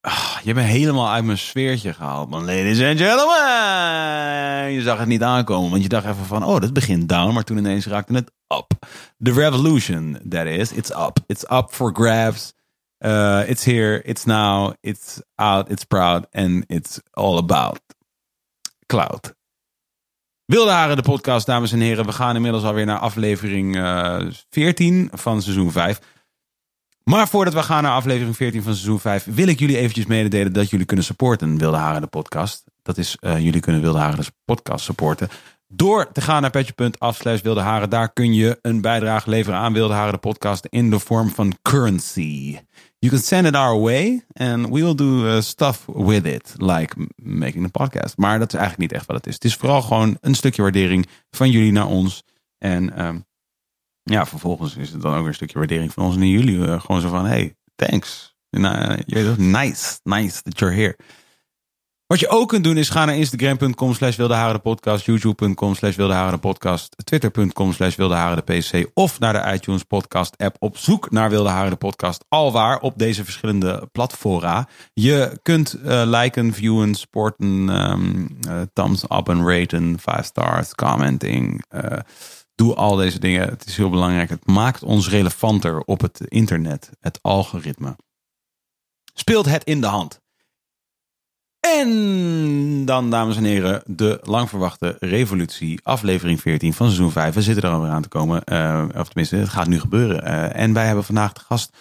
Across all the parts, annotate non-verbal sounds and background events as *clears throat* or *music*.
Ah, je bent helemaal uit mijn sfeertje gehaald, man. Ladies and gentlemen. Je zag het niet aankomen, want je dacht even van, oh, dat begint down. Maar toen ineens raakte het up. The revolution, that is. It's up. It's up for grabs. Uh, it's here. It's now. It's out. It's proud. And it's all about cloud. Wilde Haren, de podcast, dames en heren. We gaan inmiddels alweer naar aflevering uh, 14 van seizoen 5. Maar voordat we gaan naar aflevering 14 van seizoen 5, wil ik jullie eventjes mededelen dat jullie kunnen supporten Wilde Haren de podcast. Dat is, uh, jullie kunnen Wilde Haren de podcast supporten. Door te gaan naar petje.af slash Wilde Haren. Daar kun je een bijdrage leveren aan Wilde Haren de podcast in de vorm van currency. You can send it our way and we will do uh, stuff with it. Like making the podcast. Maar dat is eigenlijk niet echt wat het is. Het is vooral gewoon een stukje waardering van jullie naar ons. En um, ja, vervolgens is het dan ook een stukje waardering van ons naar jullie. Uh, gewoon zo van, hey, thanks. Uh, nice, nice that you're here. Wat je ook kunt doen is gaan naar instagram.com slash podcast, youtube.com slash podcast, twitter.com slash pc of naar de iTunes podcast app op zoek naar Wilde Haren podcast. Alwaar op deze verschillende platforma. Je kunt uh, liken, viewen, sporten, uh, thumbs up en raten, 5 stars, commenting. Doe al deze dingen. Het is heel belangrijk. Het maakt ons relevanter op het internet, het algoritme. Speelt het in de hand. En dan, dames en heren, de lang verwachte revolutie, aflevering 14 van seizoen 5. We zitten er alweer aan te komen, uh, of tenminste, het gaat nu gebeuren. Uh, en wij hebben vandaag de gast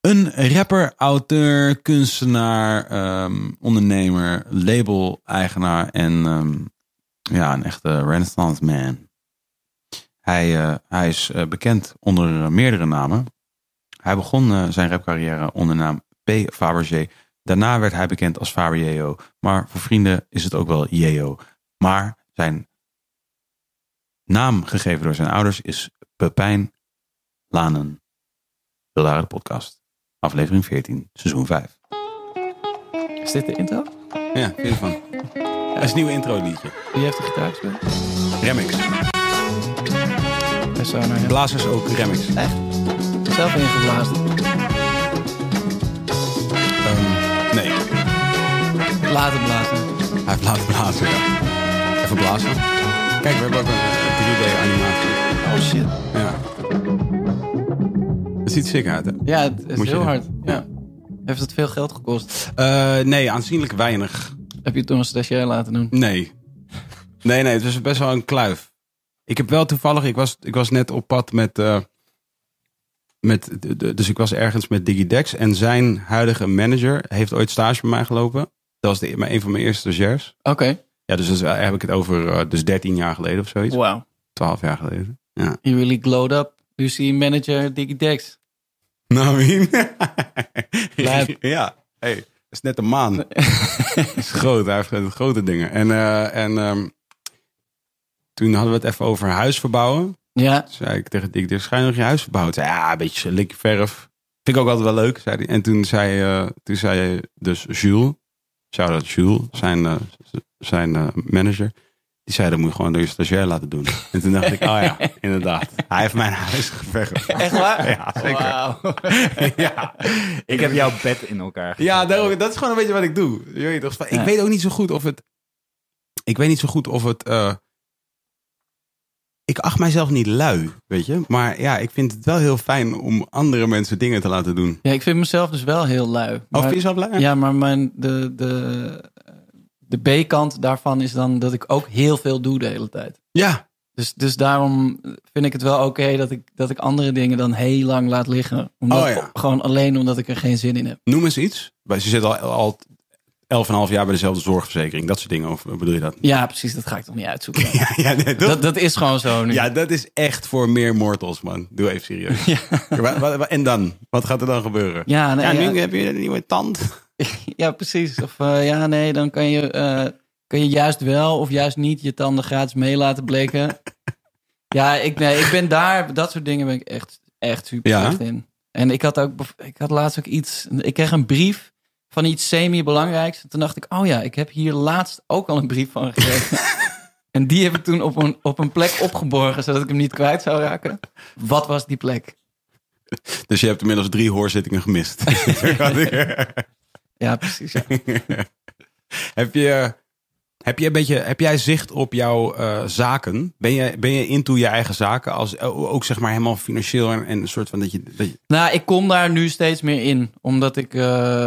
een rapper, auteur, kunstenaar, um, ondernemer, label-eigenaar en um, ja, een echte renaissance man. Hij, uh, hij is bekend onder meerdere namen. Hij begon zijn rapcarrière onder naam P. Fabergé. Daarna werd hij bekend als Faber maar voor vrienden is het ook wel Jeo. Maar zijn naam gegeven door zijn ouders is Pepijn Lanen. Wilde de podcast, aflevering 14, seizoen 5. Is dit de intro? Ja, vind van. Dat is een nieuwe intro liedje. Wie heeft de gitaar gespeeld? Remix. Ja. Blazers ook Remix. Echt? Zelf ingeblazen? Nee. Laten blazen. Hij heeft laten blazen, ja. Even blazen. Kijk, we hebben ook een 3D-animatie. Oh shit. Ja. Het ziet sick uit, hè? Ja, het is Moet heel hard. Ja. Heeft het veel geld gekost? Uh, nee, aanzienlijk weinig. Heb je het toen een stagiair laten doen? Nee. Nee, nee, het was best wel een kluif. Ik heb wel toevallig, ik was, ik was net op pad met... Uh, met, dus ik was ergens met Digidex en zijn huidige manager heeft ooit stage bij mij gelopen. Dat was de, een van mijn eerste stagiairs. Oké. Ja, dus dan heb ik het over uh, dus 13 jaar geleden of zoiets. Wow. 12 jaar geleden. Ja. You really glowed up. You see manager Digidex. Nou, wie? *laughs* ja, hey, dat is net een maan. dat *laughs* is groot, hij heeft grote dingen. En, uh, en um, toen hadden we het even over huis verbouwen. Ja. Toen zei ik tegen Dick, er schijn nog je huis verbouwd. Zei, ja, een beetje likje verf. Vind ik ook altijd wel leuk, zei hij. En toen zei, uh, toen zei dus Jules, shout-out Jules, zijn, uh, zijn uh, manager. Die zei, dat moet je gewoon door je stagiair laten doen. En toen dacht ik, oh ja, *laughs* inderdaad. Hij heeft mijn huis geverfd. Echt waar? *laughs* Ja, zeker. Wow. *laughs* ja. Ik heb jouw bed in elkaar gezet. Ja, daarom, dat is gewoon een beetje wat ik doe. Je weet toch, ik Ja. weet ook niet zo goed of het... Ik weet niet zo goed of het... ik acht mijzelf niet lui, weet je. Maar ja, ik vind het wel heel fijn om andere mensen dingen te laten doen. Ja, ik vind mezelf dus wel heel lui. Oh, Maar- vind je lui? Ja, maar mijn, de, de, de B-kant daarvan is dan dat ik ook heel veel doe de hele tijd. Ja. Dus, dus daarom vind ik het wel oké dat, ik, dat ik andere dingen dan heel lang laat liggen. Omdat, Oh ja. Gewoon alleen omdat ik er geen zin in heb. Noem eens iets. Ze zit al, al 11,5 jaar bij dezelfde zorgverzekering. Dat soort dingen. Of bedoel je dat? Ja, precies. Dat ga ik toch niet uitzoeken. *laughs* Ja, ja nee, dat, dat is gewoon zo nu. ja, dat is echt voor meer mortals, man. Doe even serieus. *laughs* Ja. En dan? Wat gaat er dan gebeuren? Ja, nee, ja, ja. nu heb je een nieuwe tand. *laughs* Ja, precies. Of eh, ja, nee, dan kan je, eh, kan je juist wel of juist niet je tanden gratis mee laten bleken. ja, ik, nee, ik ben daar, dat soort dingen ben ik echt, echt super in. En ik had ook, ik had laatst ook iets, ik kreeg een brief van iets semi-belangrijks. En toen dacht ik, oh ja, ik heb hier laatst ook al een brief van gekregen. *laughs* en die heb ik toen op een, op een plek opgeborgen, zodat ik hem niet kwijt zou raken. Wat was die plek? Dus je hebt inmiddels drie hoorzittingen gemist. *laughs* Ja, precies. Ja. *laughs* heb, je, heb, je een beetje, heb jij zicht op jouw eh, zaken? Ben je, ben je into je eigen zaken? Als, eh, ook zeg maar helemaal financieel en, en een soort van dat je... Dat je Nou, ik kom daar nu steeds meer in. Omdat ik, eh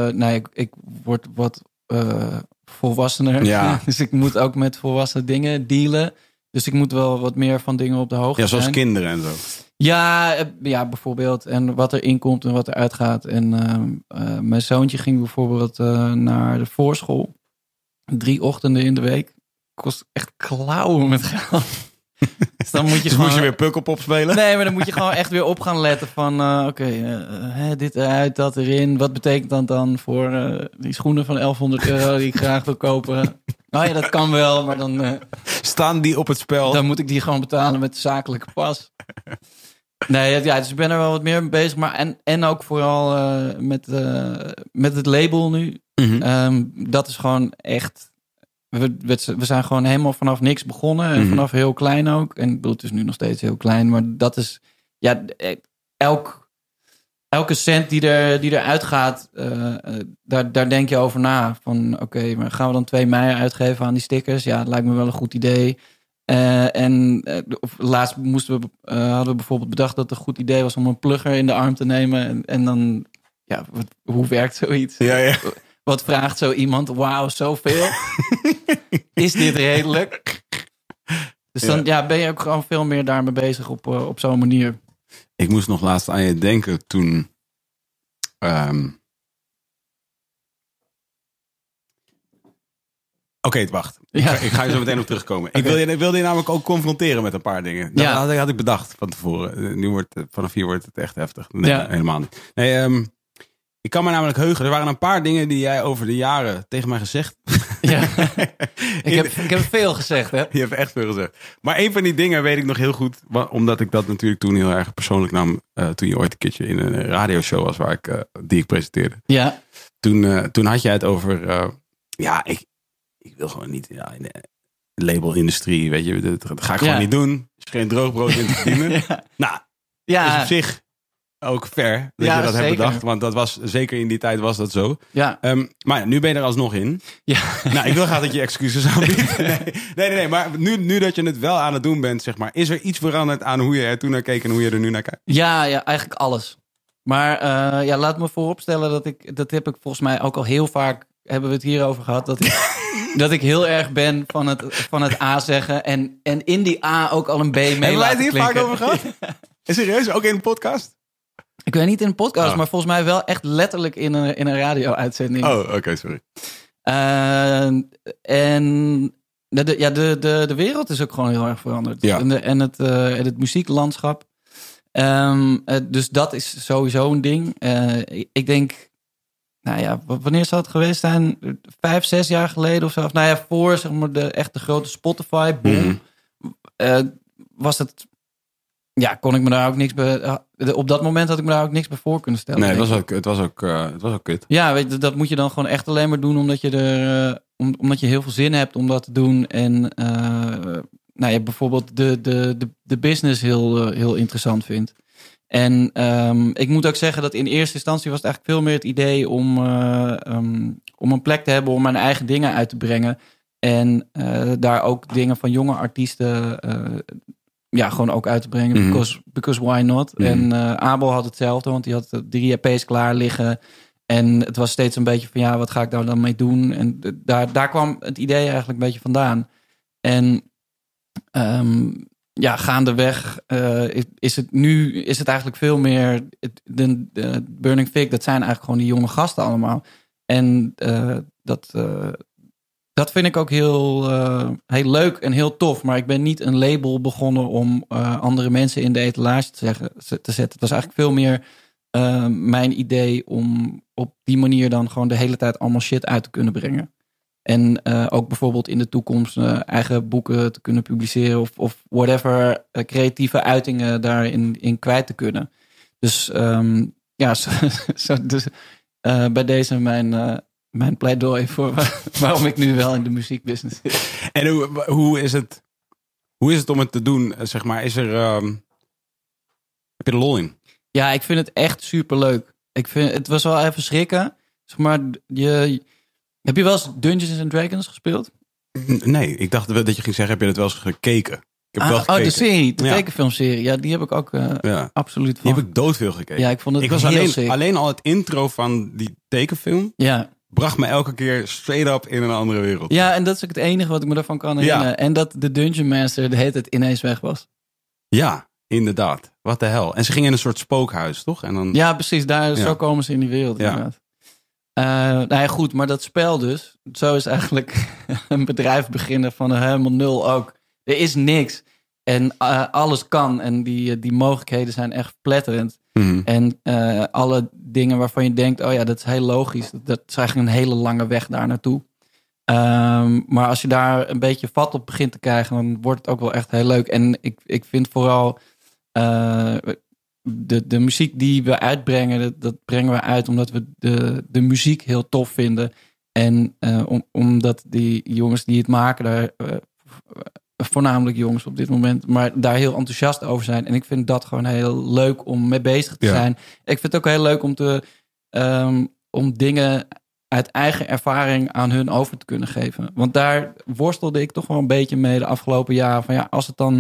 nou, ik, ik word wat volwassener. Ja. *laughs* dus ik moet ook met volwassen dingen dealen. Dus ik moet wel wat meer van dingen op de hoogte ja, zoals zijn. kinderen en zo. Ja, ja, bijvoorbeeld. En wat er inkomt en wat er uitgaat. En ehm, eh, mijn zoontje ging bijvoorbeeld naar de voorschool. Drie ochtenden in de week. Kost echt klauwen met geld. *laughs* dus dan moet je Dus gewoon... moest je weer Pukkelpop spelen? Nee, maar dan moet je gewoon echt weer op gaan letten van... eh, oké, eh, dit eruit, dat erin. Wat betekent dat dan voor eh, die schoenen van 1100 euro die ik graag wil kopen? Nou ja, dat kan wel, maar dan, Staan die op het spel? dan moet ik die gewoon betalen met de zakelijke pas. Nee, ja, dus ik ben er wel wat meer mee bezig. Maar en, en ook vooral met, met het label nu. Mhm. Ehm, dat is gewoon echt. We, we, zijn gewoon helemaal vanaf niks begonnen. En Mhm. vanaf heel klein ook. En ik bedoel, het is nu nog steeds heel klein. Maar dat is. Ja, eh, elk, elke cent die, er, die eruit gaat. eh, eh, daar, daar denk je over na. Van oké, maar gaan we dan 2 mei uitgeven aan die stickers? Ja, dat lijkt me wel een goed idee. En of laatst moesten we, hadden we bijvoorbeeld bedacht dat het een goed idee was om een plugger in de arm te nemen. En, en dan, ja, wat, hoe werkt zoiets? Ja, ja. *laughs* Wat vraagt zo iemand? Wauw, zoveel? *laughs* Is dit redelijk? Dus dan ja. ben je ook gewoon veel meer daarmee bezig op, eh, op zo'n manier. Ik moest nog laatst aan je denken toen. ehm, Oké, wacht. Ik, ga, ik ga je zo meteen op terugkomen. Ik wil je, ik wilde je namelijk ook confronteren met een paar dingen. Dat Ja. had, ik- had ik bedacht van tevoren. Eh, Nu wordt, het- vanaf hier wordt het echt heftig. Nee, Ja. helemaal niet. Nee, ehm, ik kan me namelijk heugen. Er waren een paar dingen die jij over de jaren tegen mij gezegd *laughs* Ja. *laughs* ik, heb, ik heb veel gezegd, hè? Je hebt echt veel gezegd. Maar een van die dingen weet ik nog heel goed. Omdat ik dat natuurlijk toen heel erg persoonlijk nam. eh, toen je ooit een keertje in een radioshow was waar ik, eh, die ik presenteerde. Ja. Toen, eh, toen had jij het over. ja, ik, ik wil gewoon niet ja, in de labelindustrie. Weet je, dat, dat ga ik gewoon Ja. niet doen. Is geen droogbrood in te verdienen. *laughs* Ja. Nou, Ja. is op zich ook fair dat Ja, je dat hebt zeker. bedacht. Want dat was zeker in die tijd was dat zo. Ja. Ehm, maar ja, nu ben je er alsnog in. Ja. Nou, ik wil graag dat je excuses aanbiedt. *laughs* Nee, nee, nee, nee. Maar nu, nu dat je het wel aan het doen bent, zeg maar, is er iets veranderd aan hoe je er toen naar keek en hoe je er nu naar kijkt? Ja, ja, eigenlijk alles. Maar eh, ja, laat me vooropstellen dat ik, dat heb ik volgens mij ook al heel vaak, hebben we het hierover gehad, dat ik, *laughs* dat ik heel erg ben van het, van het A zeggen en, en in die A ook al een B mee Hebben wij het hier vaak over gehad? *laughs* Is serieus? Ook in een podcast? Ik weet niet in een podcast, Oh. maar volgens mij wel echt letterlijk in een, in een radio-uitzending. Oh, oké, sorry. Eh, en de, de- ja, de, de, de wereld is ook gewoon heel erg veranderd. Ja. En, de, en, het, eh, het muzieklandschap. Ehm, eh, dus dat is sowieso een ding. Ik- denk, nou ja, wanneer zou het geweest zijn? Vijf, zes jaar geleden of zo. Of nou ja, voor zeg maar de echt de grote Spotify boom. Mhm. was het, ja, kon ik me daar ook niks bij. eh, op dat moment had ik me daar ook niks bij voor kunnen stellen. Nee, het was ook, het was ook, eh, het was ook kut. Ja, weet je, dat moet je dan gewoon echt alleen maar doen omdat je er eh, om, omdat je heel veel zin hebt om dat te doen. En nou ja, bijvoorbeeld de, de, de, de business heel, heel interessant vindt. En ehm, ik moet ook zeggen dat in eerste instantie was het eigenlijk veel meer het idee om, eh, ehm, om een plek te hebben om mijn eigen dingen uit te brengen. En daar ook dingen van jonge artiesten ja, gewoon ook uit te brengen. Mhm. because, because why not? Mhm. En eh, Abel had hetzelfde, want die had drie EP's klaar liggen. En het was steeds een beetje van ja, wat ga ik daar dan mee doen? En daar, daar kwam het idee eigenlijk een beetje vandaan. En ehm, ja, gaandeweg eh, is, het nu is het eigenlijk veel meer. het- De, de Burning Fig, dat zijn eigenlijk gewoon die jonge gasten allemaal. En eh, dat, dat vind ik ook heel, eh, heel leuk en heel tof. Maar ik ben niet een label begonnen om eh, andere mensen in de etalage te, zeggen, te zetten. Het was eigenlijk veel meer eh, mijn idee om op die manier dan gewoon de hele tijd allemaal shit uit te kunnen brengen. En ook bijvoorbeeld in de toekomst eigen boeken te kunnen publiceren of, of whatever creatieve uitingen daarin in kwijt te kunnen. Dus ehm, ja, *laughs* zo, dus, bij deze mijn, mijn pleidooi voor waar- *laughs* waarom ik nu wel in de muziekbusiness zit. En hoe, hoe, is het, hoe is het om het te doen? Eh, Zeg maar, is er. ehm, heb je er lol in? Ja, ik vind het echt super leuk. Ik vind het was wel even schrikken. Zeg maar, je, heb je wel eens Dungeons and Dragons gespeeld? Nee, ik dacht dat je ging zeggen: heb je het wel eens gekeken? Ik heb Ah, wel oh, gekeken. de serie, de Ja. tekenfilmserie. Ja, die heb ik ook eh, Ja. absoluut Die van. heb ik doodveel gekeken. Ja, ik vond het ik was heel alleen, sick. alleen al het intro van die tekenfilm Ja. Bracht me elke keer straight up in een andere wereld. ja, en dat is ook het enige wat ik me daarvan kan herinneren. En dat de Dungeon Master de hele tijd ineens weg was. Ja, inderdaad. Wat de hel. En ze gingen in een soort spookhuis, toch? En dan, Ja, precies. Daar, Ja. Zo komen ze in die wereld Ja. inderdaad. Eh, nou ja, goed, maar dat spel dus. Zo is eigenlijk *laughs* een bedrijf beginnen van helemaal nul ook. Er is niks. En eh, alles kan. En die, eh, die mogelijkheden zijn echt pletterend. Mhm. En alle dingen waarvan je denkt, oh ja, dat is heel logisch. Dat, is eigenlijk een hele lange weg daar naartoe. Ehm, maar als je daar een beetje vat op begint te krijgen, dan wordt het ook wel echt heel leuk. En ik, ik vind vooral eh, de, de muziek die we uitbrengen, dat, brengen we uit omdat we de, de muziek heel tof vinden. En eh, om, omdat die jongens die het maken, daar, eh, voornamelijk jongens op dit moment, maar daar heel enthousiast over zijn. En ik vind dat gewoon heel leuk om mee bezig te Ja. zijn. Ik vind het ook heel leuk om te ehm, om dingen uit eigen ervaring aan hun over te kunnen geven. Want daar worstelde ik toch wel een beetje mee de afgelopen jaren. Van ja, als het dan.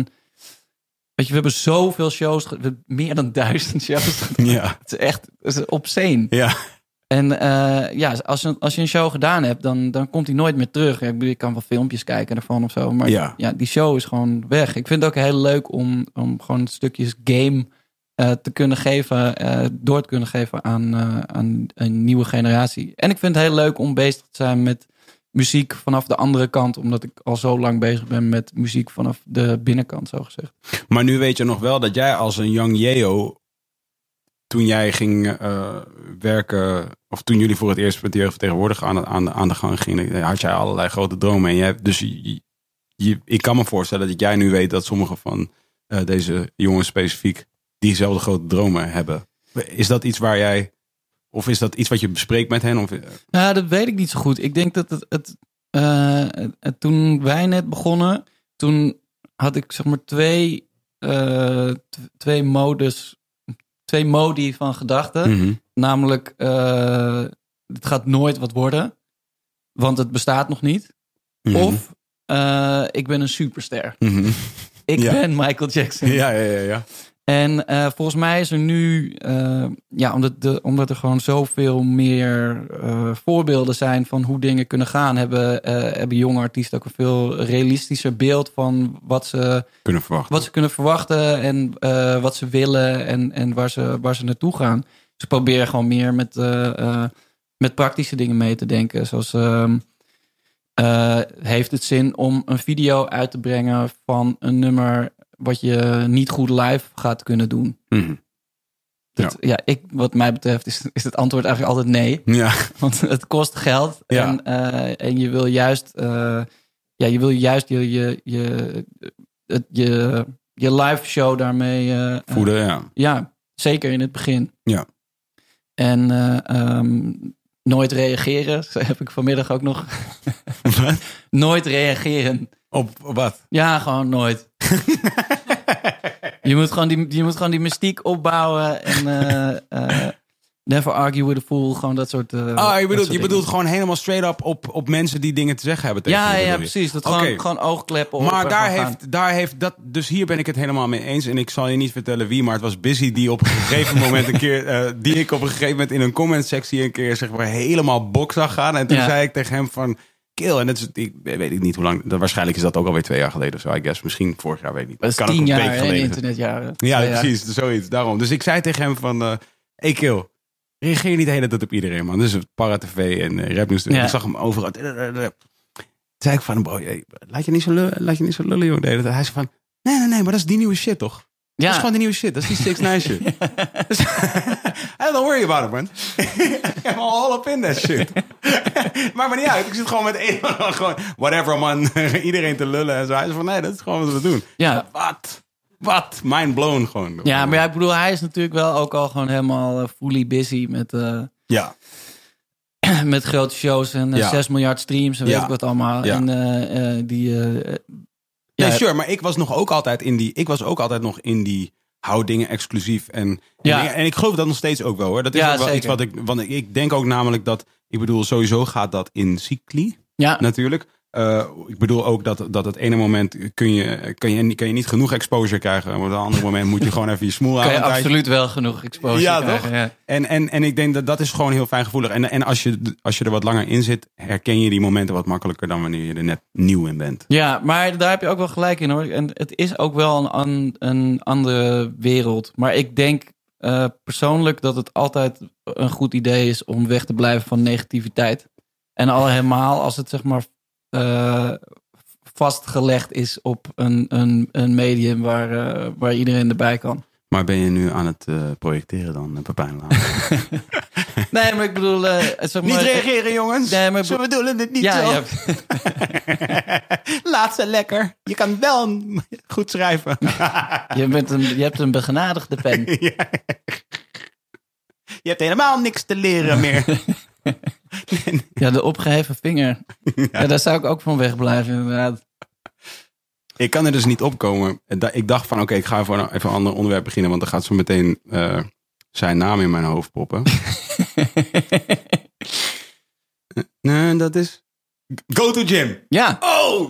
Weet je, we hebben zoveel shows, meer dan duizend shows. Ja. Het is echt het is obscene. Ja. En eh, ja, als, je- als je een show gedaan hebt, dan, dan komt hij nooit meer terug. Ik bedoel, kan wel filmpjes kijken ervan of zo. Maar Ja. ja. die show is gewoon weg. Ik vind het ook heel leuk om, om gewoon stukjes game eh, te kunnen geven, eh, door te kunnen geven aan, aan een nieuwe generatie. En ik vind het heel leuk om bezig te zijn met muziek vanaf de andere kant, omdat ik al zo lang bezig ben met muziek vanaf de binnenkant, zo gezegd. Maar nu weet je nog wel dat jij als een young Yeo, toen jij ging eh, werken, of toen jullie voor het eerst met de jeugdvertegenwoordiger aan, aan, aan de gang gingen, had jij allerlei grote dromen. En jij, dus je, ik kan me voorstellen dat jij nu weet dat sommige van eh, deze jongens specifiek diezelfde grote dromen hebben. Is dat iets waar jij, of is dat iets wat je bespreekt met hen? Of, Ja, dat weet ik niet zo goed. Ik denk dat het, het, eh, het- toen wij net begonnen, toen had ik zeg maar twee, eh, twee modus, twee modi van gedachten. Mhm. Namelijk, eh, het gaat nooit wat worden, want het bestaat nog niet. Mhm. Of eh, ik ben een superster. Mhm. Ik Ja. ben Michael Jackson. Ja, ja, ja, ja. En eh, volgens mij is er nu, eh, ja, omdat, de, omdat er gewoon zoveel meer eh, voorbeelden zijn van hoe dingen kunnen gaan, hebben, hebben jonge artiesten ook een veel realistischer beeld van wat ze, Kunnen verwachten. wat ze kunnen verwachten en wat ze willen en, en waar, ze, waar ze naartoe gaan. Ze proberen gewoon meer met, met praktische dingen mee te denken. Zoals ehm, eh, heeft het zin om een video uit te brengen van een nummer wat je niet goed live gaat kunnen doen? Mhm. Dat, ja. ik, wat mij betreft is, is het antwoord eigenlijk altijd nee. Ja. *laughs* Want het kost geld. Ja. En, eh, en je wil juist, eh, ja, je wil juist je, je, je, het- je, je live show daarmee. eh, Voeden, ja. ja, zeker in het begin. Ja. En eh, ehm, nooit reageren. Zo *laughs* heb ik vanmiddag ook nog. *laughs* Nooit reageren. Op wat? Ja, gewoon nooit. *laughs* je, moet gewoon die, je moet gewoon die mystiek opbouwen. En, eh, eh, Never argue with a fool. Gewoon dat soort... eh, Ah, je bedoelt, je bedoelt gewoon helemaal straight up op, op mensen die dingen te zeggen hebben tegen Ja, ja, precies. Dat gewoon, gewoon oogkleppen op. Maar daar heeft, daar heeft dat. Dus hier ben ik het helemaal mee eens. En ik zal je niet vertellen wie, maar het was Busy die op een gegeven moment een keer. die ik op een gegeven moment in een comment sectie een keer zeg maar helemaal bok zag gaan. En toen Ja. zei ik tegen hem van. Kill. En dat is, ik weet ik niet hoe lang. Dat, waarschijnlijk is dat ook alweer twee jaar geleden of zo. I guess. Misschien vorig jaar, weet ik niet. Dat is Kan tien een jaar in internetjaren. Ja, jaar. precies. Zoiets. Daarom. Dus ik zei tegen hem van... eh hey Kill, reageer niet de hele tijd op iedereen, man. Dus para-tv en uh. Ja. Ik zag hem overal. Toen zei ik van, bro, laat, je niet zo lullen, laat je niet zo lullen, joh. de hele tijd. Hij zei van, nee, nee, nee, maar dat is die nieuwe shit, toch? Dat is gewoon die nieuwe shit. Dat is die 6 9 shit. *laughs* Hey, don't worry about it, man. I'm all up in that shit. *laughs* Maakt me niet uit. Ik zit gewoon met één... *laughs* gewoon, whatever, man. Iedereen te lullen en zo. Hij zei van, nee, dat is gewoon wat we doen. ja. Wat? Wat? Mind blown gewoon. ja, maar ja, ik bedoel, hij is natuurlijk wel ook al gewoon helemaal eh, fully busy met, eh, Ja. *clears throat* met grote shows en eh, Ja. 6 miljard streams en weet Ja. ik wat allemaal. Ja. En eh, eh, die... Nee, ja, sure, maar ik was nog ook altijd in die. Ik was ook altijd nog in die hou dingen exclusief en Ja. en, en ik geloof dat nog steeds ook wel hoor. Dat is Ja, ook wel zeker. iets wat ik want ik, ik denk ook namelijk dat ik bedoel sowieso gaat dat in cycli ja, natuurlijk. Eh, ik bedoel ook dat, dat het ene moment kun je, kun, je, kan je niet genoeg exposure krijgen. Maar op een ander moment moet je gewoon even je smoel kan je aan. absoluut wel genoeg exposure Ja, krijgen. toch? Ja. En, en, en ik denk dat dat is gewoon heel fijn gevoelig. En, en als, je, als je er wat langer in zit, herken je die momenten wat makkelijker dan wanneer je er net nieuw in bent. Ja, maar daar heb je ook wel gelijk in hoor. En het is ook wel een, een andere wereld. Maar ik denk eh, persoonlijk dat het altijd een goed idee is om weg te blijven van negativiteit. En al helemaal als het zeg maar vastgelegd is op een, een, een medium waar, eh, waar iedereen erbij kan. Maar ben je nu aan het eh, projecteren dan, Pepijn? *laughs* Nee, maar ik bedoel... eh, zeg maar, Niet reageren, jongens. Nee, maar- Ze bedoelen het niet Ja, zo. ja, *laughs* Laat ze lekker. Je kan wel *laughs* goed schrijven. je, bent een, je hebt een begenadigde pen. Je hebt helemaal niks te leren meer. Ja, de opgeheven vinger. *laughs* Ja, daar zou ik ook van wegblijven inderdaad. ik kan er dus niet opkomen. Ik dacht van, oké, ik ga even, even een ander onderwerp beginnen. Want dan gaat zo meteen eh, zijn naam in mijn hoofd poppen. *laughs* nee, dat is... Go to gym. Ja, Oh,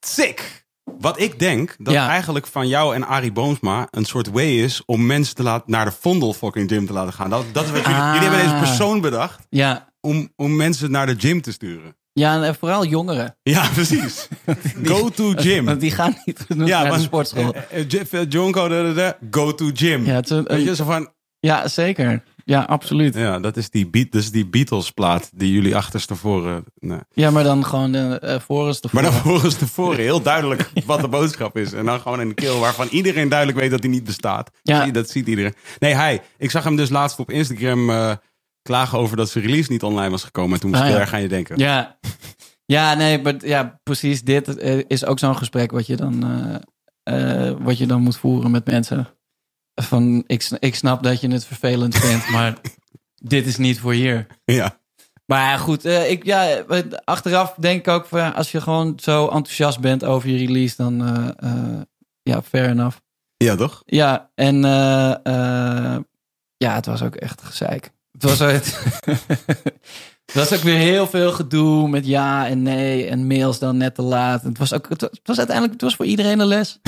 sick. Wat ik denk, dat Ja. eigenlijk van jou en Arie Boomsma een soort way is om mensen te laten, naar de Vondel fucking gym te laten gaan. Dat, dat is wat jullie, Ah. jullie hebben deze persoon bedacht ja. Om, om mensen naar de gym te sturen. Ja, en vooral jongeren. Ja, precies. *laughs* Go to *laughs* gym. Want die gaan niet genoeg Ja, naar maar- de sportschool. Eh, eh, Phil Jonko, da, da, da, go to gym. Ja, het is een- Weet je, zo van, ja, zeker. Ja, absoluut. ja, dat is die, Beat- is die Beatles plaat die jullie achterstevoren. Nee. Ja, maar dan gewoon de uh, Forest Maar dan volgens tevoren heel *laughs* duidelijk wat de boodschap is. En dan gewoon in de keel waarvan iedereen duidelijk weet dat hij niet bestaat. Ja. Dat ziet iedereen. Nee, hij. Ik zag hem dus laatst op Instagram eh, klagen over dat zijn release niet online was gekomen. En toen moest Ah, ik heel erg aan je denken. Ja. ja, nee, maar ja, precies dit eh, is ook zo'n gesprek wat je dan, eh, eh, wat je dan moet voeren met mensen. Van, ik, ik snap dat je het vervelend vindt, *laughs* maar dit is niet voor hier. Ja. Maar ja, goed, ik, ja, achteraf denk ik ook, van, als je gewoon zo enthousiast bent over je release, dan eh, eh, ja, fair enough. Ja, toch? Ja, en ja, het was ook echt gezeik. Het was, het, het *laughs* was ook weer heel veel gedoe met ja en nee en mails dan net te laat. Het was, ook, het was, het was uiteindelijk het was voor iedereen een les.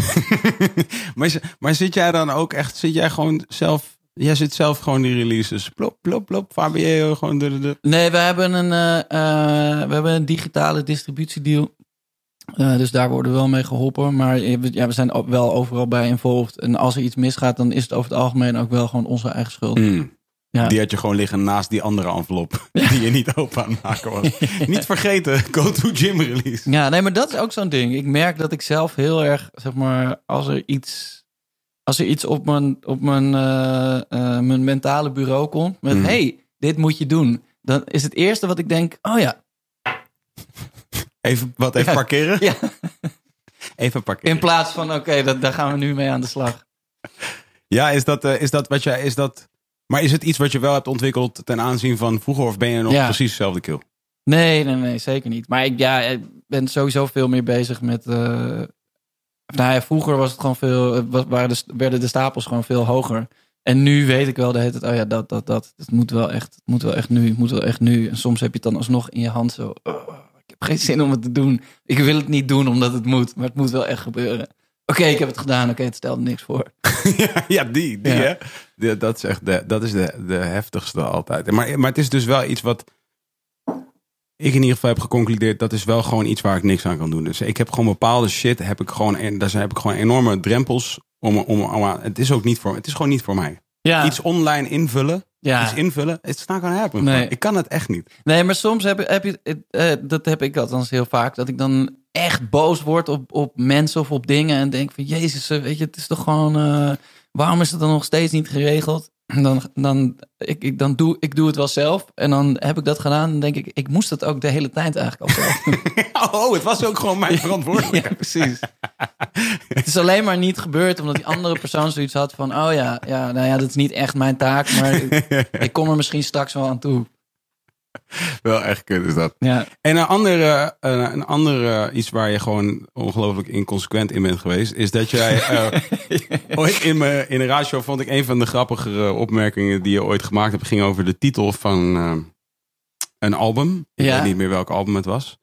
*laughs* maar, maar zit jij dan ook echt, zit jij gewoon zelf, jij zit zelf gewoon die releases, plop, plop, plop, Fabio, gewoon de, de, de. Nee, we hebben een, eh, eh, we hebben een digitale distributiedeal. Eh, dus daar worden we wel mee geholpen. Maar ja, we zijn wel overal bij involved. En als er iets misgaat, dan is het over het algemeen ook wel gewoon onze eigen schuld. Hmm. Ja. Die had je gewoon liggen naast die andere envelop *laughs* die je niet open aan het maken was. *laughs* Niet vergeten, go to gym release. Ja, nee, maar dat is ook zo'n ding. Ik merk dat ik zelf heel erg, zeg maar, als er iets, als er iets op mijn, op mijn, eh, eh, mijn mentale bureau komt met, Mm. hey, dit moet je doen. Dan is het eerste wat ik denk, oh ja, Even, wat, even parkeren? ja. *laughs* Even parkeren. in plaats van, oké, dat daar gaan we nu mee aan de slag. Ja, is dat, eh, is dat wat jij, is dat... Maar is het iets wat je wel hebt ontwikkeld ten aanzien van vroeger? Of ben je nog Ja. precies dezelfde kill? Nee, nee, nee, zeker niet. Maar ik, ja, ik ben sowieso veel meer bezig met. eh, nou ja, vroeger was het gewoon veel. eh, was, waren de, werden de stapels gewoon veel hoger. En nu weet ik wel de hele tijd, oh ja, dat, dat, dat. Het moet wel echt, het moet wel echt nu, het moet wel echt nu. En soms heb je het dan alsnog in je hand zo, oh, ik heb geen zin om het te doen. Ik wil het niet doen omdat het moet, maar het moet wel echt gebeuren. Oké, ik heb het gedaan. Oké, het stelt niks voor. *laughs* ja, ja, die, die Ja. hè. Dat is echt de, dat is de, de heftigste altijd. Maar, maar het is dus wel iets wat ik in ieder geval heb geconcludeerd. Dat is wel gewoon iets waar ik niks aan kan doen. Dus ik heb gewoon bepaalde shit. Heb ik gewoon, en daar zijn- heb ik gewoon enorme drempels. Om, om, om, aan- het is ook niet voor, het is gewoon niet voor mij. Ja, Iets online invullen. Ja. Iets invullen. It's not gonna happen. Nee. Ik kan het echt niet. Nee, maar soms heb, je- heb je, eh, dat heb ik althans heel vaak, dat ik dan echt boos word op, op mensen of op dingen en denk van, jezus, eh, weet je, het is toch gewoon, eh, waarom is het dan nog steeds niet geregeld? Dan, dan, ik, ik, dan doe ik doe het wel zelf en dan heb ik dat gedaan en denk ik, ik moest het ook de hele tijd eigenlijk al zelf doen. *laughs* Oh, het was ook gewoon mijn verantwoordelijkheid. ja, precies. het is alleen maar niet gebeurd omdat die andere persoon zoiets had van, oh ja, ja, nou ja, dat is niet echt mijn taak, maar ik, ik kom er misschien straks wel aan toe. *laughs* Wel echt kut is dat. Ja, En een andere, een, een andere iets waar je gewoon ongelooflijk inconsequent in bent geweest, is dat jij eh, *laughs* ooit in, me, in een radio vond ik een van de grappigere opmerkingen die je ooit gemaakt hebt, ging over de titel van eh, een album. Ik Ja. weet niet meer welk album het was.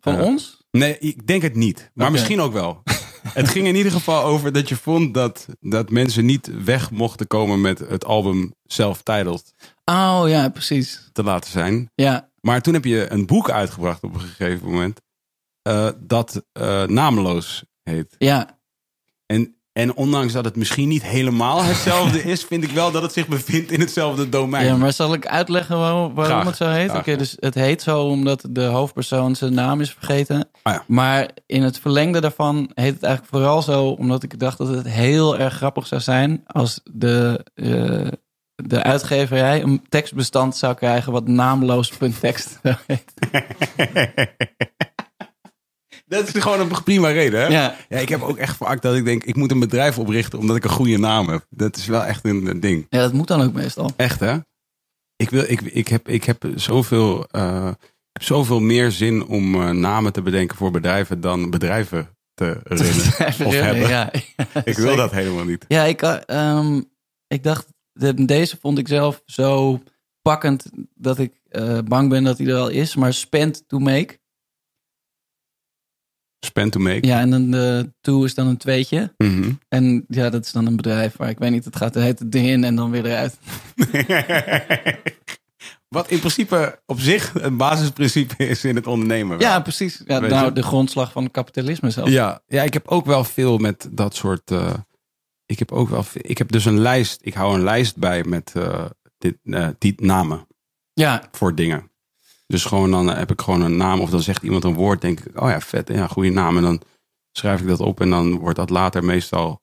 van Eh, ons? Nee, ik denk het niet. Maar misschien ook wel. Het ging in ieder geval over dat je vond dat, dat mensen niet weg mochten komen met het album self-titled Oh ja, precies. te laten zijn. Ja, Maar toen heb je een boek uitgebracht op een gegeven moment. eh, dat eh, nameloos heet. ja. En, en ondanks dat het misschien niet helemaal hetzelfde *laughs* is, vind ik wel dat het zich bevindt in hetzelfde domein. ja, maar zal ik uitleggen waarom, waarom Graag. het zo heet? Oké, dus het heet zo omdat de hoofdpersoon zijn naam is vergeten. Ah, ja. Maar in het verlengde daarvan heet het eigenlijk vooral zo omdat ik dacht dat het heel erg grappig zou zijn als de, eh, de uitgeverij een tekstbestand zou krijgen wat naamloos.txt *laughs* heten. Dat is gewoon een prima reden, hè? Ja, Ja, ik heb ook echt vaak dat ik denk, ik moet een bedrijf oprichten omdat ik een goede naam heb. Dat is wel echt een, een ding. ja, dat moet dan ook meestal. Echt, hè? Ik, wil, ik, ik, heb, ik, heb zoveel, eh, ik heb zoveel meer zin om eh, namen te bedenken voor bedrijven dan bedrijven te *laughs* runnen. Of hebben. *laughs* Ja, Ik wil dat helemaal niet. Ja, ik, eh, ehm, ik dacht, de- deze vond ik zelf zo pakkend dat ik bang ben dat hij er al is. Maar spend to make. Spend to make. Ja, en dan de to is dan een tweetje. Mhm. En ja, dat is dan een bedrijf waar ik weet niet, het gaat het heet het ding in en dan weer eruit. *laughs* Wat in principe op zich een basisprincipe is in het ondernemen. Ja, precies. Ja, nou, je? de grondslag van het kapitalisme zelf. ja, ja, ik heb ook wel veel met dat soort. eh, ik heb ook wel. veel- Ik heb dus een lijst. Ik hou een lijst bij met eh, dit, eh, die namen Ja, voor dingen. Dus gewoon dan heb ik gewoon een naam of dan zegt iemand een woord, denk ik, oh ja, vet, ja, goede naam. En dan schrijf ik dat op en dan wordt dat later meestal.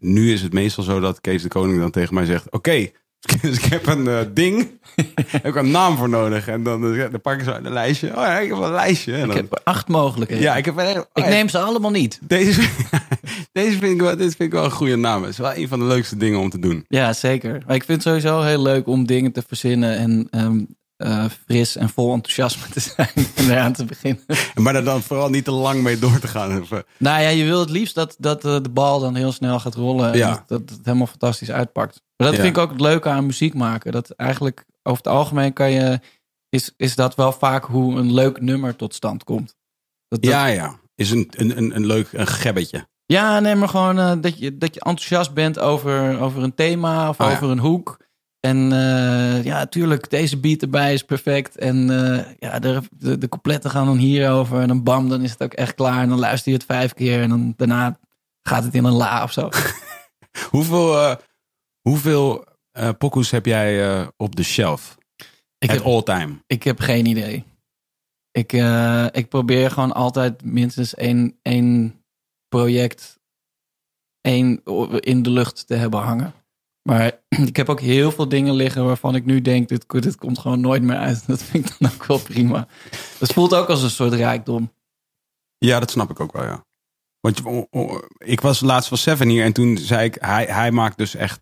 Nu is het meestal zo dat Kees de Koning dan tegen mij zegt: Oké, *laughs* dus ik heb een eh, ding, *laughs* heb ik een naam voor nodig. En dan, eh, dan pak ik zo uit een lijstje. Oh ja, ik heb een lijstje. En ik dan, heb acht mogelijkheden. ja, ik heb oh ik ja, neem ze allemaal niet. Deze, *laughs* deze vind ik wel, dit vind ik wel een goede naam. Het is wel een van de leukste dingen om te doen. Ja, zeker. Maar ik vind het sowieso heel leuk om dingen te verzinnen en ehm, eh, fris en vol enthousiasme te zijn *laughs* en eraan te beginnen. Maar er dan vooral niet te lang mee door te gaan. Even. Nou ja, je wil het liefst dat, dat eh, de bal dan heel snel gaat rollen. En Ja. dat, dat het helemaal fantastisch uitpakt. Maar dat Ja. vind ik ook het leuke aan muziek maken. Dat eigenlijk over het algemeen kan je, is, is dat wel vaak hoe een leuk nummer tot stand komt. Dat, dat- Ja, ja. Is een, een, een, een leuk een gebbetje. ja, nee, maar gewoon eh, dat, je, dat je enthousiast bent over, over een thema of ja. over een hoek. En eh, ja, tuurlijk, deze beat erbij is perfect. En eh, ja, de, de, de coupletten gaan dan hierover. En dan bam, dan is het ook echt klaar. En dan luister je het vijf keer. En dan daarna gaat het in een la of zo. *laughs* Hoeveel, eh hoeveel pokoes heb jij op de shelf? Ik At heb, all time. ik heb geen idee. Ik, ik probeer gewoon altijd minstens één, één project één in de lucht te hebben hangen. Maar *clears throat* ik heb ook heel veel dingen liggen waarvan ik nu denk, dit, dit komt gewoon nooit meer uit. *laughs* Dat vind ik dan ook wel prima. Dat voelt ook als een soort rijkdom. Ja, dat snap ik ook wel, ja. Want ik was laatst van Seven hier en toen zei ik, hij, hij maakt dus echt...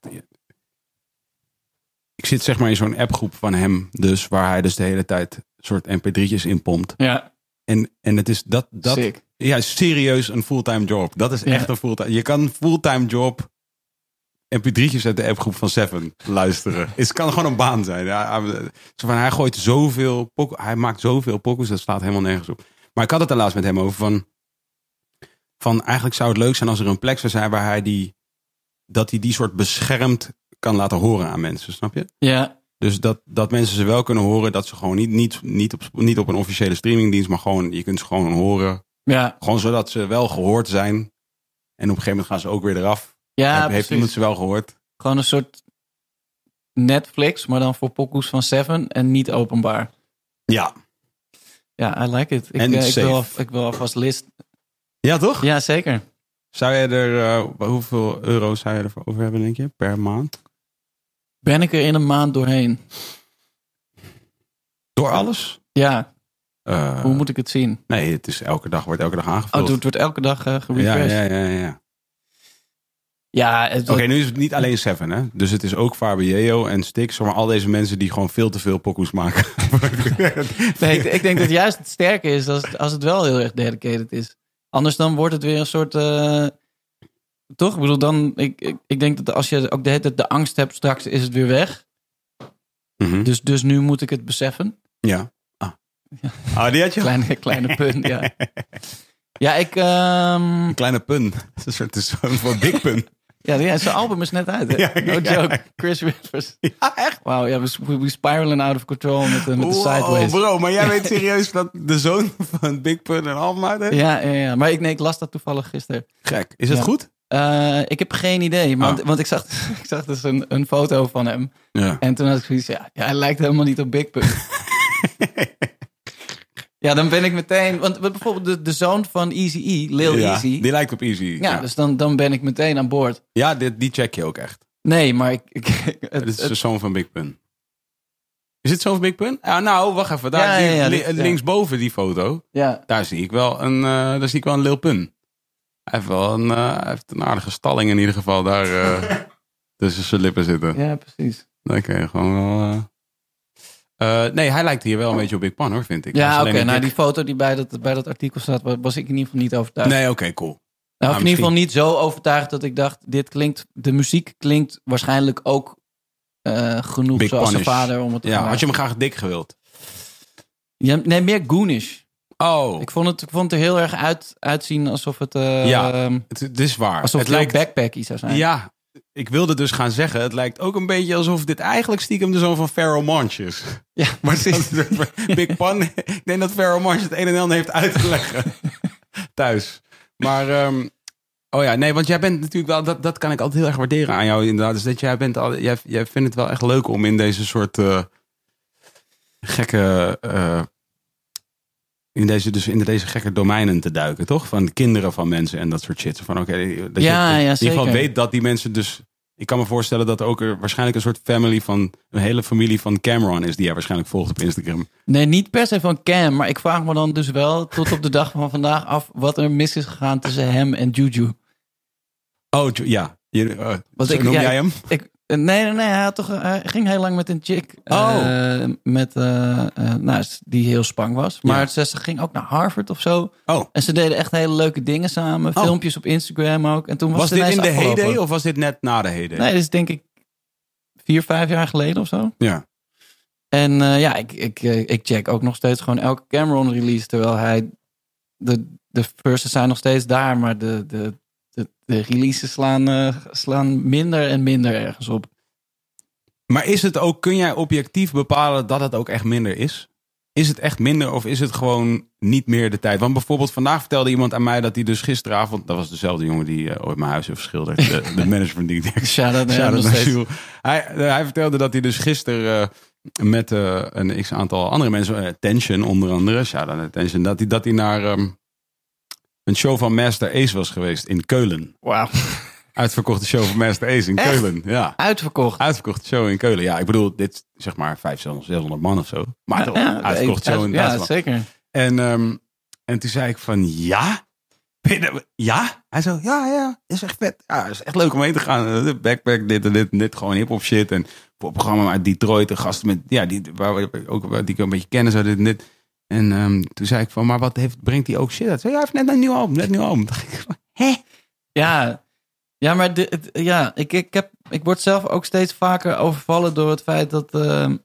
Ik zit zeg maar in zo'n appgroep van hem dus, waar hij dus de hele tijd soort mp3'tjes in pompt. Ja, En, en het is dat, dat sick. ja, serieus een fulltime job. Dat is Ja. echt een fulltime. Je kan een fulltime job mp3'tjes uit de appgroep van Seven luisteren. Het kan gewoon een baan zijn. Ja, van, hij gooit zoveel, pok- hij maakt zoveel pokus, dat slaat helemaal nergens op. Maar ik had het er laatst met hem over van, van eigenlijk zou het leuk zijn als er een plek zou zijn waar hij die, dat hij die soort beschermd kan laten horen aan mensen, snap je? Ja, Dus dat, dat mensen ze wel kunnen horen, dat ze gewoon niet, niet, niet, op, niet op een officiële streamingdienst, maar gewoon, je kunt ze gewoon horen. ja, Gewoon zodat ze wel gehoord zijn. En op een gegeven moment gaan ze ook weer eraf. Ja Heb- heeft iemand ze wel gehoord? Gewoon een soort Netflix, maar dan voor pokoes van Seven en niet openbaar. Ja. Ja, I like it. Ik, En eh, ik, wil, ik wil alvast list. Ja, toch? Ja, zeker. Zou je er, eh, hoeveel euro's zou je ervoor over hebben, denk je, per maand? Ben ik er in een maand doorheen? Door alles? Ja, Eh, hoe moet ik het zien? Nee, het is elke dag, wordt elke dag Oh, aangevuld. het wordt elke dag eh ja, gerefreshed. ja, Ja, ja, ja. het, Oké, nu is het niet alleen Seven, hè? Dus het is ook Fabio en Stix, maar al deze mensen die gewoon veel te veel pokoes maken. *laughs* nee, ik, ik denk dat juist het sterke is als, als het wel heel erg dedicated is. Anders dan wordt het weer een soort... eh, toch? Ik bedoel, dan... Ik, ik, ik denk dat als je ook de, tijd de angst hebt, straks is het weer weg. Mhm. Dus, dus nu moet ik het beseffen. Ja. Ah. *laughs* ah, die had je? Kleine, kleine punt, ja. *laughs* Ja, ik... ehm, Een kleine pun. Het is een soort- het is zo'n voor big pun. Ja, ja, zijn album is net uit, hè? Ja, No ja. joke. Chris Rivers. Ja, echt? Wauw, ja, we, we spiraling out of control met, de- met de sideways. bro, maar jij weet *laughs* serieus dat de zoon van Big Pun een album uit heeft? Ja, ja, ja, maar ik, nee, ik las dat toevallig gisteren. Gek. Is het Ja. goed? Eh, ik heb geen idee, want, Ah. want ik, zag, *laughs* ik zag dus een, een foto van hem. Ja. En toen had ik zoiets, ja, ja hij lijkt helemaal niet op Big Pun. *laughs* ja, dan ben ik meteen... Want bijvoorbeeld de, de zoon van Easy E, Lil ja, Easy... Die lijkt op Easy. ja, Ja, dus dan, dan ben ik meteen aan boord. ja dit, die check je ook echt. Nee, maar ik... ik het, Dit is de zoon van Big Pun. Is het zoon van Big Pun? Ja, nou, wacht even. Daar, Ja, li- dit- linksboven die foto, ja, daar zie ik wel een, eh, daar zie ik wel een Lil Pun. Hij heeft wel een, eh, heeft een aardige stalling in ieder geval daar eh, *laughs* tussen zijn lippen zitten. ja, precies. Je gewoon wel... eh, nee, hij lijkt hier wel een beetje op Big Pun hoor, vind ik. Ja, oké. een Nou, die foto die bij dat, bij dat artikel staat, wa- was ik in ieder geval niet overtuigd. Nee, oké, cool. Nou, of in ieder geval niet zo overtuigd dat ik dacht, dit klinkt, de muziek klinkt waarschijnlijk ook eh, genoeg Big zoals zijn vader om het te Ja, had je hem graag dik gewild? Ja, nee, meer goonish. Oh, Ik vond het, ik vond het er heel erg uit, uitzien alsof het, Ja, ehm, het, het is waar. alsof het het lijkt, heel backpacky zou zijn. Ja, ik wilde dus gaan zeggen, het lijkt ook een beetje alsof dit eigenlijk stiekem de zoon van Pharaoh Monch is. *laughs* ja Maar Big Pun, ik denk dat Pharaoh Monch het een en ander heeft uit te leggen *laughs* thuis. Maar, ehm, oh ja, nee, want jij bent natuurlijk wel, dat, dat kan ik altijd heel erg waarderen aan jou inderdaad. Dus dat jij bent al, jij, jij vindt het wel echt leuk om in deze soort eh, gekke, eh, in deze, dus in deze gekke domeinen te duiken, toch? Van kinderen van mensen en dat soort shit. Van oké, dat Ja, je ja, in ieder geval weet dat die mensen dus. Ik kan me voorstellen dat er ook er waarschijnlijk een soort family van een hele familie van Cameron is die jij waarschijnlijk volgt op Instagram. Nee, niet per se van Cam, maar ik vraag me dan dus wel tot op de dag van vandaag af wat er mis is gegaan tussen hem en Juju. Oh ja, je, zo ik- noem ja, jij hem? Ik, nee, nee, nee, hij, had toch, hij ging heel lang met een chick. Oh. eh, met, eh, eh, nou, die heel spang was. Maar Ja. ze, ging ook naar Harvard of zo. Oh, En ze deden echt hele leuke dingen samen. Oh. Filmpjes op Instagram ook. En toen was, was het dit in de afgelopen. heyday of was dit net na de heyday? Nee, dit is denk ik vier, vijf jaar geleden of zo. Ja. En eh, ja, ik, ik, eh, ik check ook nog steeds gewoon elke Cameron release. Terwijl hij... De, de verses zijn nog steeds daar. Maar de, de, de, de releases slaan, eh, slaan minder en minder ergens op. Maar is het ook, kun jij objectief bepalen dat het ook echt minder is? Is het echt minder of is het gewoon niet meer de tijd? Want bijvoorbeeld vandaag vertelde iemand aan mij dat hij dus gisteravond... Dat was dezelfde jongen die eh, ooit mijn huis heeft geschilderd. De, de *laughs* manager van die Shout-out naar. Hij, eh, hij vertelde dat hij dus gisteren met een x-aantal andere mensen... Tension onder andere, shout-out naar Tension... dat hij, dat hij naar ehm, een show van Master Ace was geweest in Keulen. Wauw. Uitverkochte show van Master Ace in Echt? Keulen. Ja. Uitverkocht. Uitverkochte show in Keulen. Ja, ik bedoel, dit zeg maar 500, 600 man of zo. Maar toch, uitverkochte show in Ja, zeker. En, ehm, en toen zei ik van, ja? Ja? Hij zo, ja, ja, is echt vet. Ja, is echt leuk om heen te gaan. Eh, De backpack, dit en dit en dit. Gewoon hip-hop shit. En programma uit Detroit, de gasten met, ja, die, waar we ook, die ik een beetje kennen, zo dit en dit. En ehm, toen zei ik van, maar wat heeft, brengt hij ook shit uit? Zei, ja, hij heeft net een nieuw album, net een nieuw album. *laughs* Dacht ik van, hè? Ja. Ja, maar de, ja, ik, ik, heb, ik word zelf ook steeds vaker overvallen door het feit dat, ehm,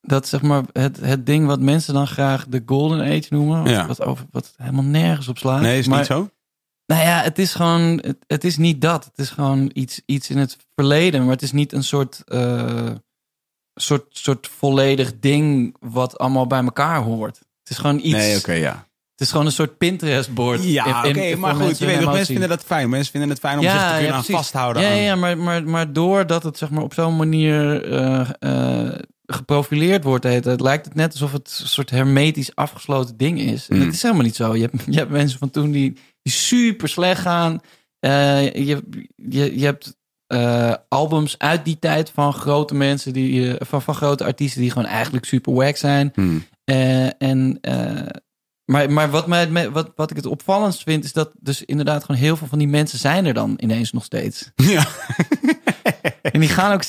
dat zeg maar, het, het ding wat mensen dan graag de Golden Age noemen, wat, Ja. wat, over, wat helemaal nergens op slaat. Nee, is maar, niet zo? Nou ja, het is gewoon, het, het is niet dat. Het is gewoon iets, iets in het verleden, maar het is niet een soort, eh, soort, soort volledig ding wat allemaal bij elkaar hoort. Het is gewoon iets. Nee, oké, ja. Het is gewoon een soort Pinterest-bord. Ja, oké, maar goed, mensen je weet toch, mensen vinden dat fijn. Mensen vinden het fijn om zich te kunnen aan precies. vasthouden. Ja, aan- ja maar, maar, maar doordat het zeg maar, op zo'n manier eh, eh, geprofileerd wordt, heet het, lijkt het net alsof het een soort hermetisch afgesloten ding is. En Mm. het is helemaal niet zo. Je hebt, je hebt mensen van toen die, die super slecht gaan. Eh, je, je, je hebt eh, albums uit die tijd van grote mensen, die, eh, van, van grote artiesten die gewoon eigenlijk super wack zijn. Hmm. Eh, en, maar maar wat, mij, wat, wat ik het opvallendst vind, is dat dus inderdaad gewoon heel veel van die mensen zijn er dan ineens nog steeds. *laughs* Ja. *laughs* En die gaan ook,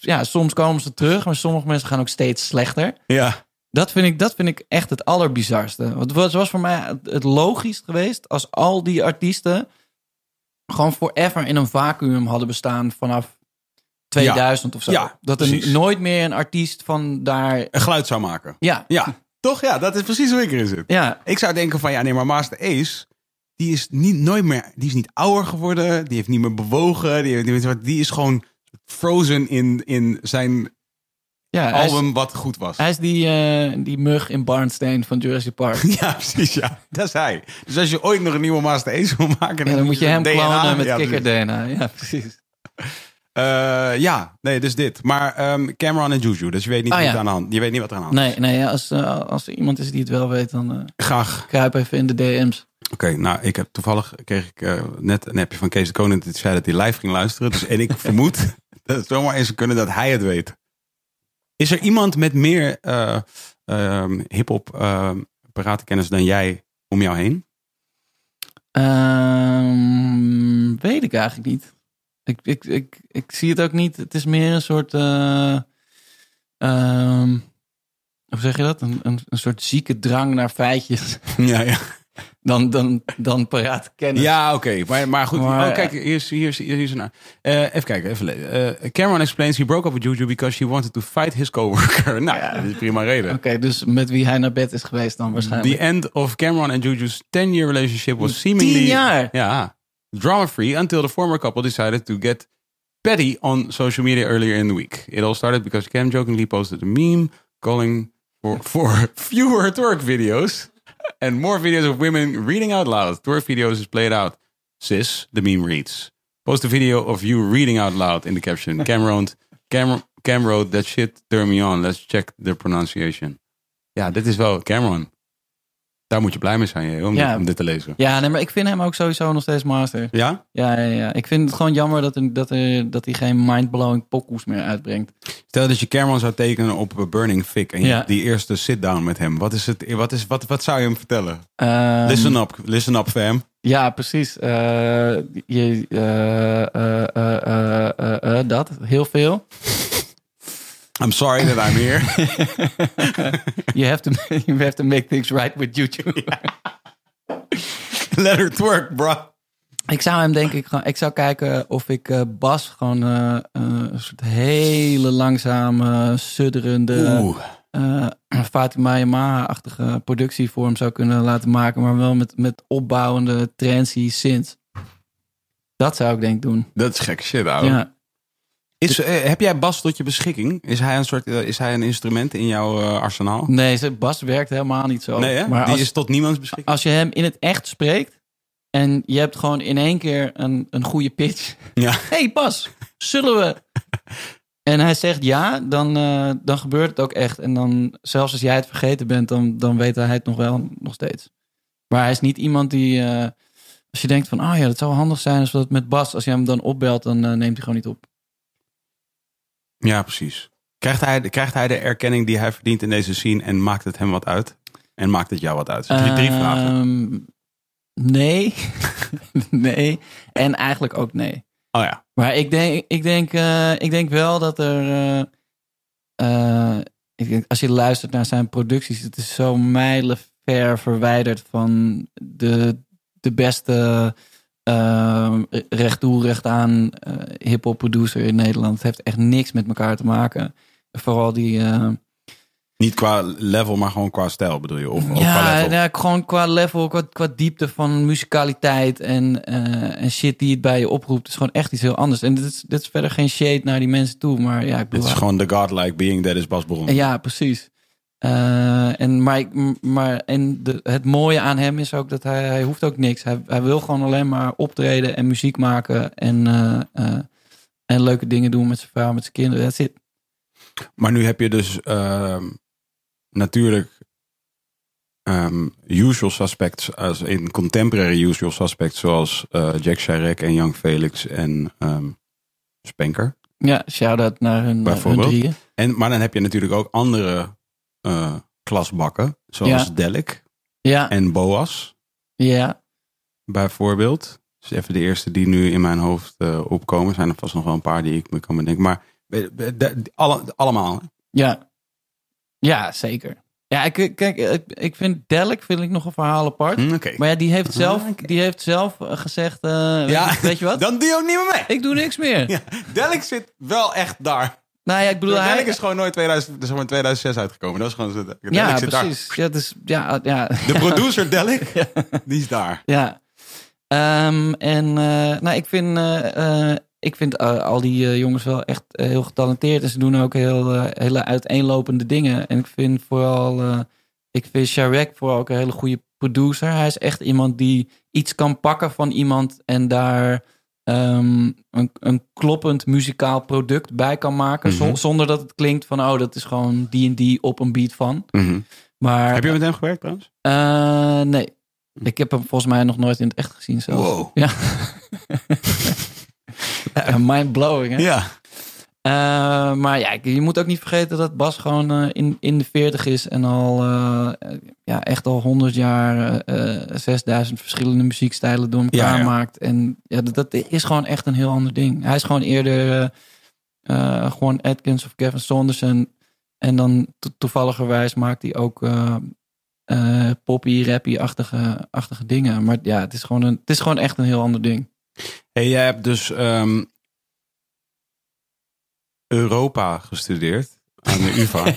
ja, soms komen ze terug, maar sommige mensen gaan ook steeds slechter. ja. Dat vind ik, dat vind ik echt het allerbizarste. Want het was, voor mij het logisch geweest als al die artiesten gewoon forever in een vacuüm hadden bestaan vanaf 2000 of zo. Ja, dat er precies. nooit meer een artiest van daar. Een geluid zou maken. Ja, Ja, toch? Ja, dat is precies hoe ik erin zit. ja, Ik zou denken van, ja, nee, maar Master Ace... Die is niet, nooit meer, die is niet ouder geworden. Die heeft niet meer bewogen. Die, die is gewoon frozen in, in zijn ja is- album wat goed was. Hij is die, eh, die mug in Barnstain van Jurassic Park. *laughs* Ja, precies, ja. Dat is hij. Dus als je ooit nog een nieuwe Master Ace wil maken... Ja, dan moet je hem DNA klonen met ja, kikker precies. DNA. Ja, precies. *laughs* Eh, ja, nee, dus dit. Maar ehm, Cameron en Juju, dus je weet niet, Oh, wat ja. er aan de hand, je weet niet wat er aan de hand Nee, nee als, eh, als er iemand is die het wel weet, dan is. Graag. kruip even in de DM's. Oké, nou, ik heb toevallig kreeg ik net een appje van Kees de Koning dat hij zei dat hij live ging luisteren. Dus, en ik *laughs* vermoed dat het zomaar eens kunnen dat hij het weet. Is er iemand met meer eh ehm hip-hop paratenkennis dan jij om jou heen? Ehm, weet ik eigenlijk niet. Ik, ik, ik, ik zie het ook niet. Het is meer een soort. eh, hoe zeg je dat? Een, een, een soort zieke drang naar feitjes. Ja, ja. Dan, dan, dan paraat kennen. Ja, oké. Maar, maar goed. Maar, oh, kijk, hier is, hier is, hier is een. eh, even kijken, even. Eh, Cameron explains he broke up with Juju because she wanted to fight his coworker. *laughs* nou, ja, dat is prima reden. Oké, dus met wie hij naar bed is geweest dan waarschijnlijk. The end of Cameron and Juju's 10-year relationship was seemingly... Tien jaar? Ja. Drama-free until the former couple decided to get petty on social media earlier in the week. It all started because Cam jokingly posted a meme calling for, for *laughs* fewer twerk videos and more videos of women reading out loud. Twerk videos is played out. Sis, the meme reads. Post a video of you reading out loud in the caption. Cam wrote, Cam, Cam wrote that shit turn me on. Let's check the pronunciation. Ja, dit is wel Cameron. Daar moet je blij mee zijn, hè, om, Ja. dit, om dit te lezen. Ja, nee, maar ik vind hem ook sowieso nog steeds master. Ja? Ja, ja, ja. Ik vind het gewoon jammer dat, er, dat, er, dat hij geen mindblowing pokoes meer uitbrengt. Stel dat je Cameron zou tekenen op Burning Fig en je die eerste sit-down met hem. Wat, is het, wat, is, wat, wat zou je hem vertellen? Ehm, listen up, listen up fam. Ja, precies. Eh, je, eh, eh, eh, eh, eh, eh, dat, heel veel. I'm sorry that I'm here. *laughs* You have to, you have to make things right with YouTube. *laughs* Let her twerk, bro. Ik zou hem denk ik gewoon, ik zou kijken of ik eh, Bas gewoon eh, een soort hele langzame, sudderende, *clears throat* Fatima Yamaha-achtige productie voor hem zou kunnen laten maken, maar wel met, met opbouwende trancy synths. Dat zou ik denk ik doen. Dat is gek shit, ouwe. Ja. Is, eh, heb jij Bas tot je beschikking? Is hij een, soort, eh, is hij een instrument in jouw eh, arsenaal? Nee, Bas werkt helemaal niet zo. Nee, hè? Maar Die als, is tot niemands beschikking? als je hem in het echt spreekt en je hebt gewoon in één keer een, een goede pitch. Ja. *laughs* hey Bas, zullen we? *laughs* En hij zegt ja, dan, dan gebeurt het ook echt. En dan, zelfs als jij het vergeten bent, dan, dan weet hij het nog wel nog steeds. Maar hij is niet iemand die, als je denkt van, oh ja, dat zou handig zijn als we dat met Bas, als je hem dan opbelt, dan neemt hij gewoon niet op. Ja, precies. Krijgt hij, krijgt hij de erkenning die hij verdient in deze scene en maakt het hem wat uit? En maakt het jou wat uit? Drie, drie vragen. Ehm, nee. *laughs* nee. En eigenlijk ook nee. Oh ja. Maar ik denk, ik denk, eh, ik denk wel dat er. eh, eh, ik denk, als je luistert naar zijn producties, het is zo mijlenver verwijderd van de, de beste uh, recht toe, recht aan uh, hip-hop producer in Nederland. Het heeft echt niks met elkaar te maken. Vooral die. Uh, niet qua level, maar gewoon qua stijl bedoel je? Of, of ja, qua level? ja, gewoon qua level, qua, qua diepte van muzikaliteit en, uh, en shit die het bij je oproept. Het is gewoon echt iets heel anders. En dit is, dit is verder geen shade naar die mensen toe, maar ja, ik bedoel... Het is gewoon the godlike being that is Bas Bron. Ja, precies. Uh, en maar, maar en de, het mooie aan hem is ook dat hij, hij hoeft ook niks. Hij, hij wil gewoon alleen maar optreden en muziek maken en, uh, uh, en leuke dingen doen met zijn vrouw, met zijn kinderen. Dat zit. Maar nu heb je dus ehm, natuurlijk um, usual suspects, als in contemporary usual suspects, zoals Jack Chirac en Young Felix en um, Spanker. Ja, shout-out naar hun, hun drieën. En, maar dan heb je natuurlijk ook andere uh, klasbakken, zoals Ja. Delik Ja, en Boas ja, bijvoorbeeld. Dus even de eerste die nu in mijn hoofd uh, opkomen. Zijn er vast nog wel een paar die ik me kan bedenken. Maar eh, alle, allemaal. ja. Ja, zeker. Ja, ik, kijk, ik, vind Delk vind ik nog een verhaal apart. Hm. Maar ja, die heeft zelf, Ah, oké. die heeft zelf eh, gezegd, eh, weet, Ja, je, weet je wat? *laughs* Dan doe je ook niet meer mee. Ik doe niks meer. *laughs* Ja, Delik zit wel echt daar. Nou ja, ik bedoel, hij, is gewoon nooit 2000, zeg maar 2006 uitgekomen. Dat is gewoon zo. Ja, zit daar. precies. Ja, dus, ja, ja, De producer *laughs* Delik, die is daar. ja. Ehm, en eh, nou, ik vind, eh, eh, ik vind al die jongens wel echt heel getalenteerd. En ze doen ook heel, hele uiteenlopende dingen. En ik vind vooral, ik vind Sharek vooral ook een hele goede producer. Hij is echt iemand die iets kan pakken van iemand en daar ehm, een, een kloppend muzikaal product bij kan maken. Mhm. zonder dat het klinkt van, oh, dat is gewoon die en die op een beat van. Maar, Heb je met hem gewerkt trouwens? eh, nee. Ik heb hem volgens mij nog nooit in het echt gezien zelf. Wow. *laughs* Ja. Mind blowing, hè? Ja. Eh, maar ja, je moet ook niet vergeten dat Bas gewoon eh, in, in de 40 is en al eh, ja, echt al 100 jaar eh, eh, 6000 verschillende muziekstijlen door elkaar Ja, ja. maakt. En ja, dat, dat is gewoon echt een heel ander ding. Hij is gewoon eerder gewoon Atkins of Kevin Saunders. En, dan to- toevalligerwijs maakt hij ook poppy, rappy-achtige achtige dingen. Maar ja, het is, gewoon een, het is gewoon echt een heel ander ding. Hey, jij hebt dus ehm, Europa gestudeerd aan de UvA. *laughs*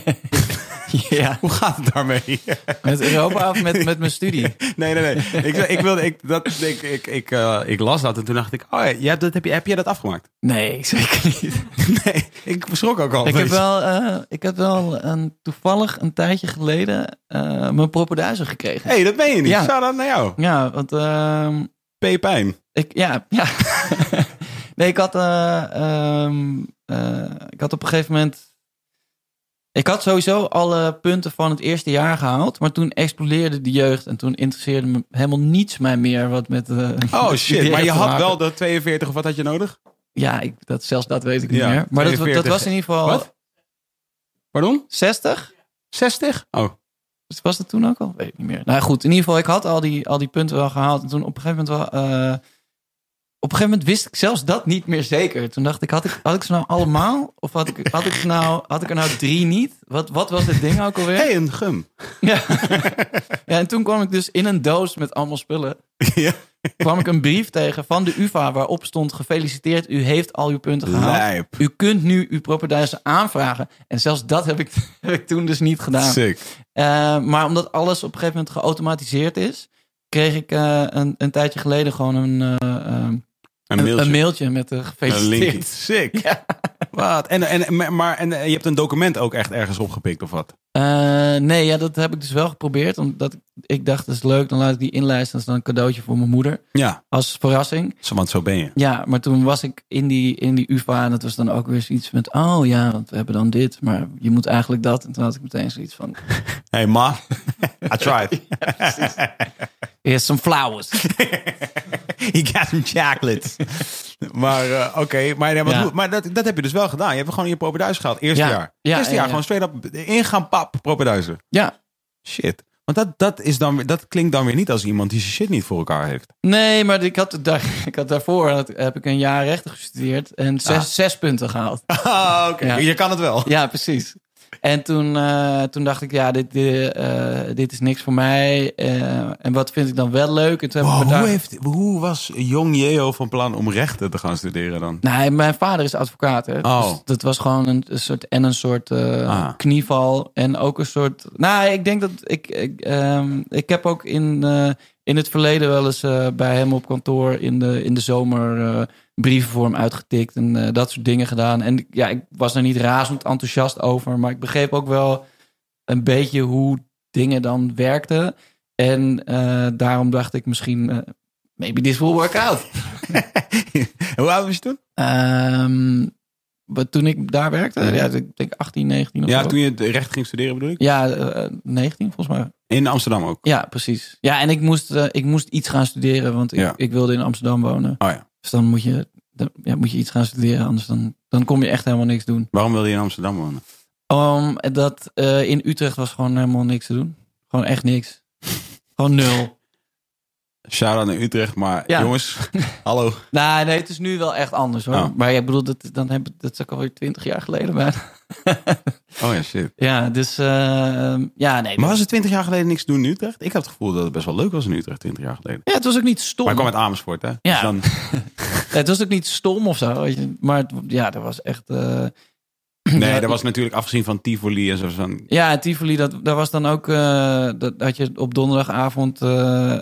ja. *laughs* Hoe gaat het daarmee? Met Europa of met, met mijn studie? *laughs* Nee, nee, nee. Ik, ik, wilde, ik, dat, ik, ik, ik, eh, ik las dat en toen dacht ik, oh ja, dat, heb, je, heb jij dat afgemaakt? Nee, zeker niet. Nee, ik verschrok ook al. Ik heb wel, eh, ik heb wel een, toevallig een tijdje geleden eh, mijn propenduizer gekregen. hey, dat ben je niet. Ja. Zou dat naar jou? Ja, want ehm, P. Pijn. ik, ja, ja. nee, ik had, eh, eh, ik had op een gegeven moment, ik had sowieso alle punten van het eerste jaar gehaald, maar toen explodeerde de jeugd en toen interesseerde me helemaal niets mij meer wat met. eh, Oh *laughs* shit, maar je had maken. wel de 42 of wat had je nodig? Ja, ik, dat, zelfs dat weet ik niet Ja, meer. Maar dat, dat 42. was in ieder geval Wat? Pardon? 60. 60? Oh. Dus was dat toen ook al? Weet ik niet meer. Nou goed, in ieder geval, ik had al die, al die punten wel gehaald. En toen op een gegeven moment wel... eh, op een gegeven moment wist ik zelfs dat niet meer zeker. Toen dacht ik, had ik, had ik ze nou allemaal? Of had ik, had ik, nou, had ik er nou drie niet? Wat, wat was dit ding ook alweer? hey, een gum. Ja. *laughs* ja, en toen kwam ik dus in een doos met allemaal spullen. *laughs* ja. kwam ik een brief tegen van de UvA waarop stond... gefeliciteerd, u heeft al uw punten gehaald. Lijp. U kunt nu uw propenduizen aanvragen. En zelfs dat heb ik, *laughs* heb ik toen dus niet gedaan. Sick. Eh, maar omdat alles op een gegeven moment geautomatiseerd is, kreeg ik eh, een, een tijdje geleden gewoon een, eh, eh, Een mailtje. een mailtje met Een linkje. gefeliciteerd. *laughs* Sick. Wat? En, en, maar, en eh, je hebt een document ook echt ergens opgepikt of wat? Eh, nee, ja, dat heb ik dus wel geprobeerd. Omdat ik, dacht, dat is leuk, dan laat ik die inlijsten. Dat is dan een cadeautje voor mijn moeder. Ja, Als verrassing. zo- want zo ben je. Ja, maar toen was ik in die, in die UvA en dat was dan ook weer zoiets met... Oh ja, want we hebben dan dit, maar je moet eigenlijk dat. En toen had ik meteen zoiets van... *laughs* Hey ma, I tried. *laughs* Here's some flowers. *laughs* He got some chocolates. maar eh, oké, maar, ja, maar, Ja. maar dat, dat heb je dus wel gedaan. Je hebt gewoon je propenduis gehaald. Eerste Ja. jaar. Ja, Eerste ja, jaar ja. gewoon straight up ingaan, pap. Ja, Shit. Want dat, dat, is dan, dat klinkt dan weer niet als iemand die zijn shit niet voor elkaar heeft. Nee, maar ik had, daar, ik had daarvoor heb ik een jaar rechten gestudeerd en zes, Ah. zes punten gehaald. Ah, oké. Ja. Je kan het wel. Ja, precies. En toen, eh, toen dacht ik, ja, dit, dit, eh, dit is niks voor mij. Eh, en wat vind ik dan wel leuk? En toen heb ik Wow, me hoe, daar- heeft, hoe was jong Jeo van plan om rechten te gaan studeren dan? Nee, mijn vader is advocaat. Hè? Oh. Dus dat was gewoon een, een soort en een soort Ah. knieval en ook een soort. Nou, ik denk dat ik ik, ehm, ik heb ook in in het verleden wel eens bij hem op kantoor in de in de zomer brieven voor hem uitgetikt en eh, dat soort dingen gedaan. En ja, ik was er niet razend enthousiast over, maar ik begreep ook wel een beetje hoe dingen dan werkten. En eh, daarom dacht ik misschien. eh, Maybe this will work out. *laughs* hoe oud was je toen? Ehm, wat, toen ik daar werkte, ja, ik denk 18, 19 of Ja, zo. toen je recht ging studeren bedoel ik? Ja, eh, 19 volgens mij. In Amsterdam ook? Ja, precies. Ja, en ik moest, ik moest iets gaan studeren, want ik, Ja. ik wilde in Amsterdam wonen. Oh ja. Dus dan moet je, ja, moet je iets gaan studeren, anders dan, dan kom je echt helemaal niks doen. Waarom wilde je in Amsterdam wonen? Omdat eh, in Utrecht was gewoon helemaal niks te doen. Gewoon echt niks. *laughs* gewoon nul. Shout-out naar Utrecht, maar Ja. jongens, *laughs* hallo. Nou, nee, het is nu wel echt anders hoor. Oh. Maar ik bedoel, dat, dan heb, dat is ook alweer 20 jaar geleden bijna. *laughs* Oh ja, shit. ja, dus eh, ja, nee. Maar was het twintig jaar geleden niks doen in Utrecht? Ik had het gevoel dat het best wel leuk was in Utrecht twintig jaar geleden. Ja, het was ook niet stom. Maar ik kwam uit Amersfoort, hè? Ja. Dus dan, *laughs* Het was ook niet stom of zo. Weet je. Maar het, ja, dat was echt. eh, nee, dat was natuurlijk afgezien van Tivoli en zo. Van, Ja, Tivoli, dat, dat was dan ook. eh, dat had je op donderdagavond. eh,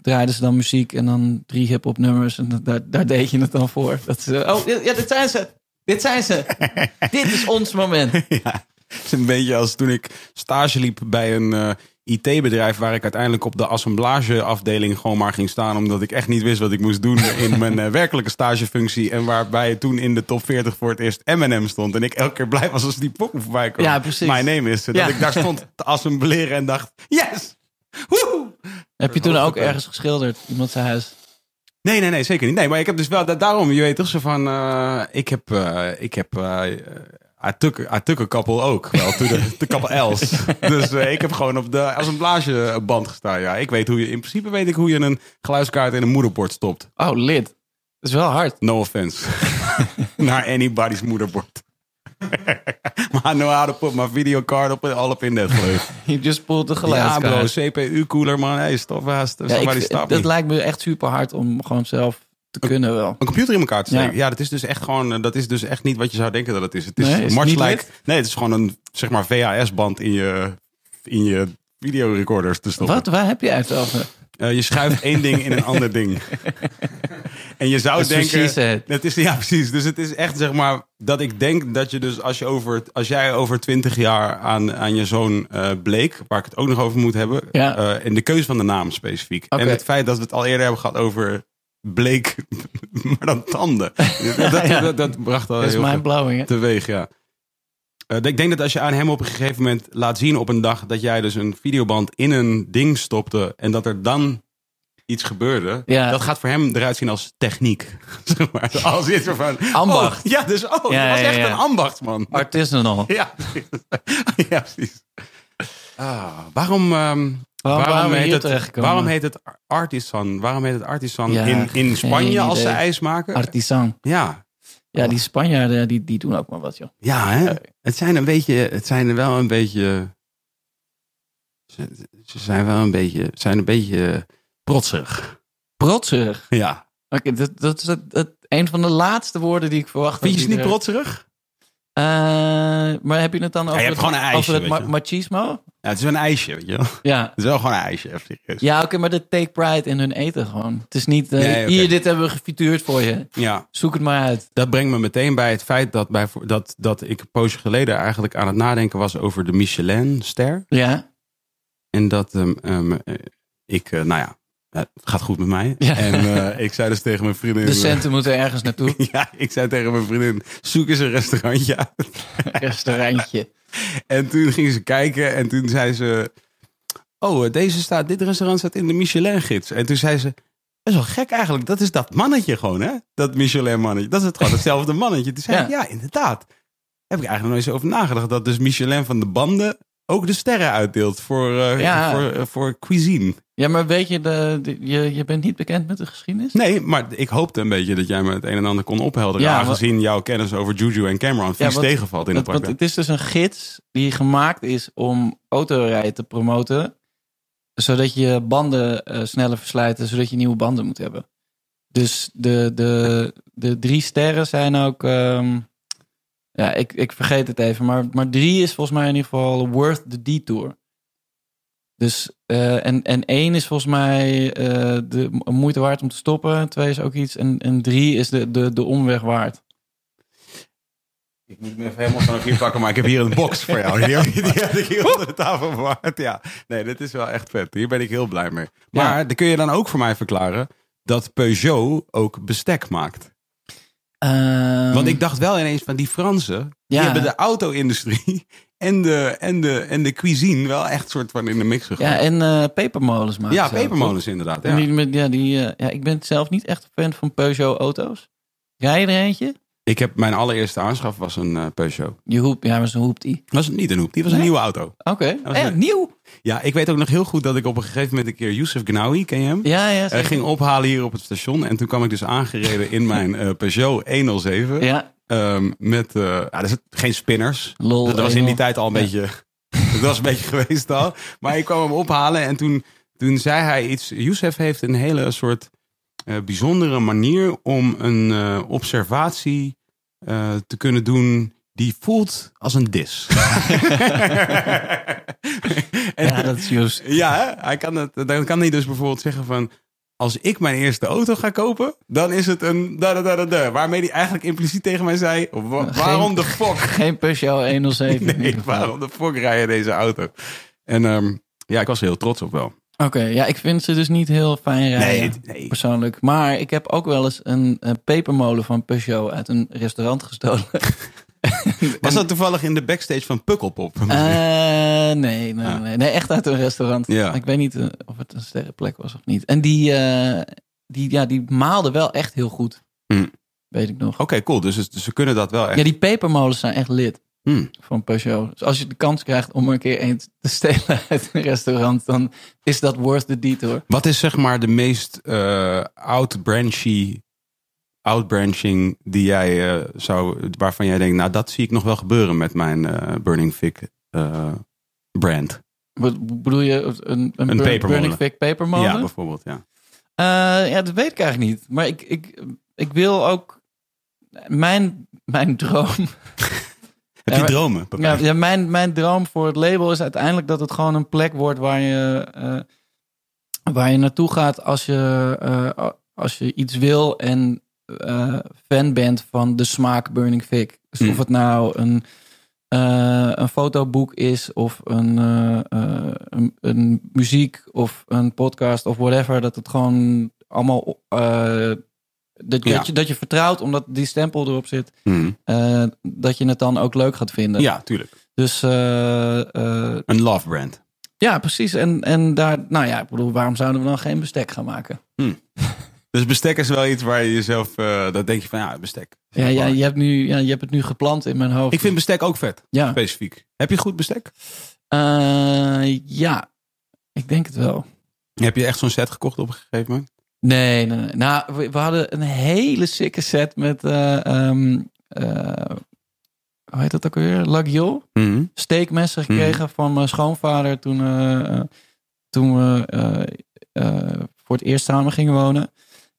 draaiden ze dan muziek en dan drie hip-hop nummers. En daar, daar deed je het dan voor. Dat ze, oh, ja, dit zijn ze. Dit zijn ze. *laughs* dit is ons moment. ja, het is een beetje als toen ik stage liep bij een eh, IT-bedrijf... waar ik uiteindelijk op de assemblageafdeling gewoon maar ging staan... omdat ik echt niet wist wat ik moest doen in mijn eh, werkelijke stagefunctie... en waarbij toen in de top 40 voor het eerst M&M stond... en ik elke keer blij was als die pokken voorbij kwam. Ja, precies. My name is. Dat Ja. ik daar stond te assembleren en dacht... Yes! Woehoe! Heb je toen ook ergens geschilderd? Iemand zijn huis? Nee, nee, nee, zeker niet. Nee, maar ik heb dus wel, da- daarom, je weet toch zo van, eh, ik heb, eh, ik heb, couple ook, wel, to the couple else. *laughs* dus eh, ik heb gewoon op de assemblageband gestaan, ja. Ik weet hoe je, in principe weet ik hoe je een geluidskaart in een moederbord stopt. Oh, lid. Dat is wel hard. No offense. *laughs* *laughs* Naar anybody's moederbord. *laughs* maar I know how to put my videocard op, all up in that. *laughs* Je just pulled ja geluidskaart. bro, CPU-cooler man, hey, stop haast. Ja, ik, stop dat lijkt me echt super hard om gewoon zelf te kunnen wel. Een computer in elkaar te steken. Ja. Ja. dat is dus echt gewoon, eh, dat is dus echt niet wat je zou denken dat het is. Het is, Nee, is much like, nee, het is gewoon een zeg maar VHS-band in je, in je videorecorders te stoppen. Wat? Waar heb je het over? Eh, je schuift één ding in een ander ding. *laughs* en je zou denken, het is ja precies. Dus het is echt zeg maar dat ik denk dat je dus als je over, als jij over twintig jaar aan, aan je zoon eh, bleek, waar ik het ook nog over moet hebben, Ja. en de keuze van de naam specifiek en het feit dat we het al eerder hebben gehad over bleek, *laughs* maar dan tanden. dat, dat, *laughs* Ja. dat, dat bracht al Dat is heel mindblowing, hè? teweeg, ja. Eh, ik denk dat als je aan hem op een gegeven moment laat zien op een dag dat jij dus een videoband in een ding stopte en dat er dan iets gebeurde, Ja. dat gaat voor hem eruit zien als techniek. *laughs* Zeg maar. Als iets van Ambacht. Oh, ja, dus oh, Ja, was echt een ambachtsman. Artisanal. *laughs* Ja, *laughs* ja precies. Ah, waarom, ehm, Waarom heet het, waarom heet het artisan? Waarom heet het artisan Ja, in, in Spanje als ze ijs maken? Artisan. ja, Ja, die Spanjaarden, die, die doen ook maar wat, joh. Ja, hè? Het zijn een beetje, het zijn wel een beetje, ze, ze zijn wel een beetje, zijn een beetje protserig. Protserig. Ja. Oké, dat, dat is het, het- een van de laatste woorden die ik verwacht. Vind je ze niet er- protserig? Eh, maar heb je het dan over, het, gewoon een ijsje, over het ma- machismo? Ja, het is een ijsje, weet je wel. Ja. Het is wel gewoon een ijsje, even. Ja, oké, maar de take pride in hun eten gewoon. Het is niet, eh, Nee, hier, dit hebben we gefituurd voor je. Ja, Zoek het maar uit. dat brengt me meteen bij het feit dat, bij, dat, dat ik een poosje geleden eigenlijk aan het nadenken was over de Michelin-ster. Ja. En dat ehm, ehm, eh, ik, nou ja, het gaat goed met mij. *laughs* Ja. En eh, ik zei dus tegen mijn vriendin... De centen moeten ergens naartoe. *laughs* Ja, ik zei tegen mijn vriendin, zoek eens een restaurantje uit. Restaurantje. *laughs* En toen ging ze kijken en toen zei ze... Oh, deze staat, dit restaurant staat in de Michelin-gids. En toen zei ze... Dat is wel gek eigenlijk. Dat is dat mannetje gewoon, hè? Dat Michelin-mannetje. Dat is het gewoon hetzelfde mannetje. Toen zei Ja. ik, ja, inderdaad. Heb ik eigenlijk nog eens over nagedacht. Dat dus Michelin van de banden ook de sterren uitdeelt voor, eh, Ja. voor, eh, voor cuisine. Ja, maar weet je, de, de- je, je bent niet bekend met de geschiedenis? Nee, maar ik hoopte een beetje dat jij me het een en ander kon ophelderen. Ja, aangezien jouw kennis over Juju en Cameron vies want- tegenvalt in het park. het is dus een gids die gemaakt is om autorijden te promoten. Zodat je banden eh, sneller verslijten, zodat je nieuwe banden moet hebben. Dus de, de, de drie sterren zijn ook. ehm, ja, ik, ik vergeet het even. Maar, maar drie is volgens mij in ieder geval worth the detour. Dus, eh, en, en één is volgens mij eh, de mo- moeite waard om te stoppen. Twee is ook iets. En, en drie is de, de, de omweg waard. Ik moet me even helemaal vanaf hier pakken, maar ik heb hier een box voor jou. Die, heb- ik hier onder de tafel bewaard. Ja, nee, dit is wel echt vet. Hier ben ik heel blij mee. Maar dan kun je dan ook voor mij verklaren dat Peugeot ook bestek maakt. Ehm, Want ik dacht wel ineens van die Fransen, die hebben de auto-industrie *laughs* en de, en, de, en de cuisine wel echt soort van in de mix gegooid. Ja, en eh, pepermolens maken Ja, pepermolens inderdaad. Ja. Die, ja, die, eh, ja, ik ben zelf niet echt een fan van Peugeot-auto's. Rij je er eentje? Ik heb mijn allereerste aanschaf was een eh, Peugeot. Je hoep, ja, maar zo'n hoept die. Was het niet een hoep, die was een Nee? nieuwe auto. Oké, was Eh, leuk. nieuw. Ja, ik weet ook nog heel goed dat ik op een gegeven moment een keer Youssef Gnawi, ken je hem? Ja, ja. Hij zeker. ging ophalen hier op het station. En toen kwam ik dus aangereden in *laughs* mijn Peugeot 107. Ja, Ehm, met, ja, geen spinners. lol. dat was in die tijd al een Ja. beetje... *laughs* Dat was een beetje geweest al. Maar ik kwam hem ophalen en toen, toen zei hij iets... Youssef heeft een hele soort bijzondere manier om een observatie eh, te kunnen doen... die voelt als een dis. *laughs* en, Ja, dat is juist. ja, hij kan het, dan kan hij dus bijvoorbeeld zeggen van... Als ik mijn eerste auto ga kopen, dan is het een da da da da da. Waarmee hij eigenlijk impliciet tegen mij zei... "Wa- waarom de fuck? *laughs* Geen Peugeot *laughs* 107. in Nee, waarom de fuck rij je deze auto? En ehm, ja, ik was er heel trots op wel. Oké, ja, ik vind ze dus niet heel fijn rijden. Nee, nee. Persoonlijk. Maar ik heb ook wel eens een, een pepermolen van Peugeot uit een restaurant gestolen. *laughs* Was dat toevallig in de backstage van Pukkelpop? Eh, nee, nee, Ah. nee, nee, echt uit een restaurant. Ja. Ik weet niet eh, of het een sterrenplek was of niet. En die, eh, die, ja, die maalde wel echt heel goed. Hmm. Weet ik nog. Oké, cool. Dus, dus ze kunnen dat wel echt. Ja, die pepermolens zijn echt lid Hmm. van Peugeot. Dus als je de kans krijgt om er een keer een te stelen *laughs* uit een restaurant, dan is dat worth the detour. Wat is zeg maar de meest eh outbranchy, outbranching die jij eh, zou, waarvan jij denkt, nou dat zie ik nog wel gebeuren met mijn eh, Burning Fig brand. Wat bedoel je? Een, een, Een Burn- pepermolen. Burning Fig pepermolen? Ja, bijvoorbeeld. Ja. Ja, dat weet ik eigenlijk niet. Maar ik, ik, ik wil ook... Mijn, mijn droom... *laughs* Heb je dromen? Ja, ja, mijn, mijn droom voor het label is uiteindelijk dat het gewoon een plek wordt waar je, eh, waar je naartoe gaat als je, eh, als je iets wil en eh, fan bent van de smaak Burning Fig. Dus Hmm. of het nou een, een fotoboek is of een, een, een muziek of een podcast of whatever. Dat het gewoon allemaal... dat, Ja. dat, je, dat je vertrouwt omdat die stempel erop zit. Hmm. eh, dat je het dan ook leuk gaat vinden. Ja, tuurlijk. Dus eh, eh, Een love brand. ja, precies. En, en daar, nou ja, ik bedoel, waarom zouden we dan geen bestek gaan maken? Dus bestek is wel iets waar je jezelf, dat denk je van ja, bestek. Ja, ja, je, hebt nu, ja, je hebt het nu geplant in mijn hoofd. Ik vind bestek ook vet, ja. specifiek. Heb je goed bestek? Ja, ik denk het wel. Heb je echt zo'n set gekocht op een gegeven moment? Nee, nee, nee. Nou, we, we hadden een hele sikke set met, eh, ehm, eh, hoe heet dat ook alweer? Laguiole. Mhm. steekmessen gekregen van mijn schoonvader toen, eh, toen we voor het eerst samen gingen wonen.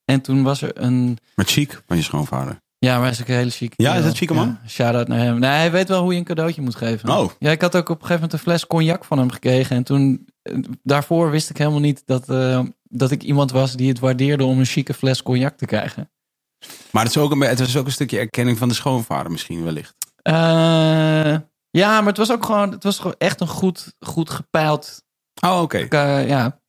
En toen was er een. Maar chic van je schoonvader. Ja, maar hij is ook een hele chic. Ja, is het chique man? Ja, shout-out naar hem. Nee, hij weet wel hoe je een cadeautje moet geven. Oh. Ja, ik had ook op een gegeven moment een fles cognac van hem gekregen. En toen, daarvoor wist ik helemaal niet dat, dat ik iemand was die het waardeerde om een chique fles cognac te krijgen. Maar het is, ook een, het is ook een stukje erkenning van de schoonvader misschien wellicht. Eh, ja, maar het was ook gewoon, het was gewoon echt een goed, goed gepeild Oh, oké. Ja,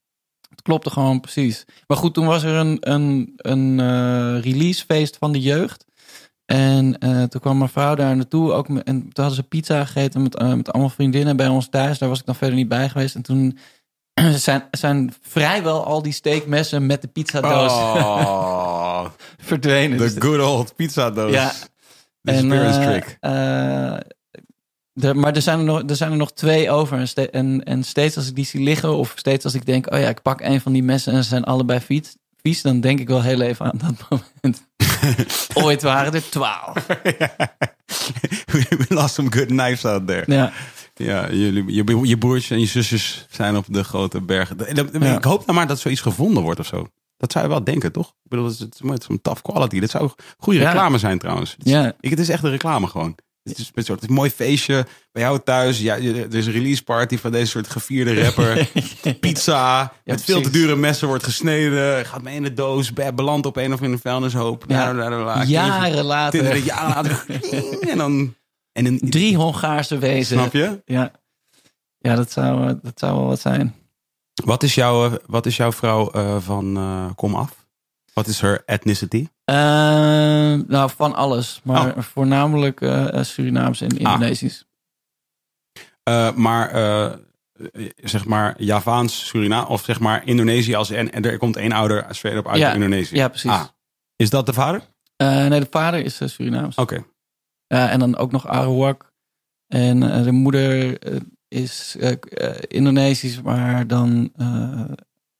het klopte gewoon precies. Maar goed, toen was er een, een, een eh, releasefeest van de jeugd. En eh, toen kwam mijn vrouw daar naartoe. Ook met, en toen hadden ze pizza gegeten met, met allemaal vriendinnen bij ons thuis. Daar was ik dan verder niet bij geweest. En toen *clears throat* zijn, zijn vrijwel al die steekmessen met de pizzadoos Oh, *laughs* verdwenen. Dus the good old pizza doos. Ja. En, experience eh, trick. eh, maar er zijn er, nog, er zijn er nog twee over. En, ste- en, en steeds als ik die zie liggen, of steeds als ik denk, oh ja, ik pak een van die messen en ze zijn allebei vies, vies dan denk ik wel heel even aan dat *laughs* moment. *laughs* Ooit waren er twaalf. We lost some good knives out there. Ja, Ja, jullie, je, je broertjes en je zusjes zijn op de grote bergen. Ja. Ik hoop nou maar dat zoiets gevonden wordt of zo. Dat zou je wel denken, toch? Ik bedoel, het is zo'n tough quality. Dat zou goede Ja. reclame zijn trouwens. Het is, ja. ik, het is echt een reclame gewoon. Het is een soort een mooi feestje bij jou thuis. Ja, er is een release party van deze soort gevierde rapper. *laughs* Pizza met veel te dure messen wordt gesneden. Gaat mee in de doos. be- Belandt op een of andere vuilnishoop. Ja. Bla, bla, bla, bla. Jaren later. Kinderen jaren later. *laughs* En dan... En een, Drie Hongaarse wezen. Snap je? Ja, ja dat, zou, eh, dat zou wel wat zijn. Wat is jouw, eh, wat is jouw vrouw eh, van eh, kom af? Wat is haar ethnicity? Eh, nou, van alles. Maar Oh. voornamelijk Surinaams en Indonesisch. Eh, maar zeg maar Javaans, Suriname of zeg maar Indonesië als en, en er komt één ouder straight up uit Ja, Indonesië. ja, precies. Ah. Is dat de vader? Nee, de vader is Surinaams. Oké. En dan ook nog Arawak. En eh, de moeder eh, is eh, eh, Indonesisch, maar dan eh,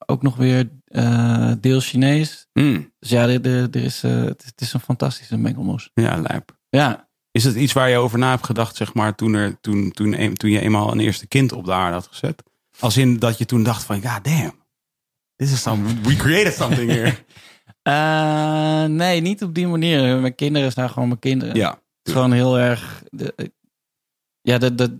ook nog weer eh, deel Chinees. Hmm. Dus ja, er, er, is, eh, het, is een fantastische mengelmoes. Ja, lijp. Ja, Is het iets waar je over na hebt gedacht, zeg maar, toen, er, toen, toen, toen je eenmaal een eerste kind op de aarde had gezet? Als in dat je toen dacht van, ja, damn. This is some, we created something here. *laughs* Eh, nee, niet op die manier. Mijn kinderen zijn gewoon mijn kinderen. ja. Het is gewoon heel erg. De, ja, dat, dat,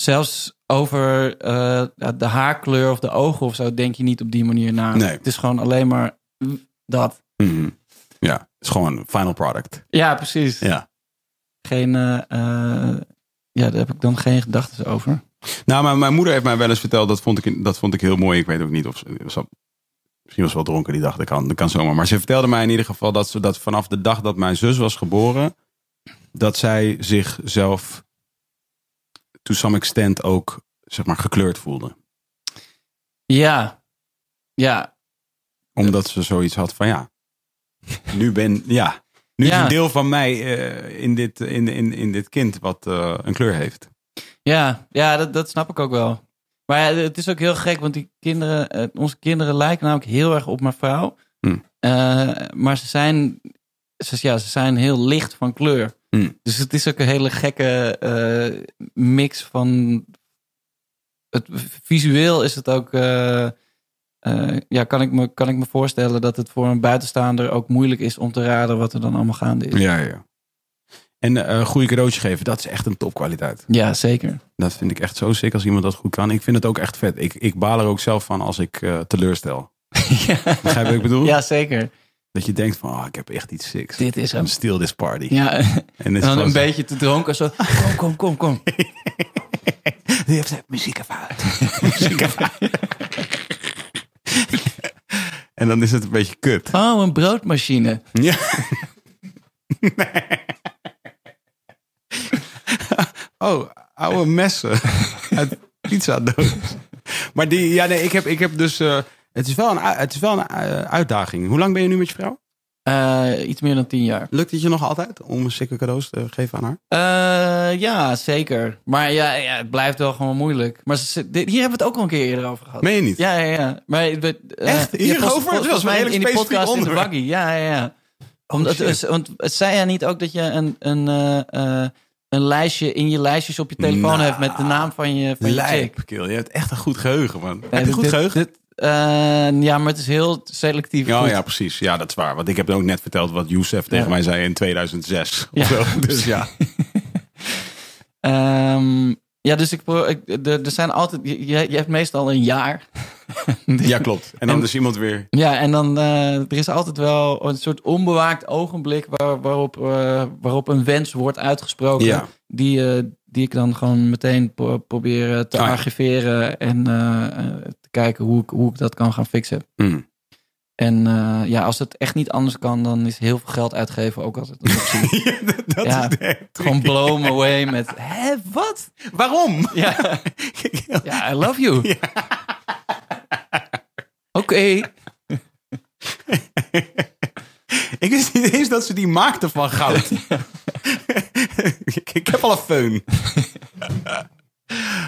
zelfs over eh, de haarkleur of de ogen of zo denk je niet op die manier na. Nee. Het is gewoon alleen maar dat. Mhm. Ja, het is gewoon final product. Ja, precies. Ja. Geen, eh, eh, ja, daar heb ik dan geen gedachten over. Nou, maar mijn moeder heeft mij wel eens verteld, dat vond ik, dat vond ik heel mooi. Ik weet ook niet of ze, misschien was wel dronken die dag, dat kan, dat kan zomaar. Maar ze vertelde mij in ieder geval dat ze dat vanaf de dag dat mijn zus was geboren, dat zij zichzelf to some extent ook, zeg maar, gekleurd voelde. Ja, ja, Omdat ze zoiets had van, ja, nu ben, ja, nu is een deel van mij eh, in, dit, in, in, in dit kind wat eh, een kleur heeft. ja, ja dat, dat snap ik ook wel. Maar ja, het is ook heel gek, want die kinderen, eh, onze kinderen lijken namelijk heel erg op mijn vrouw. Hm. Maar ze zijn, ze, ja, ze zijn heel licht van kleur. Hm. Dus het is ook een hele gekke eh, mix van. Het, visueel is het ook. eh, eh, ja, kan ik, me, kan ik me voorstellen dat het voor een buitenstaander ook moeilijk is om te raden wat er dan allemaal gaande is. Ja, ja. En een goede cadeautje geven, dat is echt een topkwaliteit. Ja, zeker. Dat vind ik echt zo sick als iemand dat goed kan. Ik vind het ook echt vet. Ik, ik baal er ook zelf van als ik teleurstel. *laughs* ja. Begrijp je wat ik bedoel? ja, zeker. Dat je denkt van, oh, ik heb echt iets siks. Dit is hem. Steal this party. Ja, En, het dan een zo- beetje te dronken. Zo, kom, kom, kom, kom. *laughs* Je hebt de muziek uit. *laughs* muziek *laughs* en dan is het een beetje kut. Oh, een broodmachine. Ja. oh, oude messen uit pizzadoos. Maar die, ja, nee, ik heb, ik heb dus. eh, het is wel een, het is wel een eh, uitdaging. Hoe lang ben je nu met je vrouw? Eh, iets meer dan tien jaar. Lukt het je nog altijd om een sikke cadeaus te geven aan haar? Eh, ja, zeker. Maar ja, ja, het blijft wel gewoon moeilijk. Maar ze, dit- hier hebben we het ook al een keer eerder over gehad. Meen je niet? Ja, ja, ja. Maar, Echt? ja, Hierover? was Volgens een mij hele in die podcast in de waggie. Ja, ja, ja. Omdat, shit. dus, want het zei jij niet ook dat je een, een, een lijstje in je lijstjes op je telefoon Nou, hebt met de naam van je, van je chick? Kill. Je hebt echt een goed geheugen, man. Nee, heb je dit- goed geheugen? dit, eh, ja, maar het is heel selectief. Ja, goed. ja, precies. Ja, dat is waar. Want ik heb ook net verteld wat Youssef tegen mij zei in 2006. Ja. Of zo. *laughs* Dus ja. *laughs* Ehm, ja, dus ik, ik, er, zijn altijd. Je, je hebt meestal een jaar. *laughs* ja, klopt. En dan En- is iemand weer... Ja, en dan uh, er is altijd wel een soort onbewaakt ogenblik waar, waarop, uh, waarop een wens wordt uitgesproken. Ja. Die, uh, die ik dan gewoon meteen pro probeer te Ah, ja. archiveren en te kijken hoe ik, hoe ik dat kan gaan fixen. Mm. En uh, ja, als het echt niet anders kan, dan is heel veel geld uitgeven ook altijd een optie. *laughs* ja, dat, dat Ja, is gewoon blow me away met, hè, wat? Waarom? Ja, *laughs* ja I love you. Oké. *laughs* ik wist niet eens dat ze die maakten van goud. ik, *laughs* ik heb al een föhn.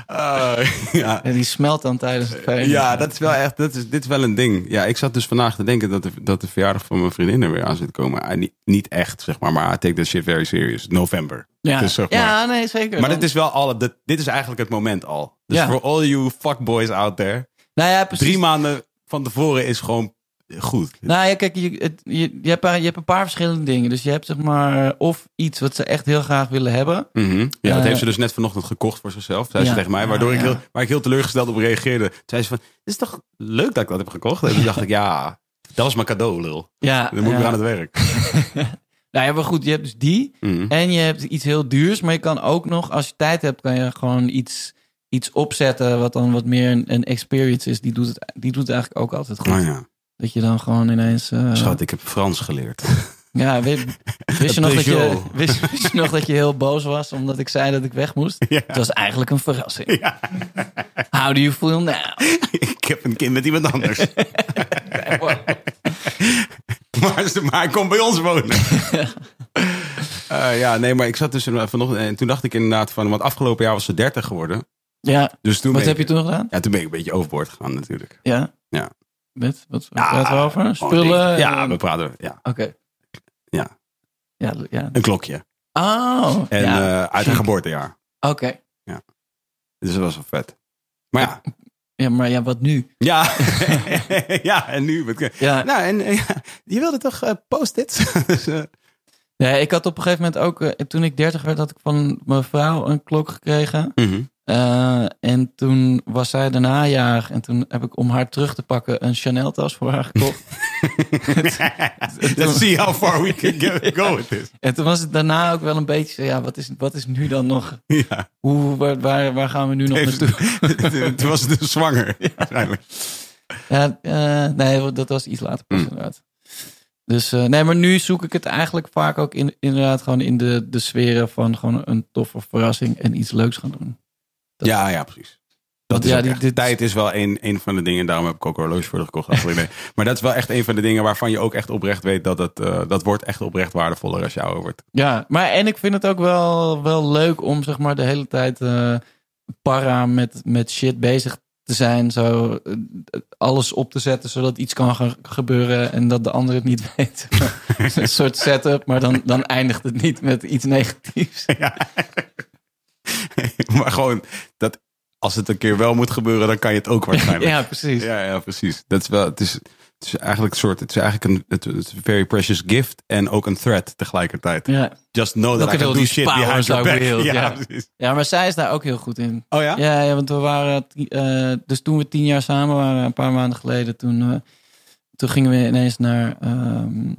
Ah, ja. En die smelt dan tijdens het feest. Ja, dat is wel echt, dat is, dit is wel een ding. Ja, ik zat dus vandaag te denken dat de, dat de verjaardag van mijn vriendin er weer aan zit te komen. Ah, niet, niet echt, zeg maar, maar I take that shit very serious. November. Ja, Dus zeg maar- ja nee, zeker. Maar Dan- dit is wel al, dit, dit is eigenlijk het moment al. Dus Ja. voor all you fuckboys out there. nou ja, precies. Drie maanden van tevoren is gewoon goed. Nou ja, kijk, je, het, je, je, hebt, je hebt een paar verschillende dingen. Dus je hebt zeg maar of iets wat ze echt heel graag willen hebben. Mhm. Ja, dat Eh, heeft ze dus net vanochtend gekocht voor zichzelf, zei ze Ja. tegen mij. Waardoor ik heel, waar ik heel teleurgesteld op reageerde. Toen zei ze van, het is toch leuk dat ik dat heb gekocht? En toen dacht ik, ja, dat was mijn cadeau, lul. Ja, Dan moet ik weer aan het werk. *laughs* Nou ja, maar goed, je hebt dus die. Mhm. En je hebt iets heel duurs. Maar je kan ook nog, als je tijd hebt, kan je gewoon iets, iets opzetten. Wat dan wat meer een, een experience is. Die doet, het, die doet het eigenlijk ook altijd goed. Oh ja. Dat je dan gewoon ineens. eh, Schat, ik heb Frans geleerd. *laughs* Ja, weet, wist, je nog dat je, wist, wist je nog dat je heel boos was omdat ik zei dat ik weg moest? Ja. Het was eigenlijk een verrassing. How do you feel now? ik heb een kind met iemand anders. *laughs* maar, hij komt bij ons wonen. *laughs* Eh, ja, nee, maar ik zat dus vanochtend en toen dacht ik inderdaad van, want afgelopen jaar was ze 30 geworden. Ja, Dus toen wat heb je toen gedaan? Ja, toen ben ik een beetje overboord gegaan natuurlijk. Ja? Ja. Met? Wat, wat Ja, praten we over? Gewoon Spullen? Ja, we praten. Ja, Oké. Ja. Ja, ja. een klokje. Oh. En ja. eh, uit haar geboortejaar. Oké. Dus dat was wel vet. Maar ja, Ja, maar ja, wat nu? ja, *laughs* ja en nu? Wat, Ja. nou, en eh, ja, je wilde toch eh, post-its? *laughs* dus, Ja, ik had op een gegeven moment ook, toen ik 30 werd, had ik van mijn vrouw een klok gekregen. mhm. Eh, en toen was zij daarna jarig. En toen heb ik om haar terug te pakken een Chanel tas voor haar gekocht. *laughs* *laughs* Let's see how far we can get, go with this. en toen was het daarna ook wel een beetje, ja, wat is, wat is nu dan nog? Ja. Hoe, waar, waar, waar gaan we nu nog naartoe? *laughs* Toen was het dus zwanger. Waarschijnlijk. Ja, eh, nee, dat was iets later pas Mm. inderdaad. Dus eh, nee, maar nu zoek ik het eigenlijk vaak ook in, inderdaad gewoon in de, de sferen van gewoon een toffe verrassing en iets leuks gaan doen. Dat- Ja, ja, precies. Dat is ja, die- dit- tijd is wel een, een van de dingen. Daarom heb ik ook een horloge voor gekocht. *laughs* Nee. Maar dat is wel echt een van de dingen waarvan je ook echt oprecht weet dat het eh, dat wordt echt oprecht waardevoller als je ouder wordt. Ja, maar en ik vind het ook wel, wel leuk om zeg maar de hele tijd eh, para met, met shit bezig te zijn. Zo eh, alles op te zetten zodat iets kan ge- gebeuren en dat de ander het niet *laughs* weet. een soort setup, maar dan, dan eindigt het niet met iets negatiefs. *laughs* *laughs* maar gewoon dat als het een keer wel moet gebeuren, dan kan je het ook *laughs* waarschijnlijk. Ja, precies. Ja, ja, precies. Dat is wel, het is, het is eigenlijk een soort, het is eigenlijk een, het, is een very precious gift en ook een threat tegelijkertijd. Ja. Just know that I can do shit behind your back. *laughs* Ja, ja. precies. ja, maar zij is daar ook heel goed in. Oh ja? Ja, ja want we waren, eh, dus toen we tien jaar samen waren, een paar maanden geleden, toen, eh, toen gingen we ineens naar, ehm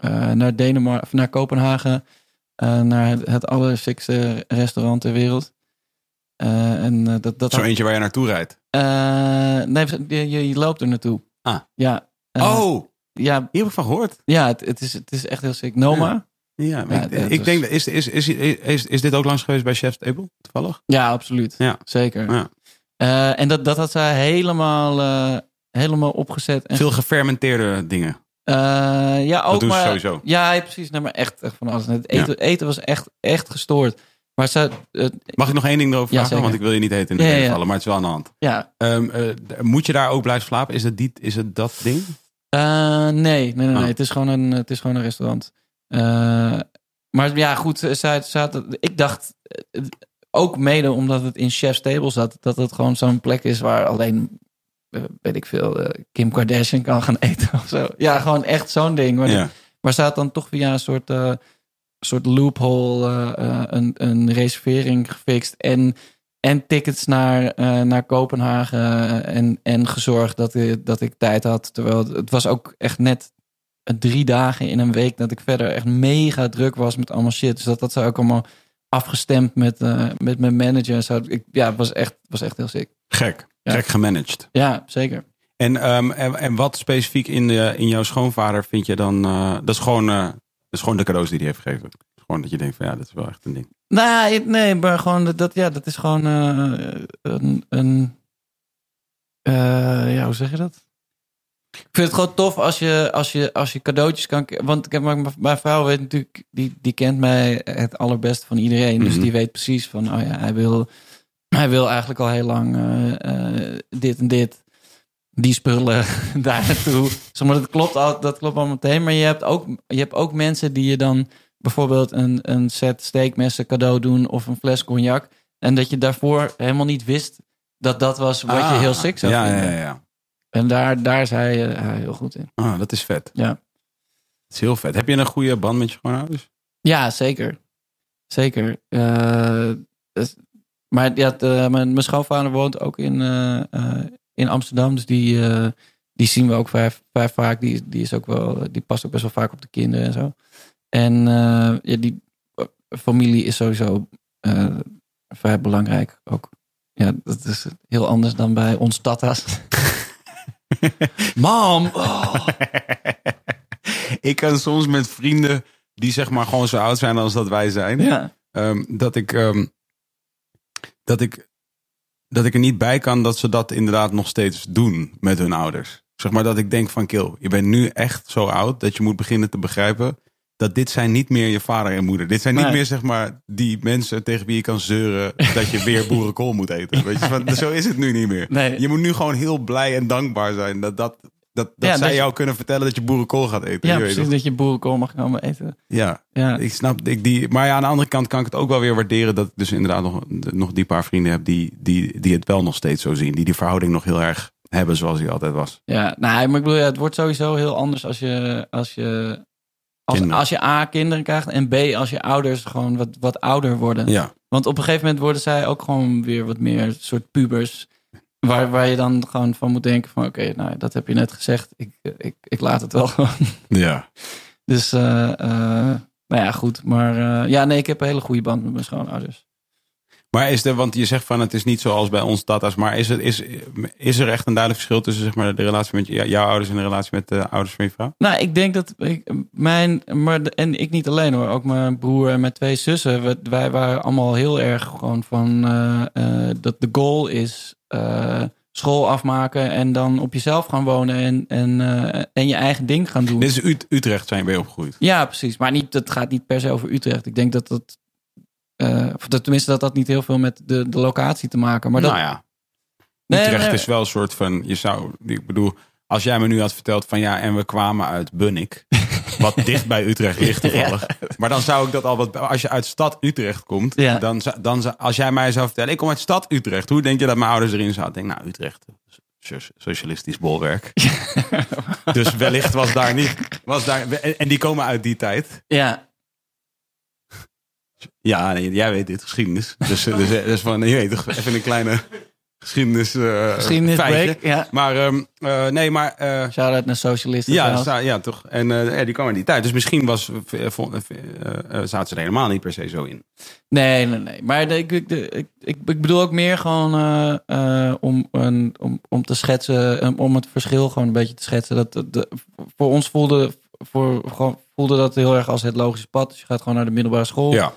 eh, naar Denemarken, of naar Kopenhagen, eh, naar het, het allersikste restaurant ter wereld. Eh, en eh, dat, dat Zo eentje waar je naartoe rijdt. Nee, je, je, je loopt er naartoe. Ah. Ja. oh, Ja, hier heb ik van gehoord. ja het, het, is, het is echt heel sick. Noma? Ja, ik, dat ik was- denk, is, is, is, is, is, dit ook langs geweest bij Chef's Table, toevallig? Ja, absoluut. Ja. Zeker. Ja. En dat, dat had zij helemaal, helemaal opgezet. En, Veel gefermenteerde dingen. Eh, ja, ook ze maar, sowieso. Ja, precies. Nee, maar echt, echt van alles. Het eten, eten was echt, echt gestoord. Maar ze, Mag ik nog één ding erover Ja, vragen? Want ik wil je niet heten in de Ja, vallen, maar het is wel aan de hand. ja, Ehm, eh, moet je daar ook blijven slapen? Is het, die, is het dat ding? Eh, nee, nee, nee, nee. Oh. Het, is gewoon een, het is gewoon een restaurant. Maar ja, goed, zij zaten. Ik dacht ook mede omdat het in Chef's Table zat, dat het gewoon zo'n plek is waar alleen, weet ik veel, eh, Kim Kardashian kan gaan eten of zo. Ja, gewoon echt zo'n ding. Maar, Ja. maar had dan toch via een soort, eh, soort loophole eh, eh, een, een reservering gefixt en. En tickets naar, eh, naar Kopenhagen en, en gezorgd dat, ik- dat ik tijd had. Terwijl het, was ook echt net drie dagen in een week dat ik verder echt mega druk was met allemaal shit. Dus dat, dat ze ook allemaal afgestemd met, eh, met mijn manager. Zo. Ik, ja, het was echt, was echt heel sick. Gek. Ja. Gek gemanaged. Ja, zeker. En, ehm, en, en wat specifiek in, de, in jouw schoonvader vind je dan... eh, dat, is gewoon, eh, dat is gewoon de cadeaus die hij heeft gegeven. Gewoon dat je denkt van ja, dat is wel echt een ding. Nou, nee, maar gewoon dat- dat, ja, dat is gewoon eh, een, een ja, hoe zeg je dat? Ik vind het gewoon tof als je, als je, als je cadeautjes kan. Want ik heb, mijn, mijn vrouw weet natuurlijk, die, die kent mij het allerbest van iedereen. Dus Mhm. die weet precies van, oh ja, hij wil hij wil eigenlijk al heel lang eh, eh, dit en dit. Die spullen *laughs* daar naartoe. Maar, dat, klopt al, dat klopt al meteen. Maar je hebt, ook, je hebt ook mensen die je dan bijvoorbeeld een, een set steekmessen cadeau doen of een fles cognac. En dat je daarvoor helemaal niet wist dat dat was wat je Ah, heel sick zou ja, vinden. ja, ja, ja. En daar, daar is hij, eh, hij heel goed in. Ah, dat is vet. Ja. Dat is heel vet. Heb je een goede band met je schoonouders? Ja, zeker. Zeker. Dus- maar ja, de- mijn, mijn schoonvader woont ook in, eh, eh, in Amsterdam. Dus die, eh, die zien we ook vrij, vrij vaak. Die, die, is ook wel, die past ook best wel vaak op de kinderen en zo. En eh, ja, die eh, familie is sowieso eh, vrij belangrijk ook. Ja, dat is heel anders dan bij ons tata's. *laughs* Mam! oh. *laughs* ik kan soms met vrienden die zeg maar gewoon zo oud zijn als dat wij zijn. Ja. ehm, dat ik ehm, dat ik dat ik er niet bij kan dat ze dat inderdaad nog steeds doen met hun ouders. Zeg maar dat ik denk van kill, je bent nu echt zo oud dat je moet beginnen te begrijpen dat dit zijn niet meer je vader en moeder. Dit zijn niet Nee. meer zeg maar die mensen tegen wie je kan zeuren *laughs* dat je weer boerenkool moet eten. Weet je, van, zo is het nu niet meer. Nee. Je moet nu gewoon heel blij en dankbaar zijn dat dat dat, dat Ja, zij dat je- jou kunnen vertellen dat je boerenkool gaat eten. ja, Je precies. Dat je boerenkool mag komen eten. Ja, Ja. ik snap ik die. Maar ja, aan de andere kant kan ik het ook wel weer waarderen dat ik dus inderdaad nog, nog die paar vrienden heb die, die, die het wel nog steeds zo zien. Die die verhouding nog heel erg hebben zoals die altijd was. Ja, nou, maar ik bedoel, ja, het wordt sowieso heel anders als je, als je, als, Kinderen. als je A, kinderen krijgt en B, als je ouders gewoon wat, wat ouder worden. Ja, Want op een gegeven moment worden zij ook gewoon weer wat meer soort pubers. Waar, waar je dan gewoon van moet denken van, oké, nou, dat heb je net gezegd. Ik, ik, ik laat het wel gewoon. ja. Dus, eh, eh, nou ja, goed. Maar eh, ja, nee, ik heb een hele goede band met mijn schoonouders. Maar is er, want je zegt van het is niet zoals bij ons tata's, maar is, het, is, is er echt een duidelijk verschil tussen zeg maar, de relatie met jou- jouw ouders en de relatie met de ouders van je vrouw? Nou, ik denk dat ik, mijn, maar de- en ik niet alleen hoor, ook mijn broer en mijn twee zussen, we- wij waren allemaal heel erg gewoon van dat de goal is eh, school afmaken en dan op jezelf gaan wonen en, en, eh, en je eigen ding gaan doen. Dit is Ut- Utrecht zijn we opgegroeid. Ja, precies. Maar niet, het gaat niet per se over Utrecht. Ik denk dat dat, eh, of dat tenminste dat dat niet heel veel met de, de locatie te maken. Maar dat, nou ja, Nee, Utrecht nee. is wel een soort van, je zou, ik bedoel, als jij me nu had verteld van ja, en we kwamen uit Bunnik, wat *laughs* dicht bij Utrecht ligt toevallig. Maar dan zou ik dat al wat, als je uit stad Utrecht komt, Ja. dan, dan, als jij mij zou vertellen, ik kom uit stad Utrecht, hoe denk je dat mijn ouders erin zaten? Ik denk, nou, Utrecht, so- socialistisch bolwerk. *laughs* dus wellicht was daar niet, was daar, en, en die komen uit die tijd. ja, Ja, nee, jij weet dit, geschiedenis. Dus, dus, dus van, je weet toch, even een kleine geschiedenis, eh geschiedenisbreak. feitje. Ja. Maar ehm, eh, nee, maar eh, Shout-out naar socialisten. ja, sta- ja, toch. En eh, ja, die kwam in die tijd. Dus misschien was, eh, eh, eh, zaten ze er helemaal niet per se zo in. Nee, nee, nee. Maar de, ik, ik, de- ik, ik, ik bedoel ook meer gewoon eh, eh, om, een, om, om te schetsen, um, om het verschil gewoon een beetje te schetsen. Dat, de- voor ons voelde, voor, gewoon, voelde dat heel erg als het logische pad. Dus je gaat gewoon naar de middelbare school. Ja,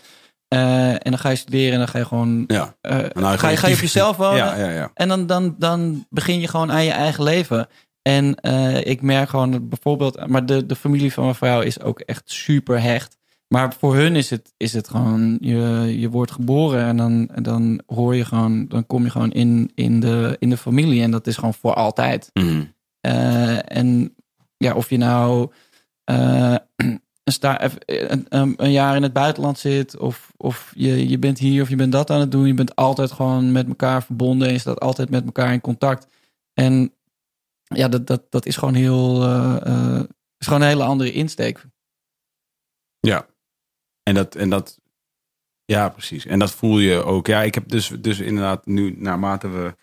Eh, en dan ga je studeren en dan ga je gewoon. ja. nou, ga, je, ga je op jezelf wonen. Ja, ja, ja. En dan, dan, dan begin je gewoon aan je eigen leven. En eh, ik merk gewoon dat bijvoorbeeld, maar de, de familie van mijn vrouw is ook echt super hecht. Maar voor hun is het, is het gewoon, je, je wordt geboren en dan, dan hoor je gewoon, dan kom je gewoon in, in, de, in de familie. En dat is gewoon voor altijd. Mhm. En ja, of je nou sta, een, een, jaar in het buitenland zit, of, of je, je bent hier of je bent dat aan het doen, je bent altijd gewoon met elkaar verbonden en je staat altijd met elkaar in contact. En ja, dat, dat, dat is gewoon heel, eh, eh, is gewoon een hele andere insteek. Ja. En dat, en dat, ja, precies. En dat voel je ook. Ja, ik heb dus, dus inderdaad nu, naarmate we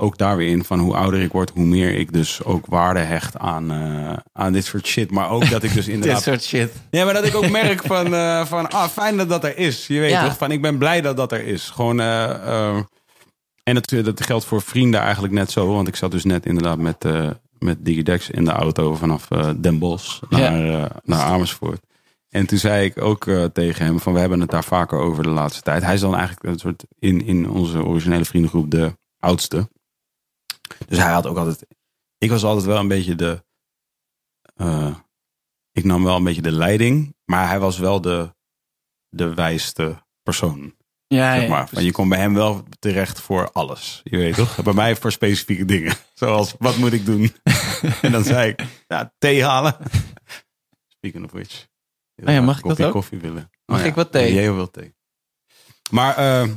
ook daar weer in van hoe ouder ik word, hoe meer ik dus ook waarde hecht aan, eh, aan dit soort shit. Maar ook dat ik dus *laughs* Dit inderdaad soort shit. Ja, maar dat ik ook merk van, eh, van ah, fijn dat dat er is. Je weet Ja. toch, van ik ben blij dat dat er is. Gewoon, eh, en dat, dat geldt voor vrienden eigenlijk net zo. Want ik zat dus net inderdaad met, met Digidex in de auto vanaf Den Bosch naar, naar Amersfoort. En toen zei ik ook tegen hem van we hebben het daar vaker over de laatste tijd. Hij is dan eigenlijk een soort in, in onze originele vriendengroep de oudste. Dus hij had ook altijd. Ik was altijd wel een beetje de. eh, ik nam wel een beetje de leiding, maar hij was wel de, de wijste persoon. Ja, zeg maar. Je komt bij hem wel terecht voor alles. Je weet toch? bij mij voor specifieke dingen. *laughs* Zoals, wat moet ik doen? *laughs* en dan zei ik, ja, thee halen. Speaking of which. Oh ja, mag ik dat ook? koffie willen. Mag Oh ja, ik wat thee? Jij wil thee. Maar eh,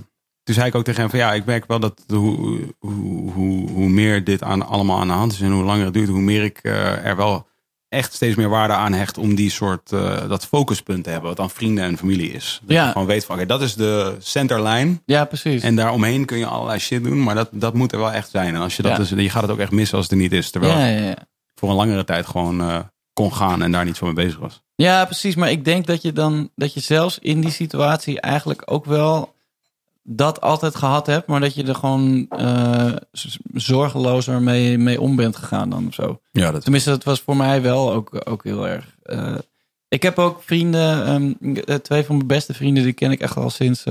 toen zei ik ook tegen hem van ja, ik merk wel dat hoe, hoe, hoe, hoe meer dit aan, allemaal aan de hand is en hoe langer het duurt, hoe meer ik eh, er wel echt steeds meer waarde aan hecht om die soort, eh, dat focuspunt te hebben, wat dan vrienden en familie is. Dat Ja. je gewoon weet van oké, dat is de centerlijn. Ja, precies. En daaromheen kun je allerlei shit doen, maar dat, dat moet er wel echt zijn. En als je dat Ja. dus, je gaat het ook echt missen als het er niet is. Terwijl ja, ja. voor een langere tijd gewoon eh, kon gaan en daar niet zo mee bezig was. Ja, precies. Maar ik denk dat je dan dat je zelfs in die situatie eigenlijk ook wel dat altijd gehad hebt, maar dat je er gewoon z- zorgelozer mee, mee om bent gegaan dan of zo. Ja, dat Tenminste, dat was voor mij wel ook, ook heel erg. eh, ik heb ook vrienden, ehm, eh, twee van mijn beste vrienden, die ken ik echt al sinds,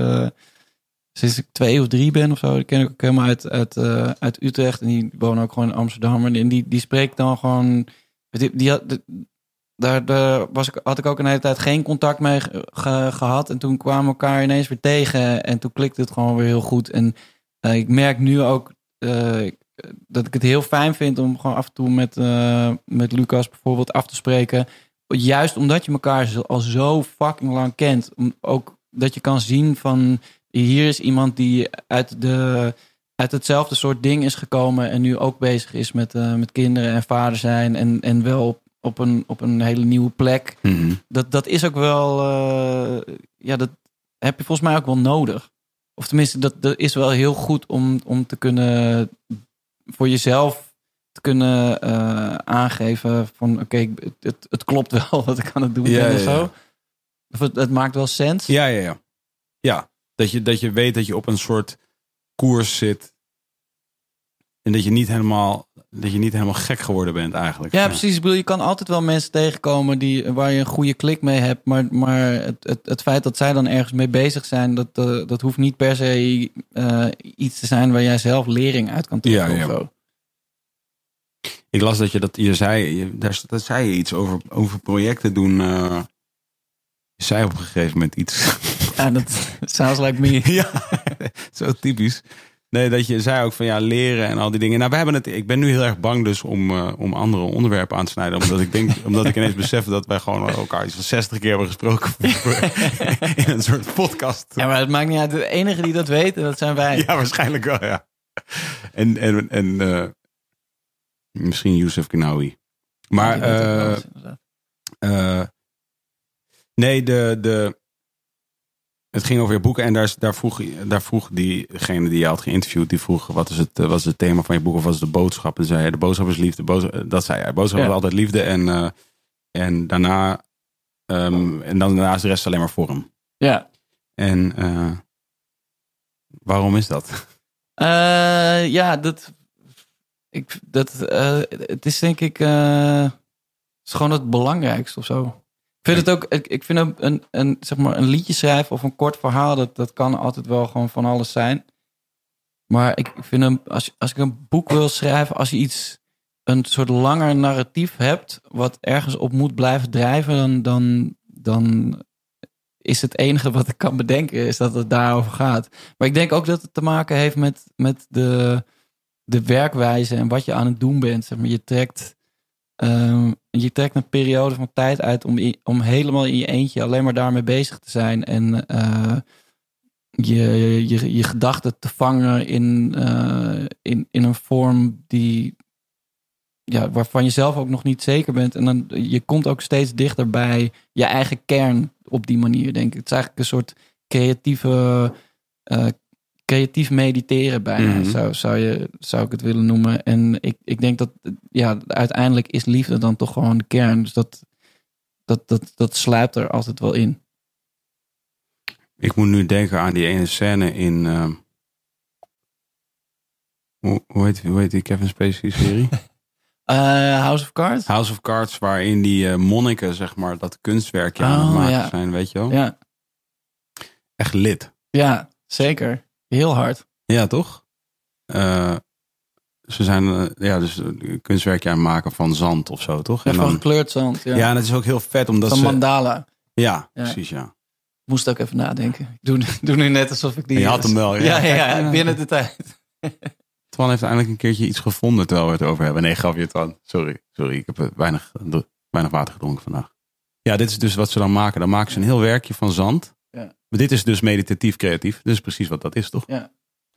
sinds ik twee of drie ben of zo. Die ken ik ook helemaal uit, uit, uit Utrecht en die wonen ook gewoon in Amsterdam. En die, die spreekt dan gewoon. Die, die had, daar, was ik, had ik ook een hele tijd geen contact mee ge- ge- gehad. En toen kwamen we elkaar ineens weer tegen. En toen klikte het gewoon weer heel goed. En eh, ik merk nu ook eh, dat ik het heel fijn vind om gewoon af en toe met, eh, met Lucas bijvoorbeeld af te spreken. Juist omdat je elkaar al zo fucking lang kent. Om ook dat je kan zien van hier is iemand die uit, de, uit hetzelfde soort ding is gekomen. En nu ook bezig is met, met kinderen en vader zijn. En, en wel op, een, op een hele nieuwe plek. Mhm. Dat, dat is ook wel, eh, ja, dat heb je volgens mij ook wel nodig. Of tenminste, dat, dat is wel heel goed om, om te kunnen, voor jezelf te kunnen eh, aangeven van oké, het, het, klopt wel *laughs* wat ik aan het doen Ja, ben of ja, ja. zo. Of het, het maakt wel sens. Ja, ja, ja. Ja, dat je, dat je weet dat je op een soort koers zit. En dat je niet helemaal, dat je niet helemaal gek geworden bent eigenlijk. Ja, precies. Ik bedoel, je kan altijd wel mensen tegenkomen die, waar je een goede klik mee hebt. Maar, maar het, het, het feit dat zij dan ergens mee bezig zijn, dat, dat hoeft niet per se eh, iets te zijn waar jij zelf lering uit kan trekken Ja, ja. of zo. Ik las dat je dat, je zei, je, daar, daar zei je iets over, over projecten doen. eh, je zei op een gegeven moment iets. Ja, dat *laughs* sounds like me. ja, *laughs* zo typisch. Nee, dat je zei ook van ja, leren en al die dingen. Nou, we hebben het. Ik ben nu heel erg bang dus om, eh, om andere onderwerpen aan te snijden. Omdat ik denk, *laughs* omdat ik ineens besef dat wij gewoon elkaar iets van 60 keer hebben gesproken *laughs* in een soort podcast. Ja, maar het maakt niet uit. De enige die dat weten, dat zijn wij. Ja, waarschijnlijk wel, ja. En, en, en eh, misschien Youssef Kinawi. Maar eh, eh, nee, de, de, het ging over je boeken en daar, daar, vroeg, daar vroeg diegene die je had geïnterviewd, die vroeg wat is, het, eh, wat is het thema van je boek of wat is de boodschap? En zei hij, de boodschap is liefde. Eh, dat zei hij. Boodschap Ja. is altijd liefde en, eh, en daarna ehm, en dan daarna is de rest alleen maar vorm. Ja. En waarom is dat? Ja, dat. Ik, dat het is denk ik. het is gewoon het belangrijkste of zo. Vind het ook. Ik, vind een, een, een, zeg maar een liedje schrijven of een kort verhaal. Dat, dat kan altijd wel gewoon van alles zijn. Maar ik vind hem. Als, als ik een boek wil schrijven. Als je iets. Een soort langer narratief hebt. Wat ergens op moet blijven drijven. Dan, dan, dan is het enige wat ik kan bedenken. Is dat het daarover gaat. Maar ik denk ook dat het te maken heeft met, met de, de werkwijze en wat je aan het doen bent. Zeg maar, je, trekt, ehm, je trekt een periode van tijd uit om, om helemaal in je eentje alleen maar daarmee bezig te zijn. En eh, je, je, je gedachten te vangen in, eh, in, in een vorm die, ja, waarvan je zelf ook nog niet zeker bent. En dan, je komt ook steeds dichter bij je eigen kern op die manier, denk ik. Het is eigenlijk een soort creatieve, eh, creatief mediteren bijna, Mhm. zou, zou, je, zou ik het willen noemen. En ik, ik denk dat, ja, uiteindelijk is liefde dan toch gewoon de kern. Dus dat, dat, dat, dat sluipt er altijd wel in. Ik moet nu denken aan die ene scène in. ehm, hoe, hoe, heet, hoe heet die Kevin Spacey serie? *laughs* Eh, House of Cards? House of Cards, waarin die eh, monniken, zeg maar, dat kunstwerkje aan het Oh, maken ja. zijn, weet je wel? Ja, Echt lid. ja, zeker. Heel hard. Ja, toch? Eh, ze zijn eh, ja, dus een kunstwerkje het maken van zand of zo, toch? Ja, En van dan, gekleurd zand. Ja, ja, en het is ook heel vet omdat van ze. mandala. Ja, Ja. precies, ja. Moest ook even nadenken. Ik doe, *laughs* doe nu net alsof ik die... Je had hem wel, ja. Ja, ja, binnen de tijd. *laughs* Twan heeft eindelijk een keertje iets gevonden terwijl we het over hebben. Nee, grapje Twan. Sorry, sorry. Ik heb eh, weinig, weinig water gedronken vandaag. Ja, dit is dus wat ze dan maken. Dan maken ze een heel werkje van zand. Ja. Maar dit is dus meditatief creatief. Dus precies wat dat is, toch? Ja. Ja,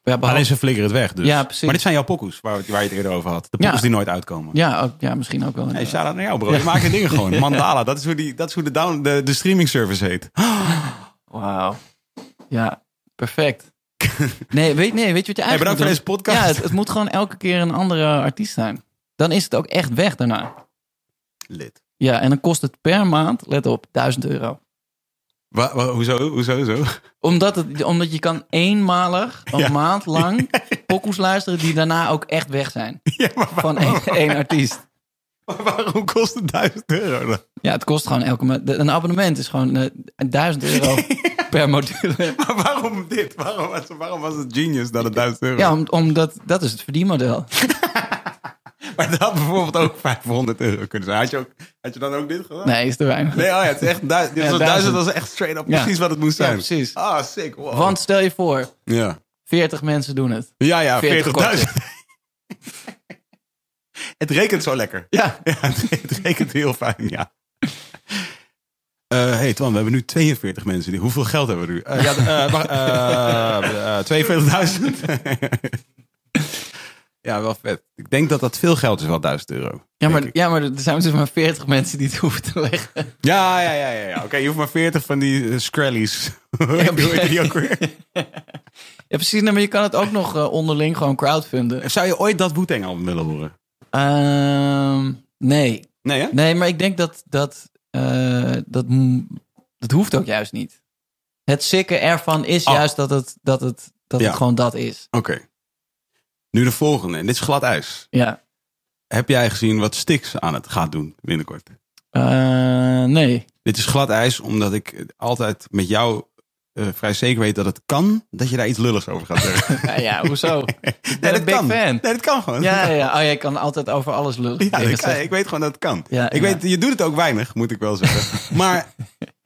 behalve- Alleen ze flikkeren het weg dus. Ja, precies. Maar dit zijn jouw pokoes, waar, waar je het eerder over had. De pokoes Ja. die nooit uitkomen. ja, ook, ja, misschien ook wel. Hey, shout-out naar jou, bro. Je maakt de dingen gewoon. *laughs* Mandala, dat is hoe, die, dat is hoe de, down, de, de streaming service heet. *gasps* Wauw. Ja, perfect. Nee, weet, nee, weet je wat je Hey, eigenlijk bedankt voor deze podcast. Ja, het, het moet gewoon elke keer een andere artiest zijn. Dan is het ook echt weg daarna. Lid. Ja, en dan kost het per maand, let op, 1000 euro. Wa, wa- hoezo? Hoezo? Zo? Omdat, het, omdat je kan eenmalig, een Ja. maand *laughs* lang, pokoes luisteren die daarna ook echt weg zijn. *laughs* Ja, maar Van één, één artiest. *laughs* waar- waarom kost het 1000 euro dan? Ja, het kost gewoon elke maand. Een abonnement is gewoon eh, 1000 euro per module. Maar waarom dit? Waarom, was- waarom was het genius dat het 1000 euro? Ja, om, omdat dat is het verdienmodel. *laughs* Maar dat had bijvoorbeeld ook 500 euro kunnen zijn. Had je, ook, had je dan ook dit gedaan? Nee, is te weinig. Nee, oh ja, het is echt duizend. Ja, was duizend. was echt straight up Ja. precies wat het moest Ja, zijn. precies. Ah, sick. Wow. Want stel je voor, ja. 40 mensen doen het. Ja, ja, 40 40.000. *laughs* het rekent zo lekker. Ja, *laughs* Ja, het, het rekent heel fijn, ja. Eh hey Twan, we hebben nu 42 mensen. Die, hoeveel geld hebben we nu? Eh, ja, eh, eh, 42.000. ja, wel vet. Ik denk dat dat veel geld is, wel 1000 euro. ja, maar, ja, maar er zijn dus maar 40 mensen die het hoeven te leggen. Ja, ja, ja, ja. ja. Oké, je hoeft maar 40 van die uh. Hoe heet die ook weer? *laughs* Ja, precies. Maar je kan het ook nog eh, onderling gewoon crowdfunden. Zou je ooit dat Wu-Tang album willen horen? Ehm, nee. Nee, hè? Nee, maar ik denk dat dat, eh, dat, dat hoeft ook juist niet. Het sikke ervan is Oh. juist dat het, dat het, dat Ja. het gewoon dat is. Oké. Nu de volgende. En dit is glad ijs. Ja. Heb jij gezien wat Stix aan het gaat doen binnenkort? Eh, nee. Dit is glad ijs, omdat ik altijd met jou eh, vrij zeker weet dat het kan dat je daar iets lulligs over gaat zeggen. *laughs* Ja, ja hoezo? Nee, big kan. fan. Nee, dat kan gewoon. Ja, ja, ja. Oh, jij kan altijd over alles lullen. Ja, dat kan. ik weet gewoon dat het kan. Ja, ik weet, je doet het ook weinig, moet ik wel zeggen. *laughs* maar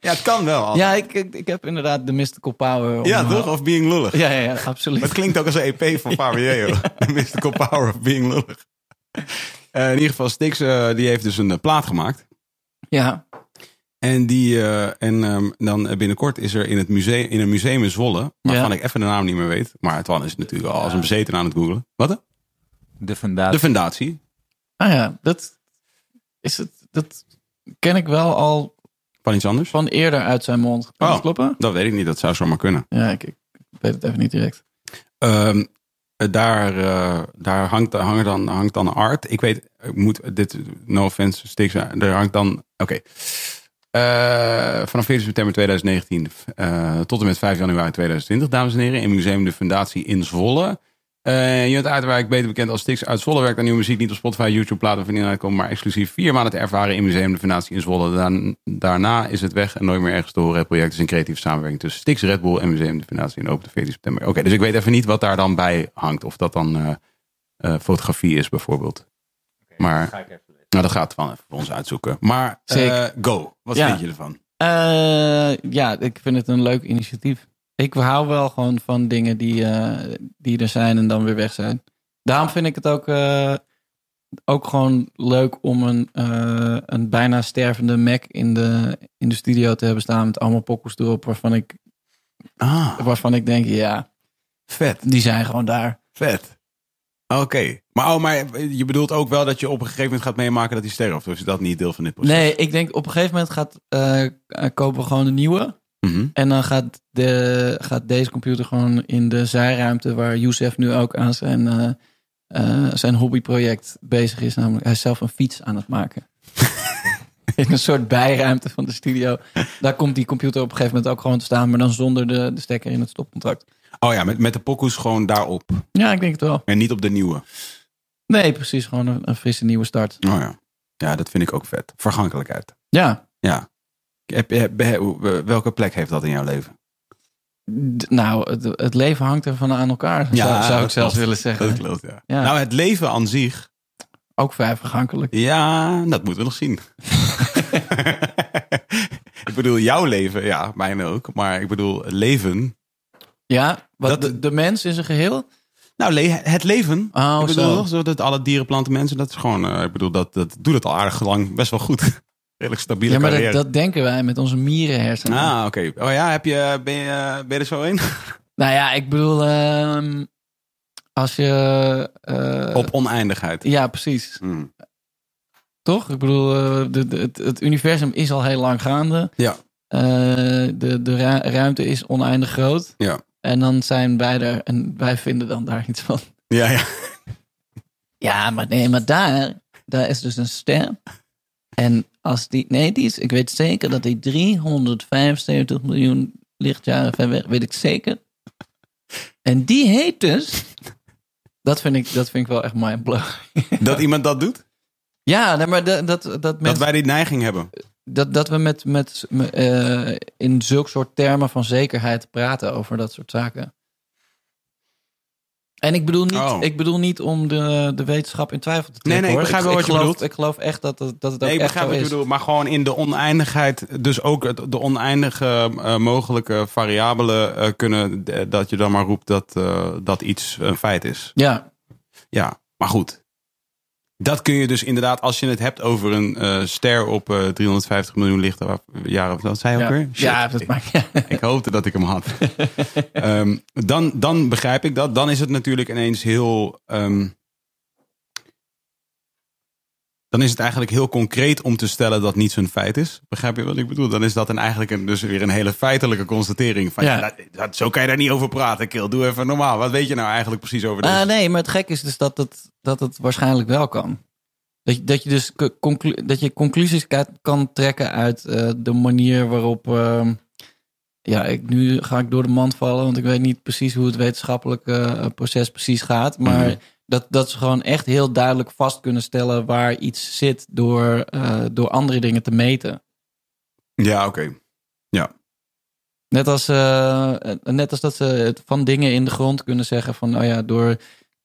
ja, het kan wel. altijd. Ja, ik, ik, ik heb inderdaad de mystical power. om- ja toch? Of being lullig. Ja, ja, ja, absoluut. Maar het klinkt ook als een EP van *laughs* Fabio. The Mystical Power of Being Lullig. Eh, in ieder geval, Stix eh, die heeft dus een eh, plaat gemaakt. Ja, En, die, eh, en ehm, dan eh, binnenkort is er in, het museum, in een museum in Zwolle, waarvan Ja. ik even de naam niet meer weet. Maar Twan is natuurlijk al als een bezeten aan het googlen. Wat? De fundatie. De Fundatie ah ja, dat is het. Dat ken ik wel al van iets anders. van eerder uit zijn mond. Kan Oh. dat kloppen? Dat weet ik niet, dat zou zomaar kunnen. Ja, ik, ik weet het even niet direct. Eh, daar eh, daar hangt, hangt, dan, hangt dan art. Ik weet, ik moet dit, no offense, Stix, er hangt dan, oké. Eh, vanaf 14 september 2019 eh, tot en met 5 januari 2020, dames en heren, in Museum de Fundatie in Zwolle. Eh Jut Uiterwijk, beter bekend als Stix uit Zwolle, werkt aan nieuwe muziek niet op Spotify, YouTube, platen of in komen, maar exclusief vier maanden te ervaren in Museum de Fundatie in Zwolle. Daan- daarna is het weg en nooit meer ergens te horen. Het project is een creatieve samenwerking tussen Stix, Red Bull en Museum de Fundatie en opent 14 september. Oké, dus ik weet even niet wat daar dan bij hangt. Of dat dan eh, eh, fotografie is bijvoorbeeld. Maar nou, dat gaat van even voor ons uitzoeken. Maar go, wat Ja. vind je ervan? Eh, ja, ik vind het een leuk initiatief. Ik hou wel gewoon van dingen die, eh, die er zijn en dan weer weg zijn. Daarom vind ik het ook, eh, ook gewoon leuk om een, eh, een bijna stervende Mac in de, in de studio te hebben staan met allemaal pokkels erop waarvan ik, Ah, waarvan ik denk, ja, vet. die zijn gewoon daar. Vet. Oké. Maar, oh, maar je bedoelt ook wel dat je op een gegeven moment gaat meemaken dat hij sterft? Of is dat niet deel van dit proces? Nee, ik denk op een gegeven moment gaat, kopen we gewoon een nieuwe. Mhm. En dan gaat, de, gaat deze computer gewoon in de zijruimte waar Youssef nu ook aan zijn, eh, eh, zijn hobbyproject bezig is. Namelijk, hij is zelf een fiets aan het maken. *laughs* in een soort bijruimte van de studio. Daar komt die computer op een gegeven moment ook gewoon te staan, maar dan zonder de, de stekker in het stopcontact. Oh ja, met, met de pokoes gewoon daarop. Ja, ik denk het wel. En niet op de nieuwe. Nee, precies. Gewoon een, een frisse nieuwe start. Oh ja. Ja, dat vind ik ook vet. Vergankelijkheid. Ja, Ja. Welke plek heeft dat in jouw leven? nou, het, het leven hangt ervan aan elkaar, zou, zou ik zelfs willen zeggen. Dat klopt, ja. Ja. Nou, het leven aan zich, Ook vrij vergankelijk. ja, dat moeten we nog zien. *laughs* ik bedoel, jouw leven, ja, mijn ook. Maar ik bedoel, leven. Ja, wat Dat- de, de mens in zijn geheel? Nou, le- het leven. Oh, ik bedoel, zo. zo dat alle dieren, planten, mensen, dat is gewoon, eh, ik bedoel, dat, dat doet het al aardig lang best wel goed. Redelijk stabiele Ja, maar dat, carrière. dat denken wij met onze mierenhersenen. Ah, oké. Oh ja, heb je, ben, je, ben je er zo in? *laughs* Nou ja, ik bedoel, ehm, als je... eh, Op oneindigheid. Ja, precies. Hmm. Toch? Ik bedoel, eh, de, de- het, het universum is al heel lang gaande. Ja. Eh, de de ru- ruimte is oneindig groot. Ja. En dan zijn wij er en wij vinden dan daar iets van. Ja, ja. Ja, maar nee, maar daar, daar is dus een ster. En als die, nee, die is, ik weet zeker dat die 375 miljoen lichtjaren ver weg, weet ik zeker. En die heet dus, dat vind ik, dat vind ik wel echt mindblowing. Dat iemand dat doet? Ja, nee, maar dat, dat, dat, wij die neiging hebben. dat, dat we met, met eh, in zulk soort termen van zekerheid praten over dat soort zaken. En ik bedoel niet, Oh. ik bedoel niet om de, de wetenschap in twijfel te trekken. Nee, nee, ik begrijp wel wat je geloof, bedoelt. Ik geloof echt dat het, dat het ook Nee, ik echt begrijp wat je is. bedoelt. Maar gewoon in de oneindigheid, dus ook de oneindige eh, mogelijke variabelen eh, kunnen, d- dat je dan maar roept dat, eh, dat iets een feit is. Ja, Ja, maar goed. Dat kun je dus inderdaad, als je het hebt over een eh, ster op eh, 350 miljoen lichtjaren, wat zei je ook weer? Shit. ja, dat maakt ja. Ik hoopte dat ik hem had. *laughs* Ehm, dan, dan begrijp ik dat. Dan is het natuurlijk ineens heel. ehm, dan is het eigenlijk heel concreet om te stellen dat niets een feit is. Begrijp je wat ik bedoel? Dan is dat een, eigenlijk een, dus weer een hele feitelijke constatering. Van, ja. Ja. dat, dat- zo kan je daar niet over praten, Kil. Doe even normaal. Wat weet je nou eigenlijk precies over deze? Ah, nee, maar het gek is dus dat het, dat het waarschijnlijk wel kan. Dat je, dat je dus conclu- dat je conclusies ka- kan trekken uit eh, de manier waarop. ehm, ja, ik, nu ga ik door de mand vallen, want ik weet niet precies hoe het wetenschappelijke eh, proces precies gaat. Maar Mhm. Dat, dat ze gewoon echt heel duidelijk vast kunnen stellen waar iets zit door, eh, door andere dingen te meten. Ja, oké. Net als, eh, net als dat ze het van dingen in de grond kunnen zeggen van, nou ja, door,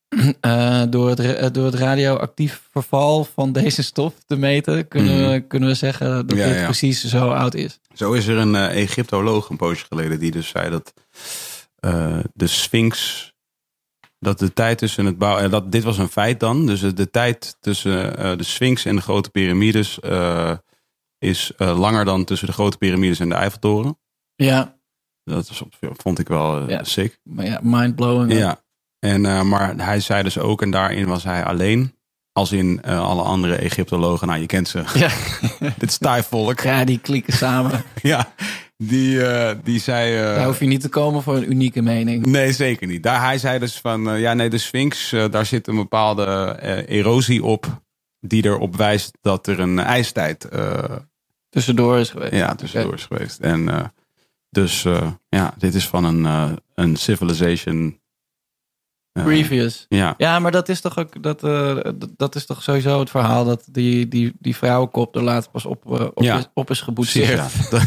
*clears throat* eh, door, het, door het radioactief verval van deze stof te meten, kunnen, we, kunnen we zeggen dat Ja, dit ja. precies zo oud is. Zo is er een Egyptoloog een poosje geleden die dus zei dat de Sphinx. Dat de tijd tussen het bouwen. dat, dit was een feit dan. Dus de tijd tussen eh, de Sphinx en de grote piramides. eh, is eh, langer dan tussen de grote piramides en de Eiffeltoren. Ja, Dat was, vond ik wel eh, Ja. sick. maar ja, mindblowing. Ja. En, eh, maar hij zei dus ook, en daarin was hij alleen. Als in eh, alle andere Egyptologen. Nou, je kent ze. Ja. *laughs* Dit stijfvolk. Ja, die klikken samen. *laughs* Ja, die, eh, die zei. eh, Daar hoef je niet te komen voor een unieke mening. Nee, zeker niet. Daar, hij zei dus van, eh, ja nee, de Sphinx, daar zit een bepaalde erosie op. Die erop wijst dat er een ijstijd Tussendoor is geweest. ja, tussendoor is geweest. En dus ja, dit is van een, een civilization. Previous. Ja, Ja, maar dat is toch ook dat, eh, dat- dat is toch sowieso het verhaal dat die, die, die vrouwenkop er later pas op, eh, op, Ja. is, op is geboetseerd. *laughs* Ja,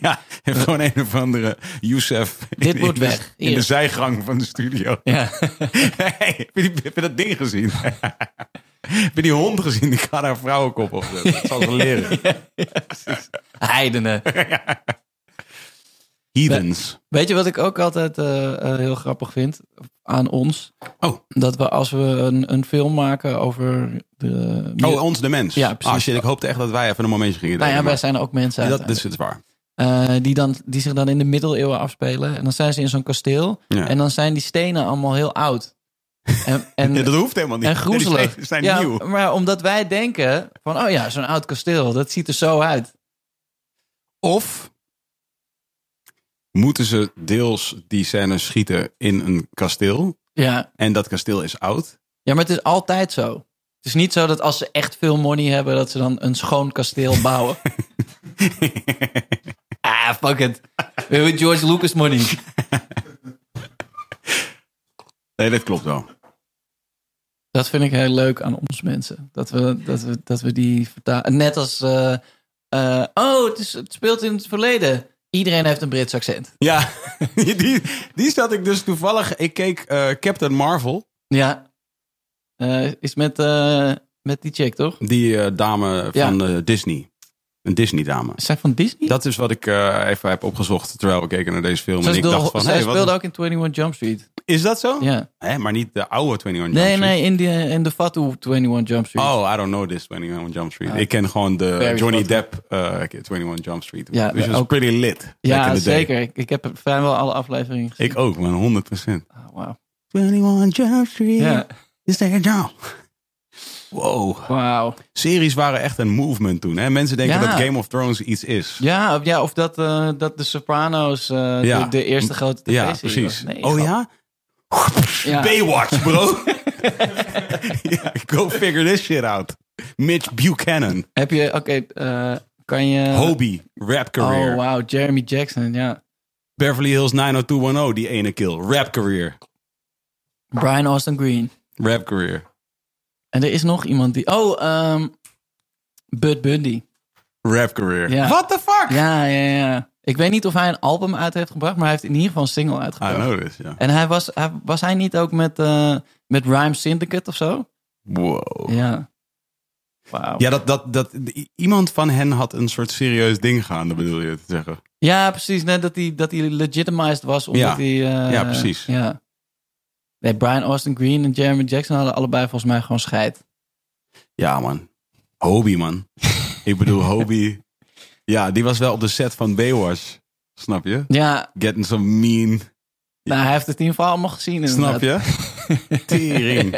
ja heeft gewoon een of andere Youssef. Dit in- moet in weg. In de zijgang van de studio. Ja. *laughs* Hey, heb, je die, heb je dat ding gezien? *laughs* heb je die hond gezien? Die gaat haar vrouwenkop opzetten. Dat zal ze leren. Heidenen. Heathens. Weet je wat ik ook altijd eh, eh, heel grappig vind aan ons? Oh. Dat we als we een, een film maken over de... Oh, ons de mens. Ja, precies. Ah, shit, ik hoopte echt dat wij even een momentje gingen nou ja, wij zijn ook mensen dat, dat is het waar. eh, die, dan, die zich dan in de middeleeuwen afspelen. En dan zijn ze in zo'n kasteel. Ja. En dan zijn die stenen allemaal heel oud. En, *laughs* en, Ja, dat hoeft helemaal niet. en groezelig. Zijn ja, nieuw. Maar omdat wij denken van, oh ja, zo'n oud kasteel, dat ziet er zo uit. Of moeten ze deels die scène schieten in een kasteel. Ja, En dat kasteel is oud. ja maar het is altijd zo. Het is niet zo dat als ze echt veel money hebben, dat ze dan een schoon kasteel *laughs* bouwen. ah, fuck it. We hebben George Lucas money. Nee, dat klopt wel. Dat vind ik heel leuk aan ons mensen. Dat we, dat we, dat we die vertalen. Net als, eh, eh, oh, het, is, het speelt in het verleden. Iedereen heeft een Brits accent. Ja, *laughs* die, die zat ik dus toevallig. Ik keek eh, Captain Marvel. Ja. Eh, is met, eh, met die chick, toch? Die dame Ja. van eh, Disney. Een Disney-dame. Is zij van Disney? Dat is wat ik eh, even heb opgezocht terwijl we keken naar deze film. zij en ik speelde, dacht van, zij hey, wat speelde ook in 21 Jump Street. is dat zo? Ja. Hè, maar niet de oude 21 Jump Nee, Street. nee, in de, in de Fatu 21 Jump Street. Oh, I don't know this 21 Jump Street. Ja. Ik ken gewoon de Very Johnny Depp uh, 21 Jump Street. Ja, was ook- pretty lit. back in ja, the day. zeker. Ik, ik heb vrijwel alle afleveringen gezien. Ik ook, man. 100% Oh, wauw. 21 Jump Street. Ja, Is there now? Wow. wauw. Series waren echt een movement toen. Hè? Mensen denken Ja. dat Game of Thrones iets is. Ja, of, ja, of dat, eh, dat de Sopranos eh, Ja. de, de eerste grote tv-serie Ja, was. precies. Nee, oh ja? Ja. Baywatch, bro. *laughs* go figure this shit out. Mitch Buchanan. Heb je, oké, eh, kan je... Hobie, rap career. Oh, wauw, Jeremy Jackson, ja. Beverly Hills 90210, die ene kill. Rap career. Brian Austin Green. Rap career. En er is nog iemand die... Oh, ehm Bud Bundy. Rap career. Ja. What the fuck? Ja, ja, ja. Ik weet niet of hij een album uit heeft gebracht, maar hij heeft in ieder geval een single I uitgebracht. know this, ja. En hij was, hij, was hij niet ook met, eh met Rhyme Syndicate of zo? Wow. Ja. Wauw. Ja, dat, dat, dat, i- iemand van hen had een soort serieus ding gaande, bedoel je te zeggen. Ja, precies. Net dat hij, dat hij legitimized was. Omdat Ja. hij, eh, Ja, precies. Ja. Nee, Brian Austin Green en Jeremy Jackson hadden allebei volgens mij gewoon scheid. Ja, man. Hobie, man. *laughs* Ik bedoel, Hobie. Ja, die was wel op de set van Baywatch. Snap je? Ja, Getting some mean. nou, hij heeft het in ieder geval allemaal gezien. Snap je? *laughs* Tering.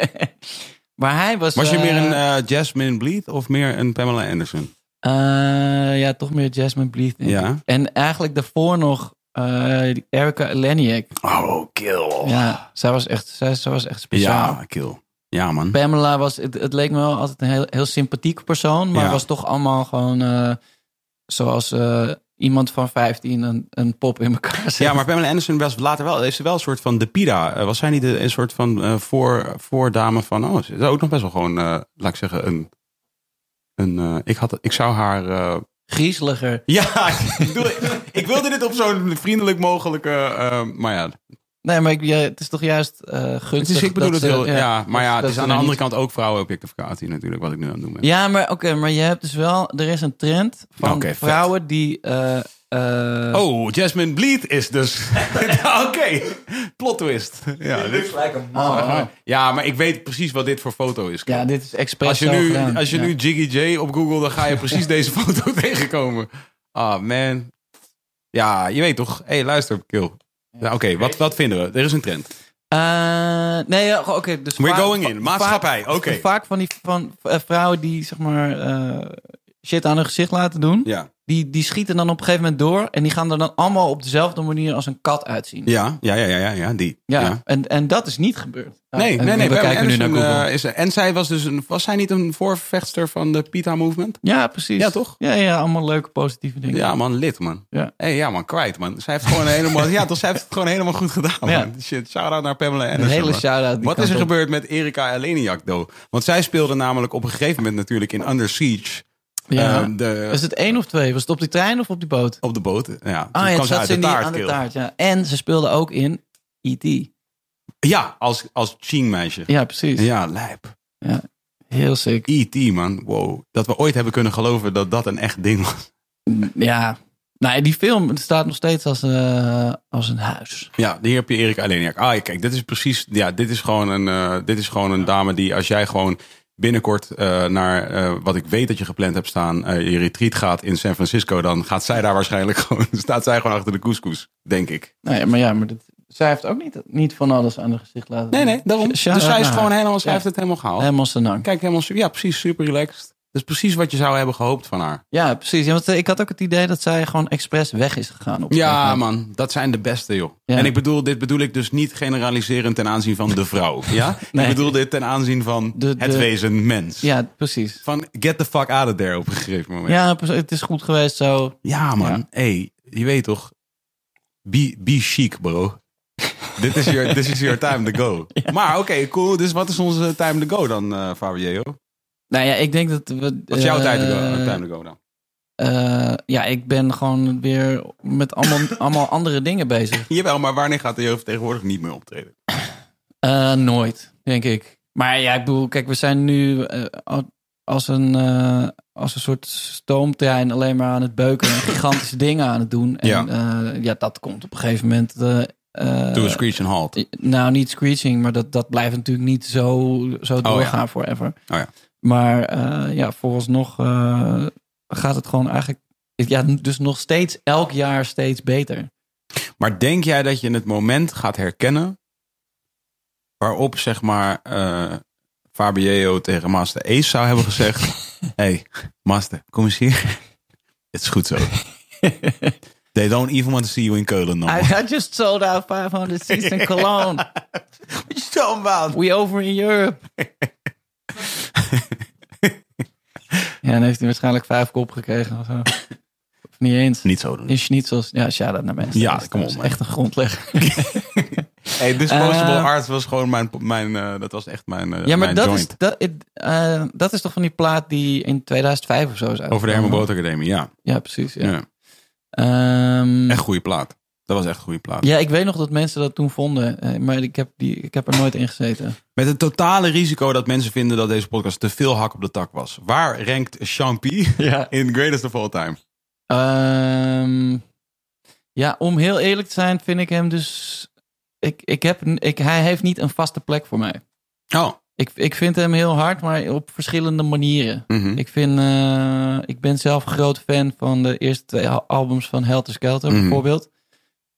Maar hij was... Was je eh, meer een eh, Jasmine Bleed of meer een Pamela Anderson? eh, ja, toch meer Jasmine ik. Ja. En eigenlijk daarvoor nog eh, die Erica Leniak. Oh, kill. Ja, zij was echt, zij, zij was echt speciaal. Ja, kill. Ja, man. Pamela was, het, het leek me wel altijd een heel, heel sympathiek persoon, maar Ja. was toch allemaal gewoon eh, zoals eh, iemand van 15 een, een pop in elkaar zet. Ja, maar Pamela Anderson was later wel, heeft ze wel een soort van de Pira. Eh, was zij niet een, een soort van eh, voor, voordame van, oh, ze is ook nog best wel gewoon, eh, laat ik zeggen, een, een eh, ik, had, ik zou haar, eh, griezeliger. ja, *laughs* ik, bedoel, ik wilde dit op zo'n vriendelijk mogelijke, eh, maar ja, Nee, maar ik, ja, het is toch juist eh gunstig. het is, ik bedoel dat het ze- heel, ja, maar ja, dat het is aan de er andere niet- kant ook vrouwenobjectificatie natuurlijk, wat ik nu aan het doen ben. Ja, maar oké, maar je hebt dus wel, er is een trend van vet. vrouwen die. eh, eh, Oh, Jasmine Bleed is dus, *laughs* oké, plot twist. Ja, dit, oh, ja, maar ik weet precies wat dit voor foto is. ja, dit is expres Als je, nu, gedaan. als je Ja. nu Jiggy J op Google, dan ga je precies *laughs* deze foto tegenkomen. Ah, man. Ja, je weet toch. Hé, hey, luister, Kill. Ja, Oké, wat, wat vinden we? Er is een trend. Eh, nee, oké. dus We're vaak- going in. Maatschappij, oké. Vaak van die van, eh, vrouwen die zeg maar eh, shit aan hun gezicht laten doen, Ja. Die, die schieten dan op een gegeven moment door en die gaan er dan allemaal op dezelfde manier als een kat uitzien. Ja, ja, ja, ja, ja, ja die. Ja, Ja. En, en dat is niet gebeurd. Nee, En nee, nee. We kijken nu naar Google. eh, is, en zij was dus een, was zij niet een voorvechter van de PITA movement? ja, precies. Ja, toch? Ja, ja, allemaal leuke positieve dingen. Ja, man, lid, man. Ja. Hey, ja, man, kwijt, man. Zij heeft gewoon helemaal, ja, toch, zij heeft het gewoon helemaal goed gedaan, Ja. man. Shit, shout-out naar Pamela Een Anderson. hele shout-out. Wat is er op. gebeurd met Erika Eleniak, though? Want zij speelde namelijk op een gegeven moment natuurlijk in Under Siege. Ja. eh, de, Was het één of twee? Was het op die trein of op die boot? op de boot. Ja, Ah ja, kwam ze zat uit ze in de die, taart. aan de taart, ja. En ze speelde ook in E.T. Ja, als, als Ching meisje. Ja, precies. Ja, lijp. Heel sick. E.T. man, wow. Dat we ooit hebben kunnen geloven dat dat een echt ding was. Ja. Nou, die film staat nog steeds als, eh, als een huis. Ja, hier heb je Erika Eleniak. Ah, kijk, dit is precies, ja, dit is gewoon een, eh, dit is gewoon een dame die als jij gewoon binnenkort eh, naar eh, wat ik weet dat je gepland hebt staan, eh, je retreat gaat in San Francisco, dan gaat zij daar waarschijnlijk *laughs* gewoon, staat zij gewoon achter de couscous, denk ik. Nou ja, maar ja, maar dat, zij heeft ook niet, niet van alles aan haar gezicht laten Nee, nee, daarom. Dus zij is gewoon helemaal, zij Ja. heeft het helemaal gehaald. Helemaal senang. Kijk, helemaal, ja, precies, super relaxed. Dat is precies wat je zou hebben gehoopt van haar. Ja, precies. Ja, want eh, ik had ook het idee dat zij gewoon expres weg is gegaan. Op Ja, man, dat zijn de beste, joh. Ja. En ik bedoel, dit bedoel ik dus niet generaliserend ten aanzien van de vrouw. *laughs* Ja? Nee. Ik bedoel dit ten aanzien van De- het wezen mens. Ja, precies. Van get the fuck out of there op een gegeven moment. Ja, het is goed geweest zo. Ja, man. Ja. hey, je weet toch? Be, be chic, bro. *laughs* Dit is your, this is your time to go. Maar oké, cool. Dus wat is onze time to go dan, eh Fabio? Nou ja, ik denk dat we... Wat is jouw eh, tijd to go, time go dan? eh, ja, ik ben gewoon weer met allemaal, *laughs* allemaal andere dingen bezig. Jawel, maar wanneer gaat de jeugd tegenwoordig niet meer optreden? *coughs* Eh, nooit, denk ik. Maar ja, ik bedoel, kijk, we zijn nu... als een, als een soort stoomtrein alleen maar aan het beuken en *coughs* gigantische dingen aan het doen. En Ja. ja, dat komt op een gegeven moment. eh, eh, To a screech and halt. nou, niet screeching, maar dat, dat blijft natuurlijk niet zo, zo doorgaan forever. Oh ja. Maar eh, ja, vooralsnog eh, gaat het gewoon eigenlijk... Ja, dus nog steeds elk jaar steeds beter. Maar denk jij dat je het moment gaat herkennen waarop zeg maar eh Fabio tegen Master Ace zou hebben gezegd: *laughs* hey, Master, kom eens hier. Het is goed zo. They don't even want to see you in Keulen no. I, I just sold out 500 seats in *laughs* Cologne. What you talking about? We over in Europe. *laughs* *laughs* ja, dan heeft hij waarschijnlijk vijf kop gekregen of zo. Of niet eens. Niet zo doen. In schnitzels. Ja, shout-out naar mensen. Ja, kom op. Echt een grondlegger. *laughs* Hey, Disposable Eh, Arts was gewoon mijn, mijn eh, dat was echt mijn, eh, ja, maar mijn dat joint. is, dat, dat is toch van die plaat die in 2005 of zo is Over de? Herman Brood Academie, ja. Ja, precies. Ja. ja. Ehm, Echt goede plaat. Dat was echt een goede plaat. ja, ik weet nog dat mensen dat toen vonden. eh, maar ik heb, die, ik heb er nooit in gezeten. Met het totale risico dat mensen vinden dat deze podcast te veel hak op de tak was. Waar rankt P. *laughs* Ja. in Greatest of All Time? Ehm, ja, om heel eerlijk te zijn, vind ik hem dus. Ik, ik heb, ik, hij heeft niet een vaste plek voor mij. Oh. Ik, ik vind hem heel hard, maar op verschillende manieren. Mhm. Ik, vind, eh, ik ben zelf een groot fan van de eerste twee al- albums van Helter Skelter, Mhm. bijvoorbeeld.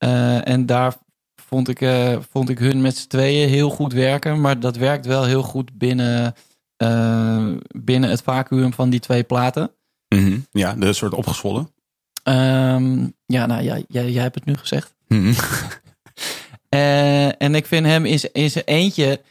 Eh, en daar vond ik, eh, vond ik hun met z'n tweeën heel goed werken. Maar dat werkt wel heel goed binnen, eh, binnen het vacuüm van die twee platen. Mhm. Ja, de soort opgezwollen. Ehm, ja, nou ja, jij, jij hebt het nu gezegd. *laughs* Eh, en ik vind hem in zijn eentje.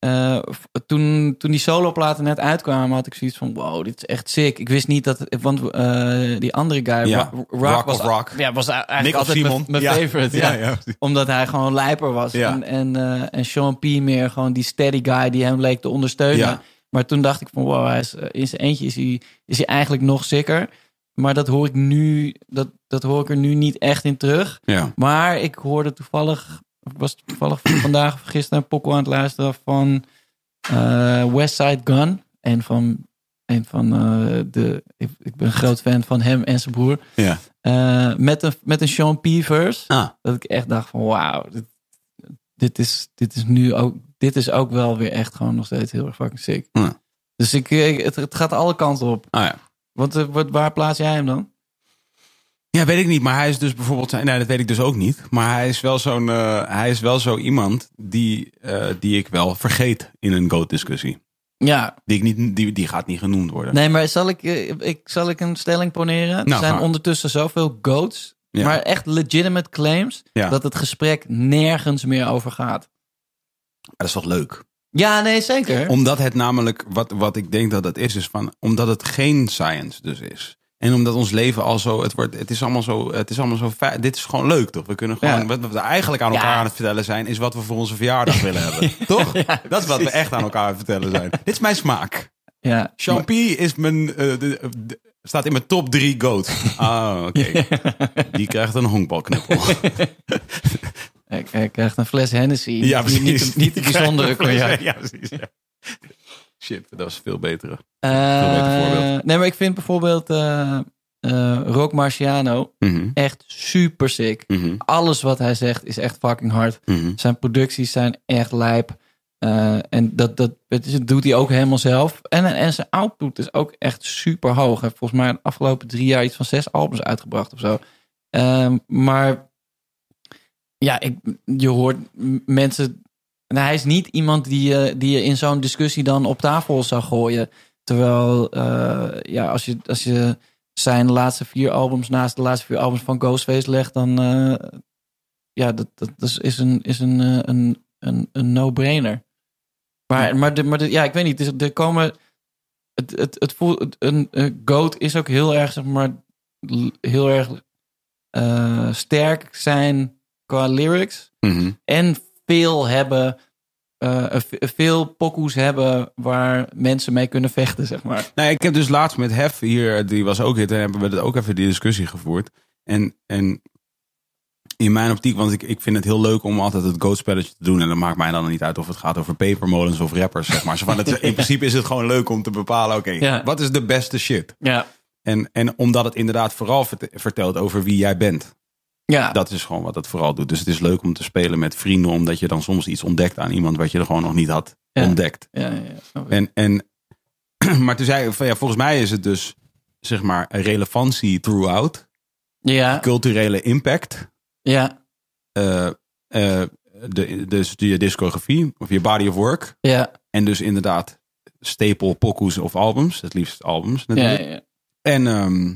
Eh, toen, toen die soloplaten net uitkwamen, had ik zoiets van: wow, dit is echt sick. Ik wist niet dat. Want eh, die andere guy, Ja, Rock, Rock was, Rock. Ja, was eigenlijk Nick altijd mijn, Ja. favorite. Ja. Omdat hij gewoon lijper was. En, en, eh, en Sean P. meer gewoon die steady guy die hem leek te ondersteunen. Maar toen dacht ik van wow, hij is, in zijn eentje is hij, is hij eigenlijk nog sicker. Maar dat hoor ik nu, dat, dat hoor ik er nu niet echt in terug. Maar ik hoorde toevallig, was toevallig vandaag of gisteren een aan het luisteren van eh Westside Gun. En van, en van eh, de, ik, ik ben een groot fan van hem en zijn broer. Ja. Eh, met, een, met een Sean P. verse. Ah. Dat ik echt dacht van wauw, dit, dit, is, dit is nu ook, dit is ook wel weer echt gewoon nog steeds heel erg fucking sick. Ja. Dus ik, ik- het, het gaat alle kanten op. Ah ja. Want wat, waar plaats jij hem dan? Ja, weet ik niet. Maar hij is dus bijvoorbeeld... Nee, dat weet ik dus ook niet. Maar hij is wel zo'n... eh, hij is wel zo iemand die, eh, die ik wel vergeet in een GOAT-discussie. Ja, Die, ik niet, die, die gaat niet genoemd worden. nee, maar zal ik, eh, ik, zal ik een stelling poneren? er Nou, zijn ondertussen zoveel goats, Ja. maar echt legitimate claims, Ja. dat het gesprek nergens meer over gaat. Dat is toch leuk? Ja, nee, zeker. Omdat het namelijk, wat, wat ik denk dat het is, is van, omdat het geen science dus is. En omdat ons leven al zo, het wordt, het is allemaal zo, het is allemaal zo, fijn. dit is gewoon leuk toch? We kunnen gewoon, Ja. wat we eigenlijk aan elkaar Ja. aan het vertellen zijn, is wat we voor onze verjaardag *laughs* willen hebben. Toch? dat is wat we echt aan elkaar aan het vertellen zijn. Dit is mijn smaak. ja. P is mijn, eh, de- de- staat in mijn top drie goat. *laughs* Ah, oké. Die krijgt een honkbalknuppel. *laughs* Hij, hij krijgt een fles Hennessy. ja, Niet- precies. Niet, niet de bijzondere cognac. Ja, precies. Shit, dat was veel betere. Eh, beter voorbeeld. Nee, maar ik vind bijvoorbeeld eh eh, Rock Marciano Mhm, echt super sick. mhm, Alles wat hij zegt is echt fucking hard. mhm. Zijn producties zijn echt lijp. Eh, en dat, dat, doet hij ook helemaal zelf. En, en zijn output is ook echt super hoog. Hij heeft volgens mij de afgelopen drie jaar iets van zes albums uitgebracht of zo. Ehm, maar ja, ik, je hoort mensen. Nou, hij is niet iemand die, je- die je in zo'n discussie dan op tafel zou gooien. Terwijl, eh, ja, als je, als je zijn laatste vier albums naast de laatste vier albums van Ghostface legt, dan eh, ja, dat, dat, dat is een, is een, eh, een, een, een no-brainer. Maar, maar, de, maar de, ja, ik weet niet. dus Er komen. Het, het, het voelt. Een, een goat is ook heel erg, zeg maar. Heel erg eh, sterk zijn qua lyrics. Mhm. En veel hebben. eh, veel pokoes hebben waar mensen mee kunnen vechten, zeg maar. Nou, ik heb dus laatst met Hef hier, die was ook hier, en hebben we het ook even die discussie gevoerd. En, en In mijn optiek, want ik, ik vind het heel leuk om altijd het goatspelletje te doen. En dat maakt mij dan niet uit of het gaat over pepermolens of rappers, zeg maar. Zo van, het, *laughs* in principe is het gewoon leuk om te bepalen, oké, Ja. wat is de beste shit? Ja. En, en omdat het inderdaad vooral vert- vertelt over wie jij bent. Ja. Dat is gewoon wat het vooral doet. Dus het is leuk om te spelen met vrienden, omdat je dan soms iets ontdekt aan iemand wat je er gewoon nog niet had Ja. ontdekt. ja, ja. En, en, *clears throat* maar toen zei van, ja, volgens mij is het dus, zeg maar, relevantie throughout, ja. culturele impact, Ja. eh, eh, de, dus je discografie of je body of work. Ja. En dus inderdaad staple pokoes of albums, het liefst albums Ja, natuurlijk. ja, ja. En, ehm,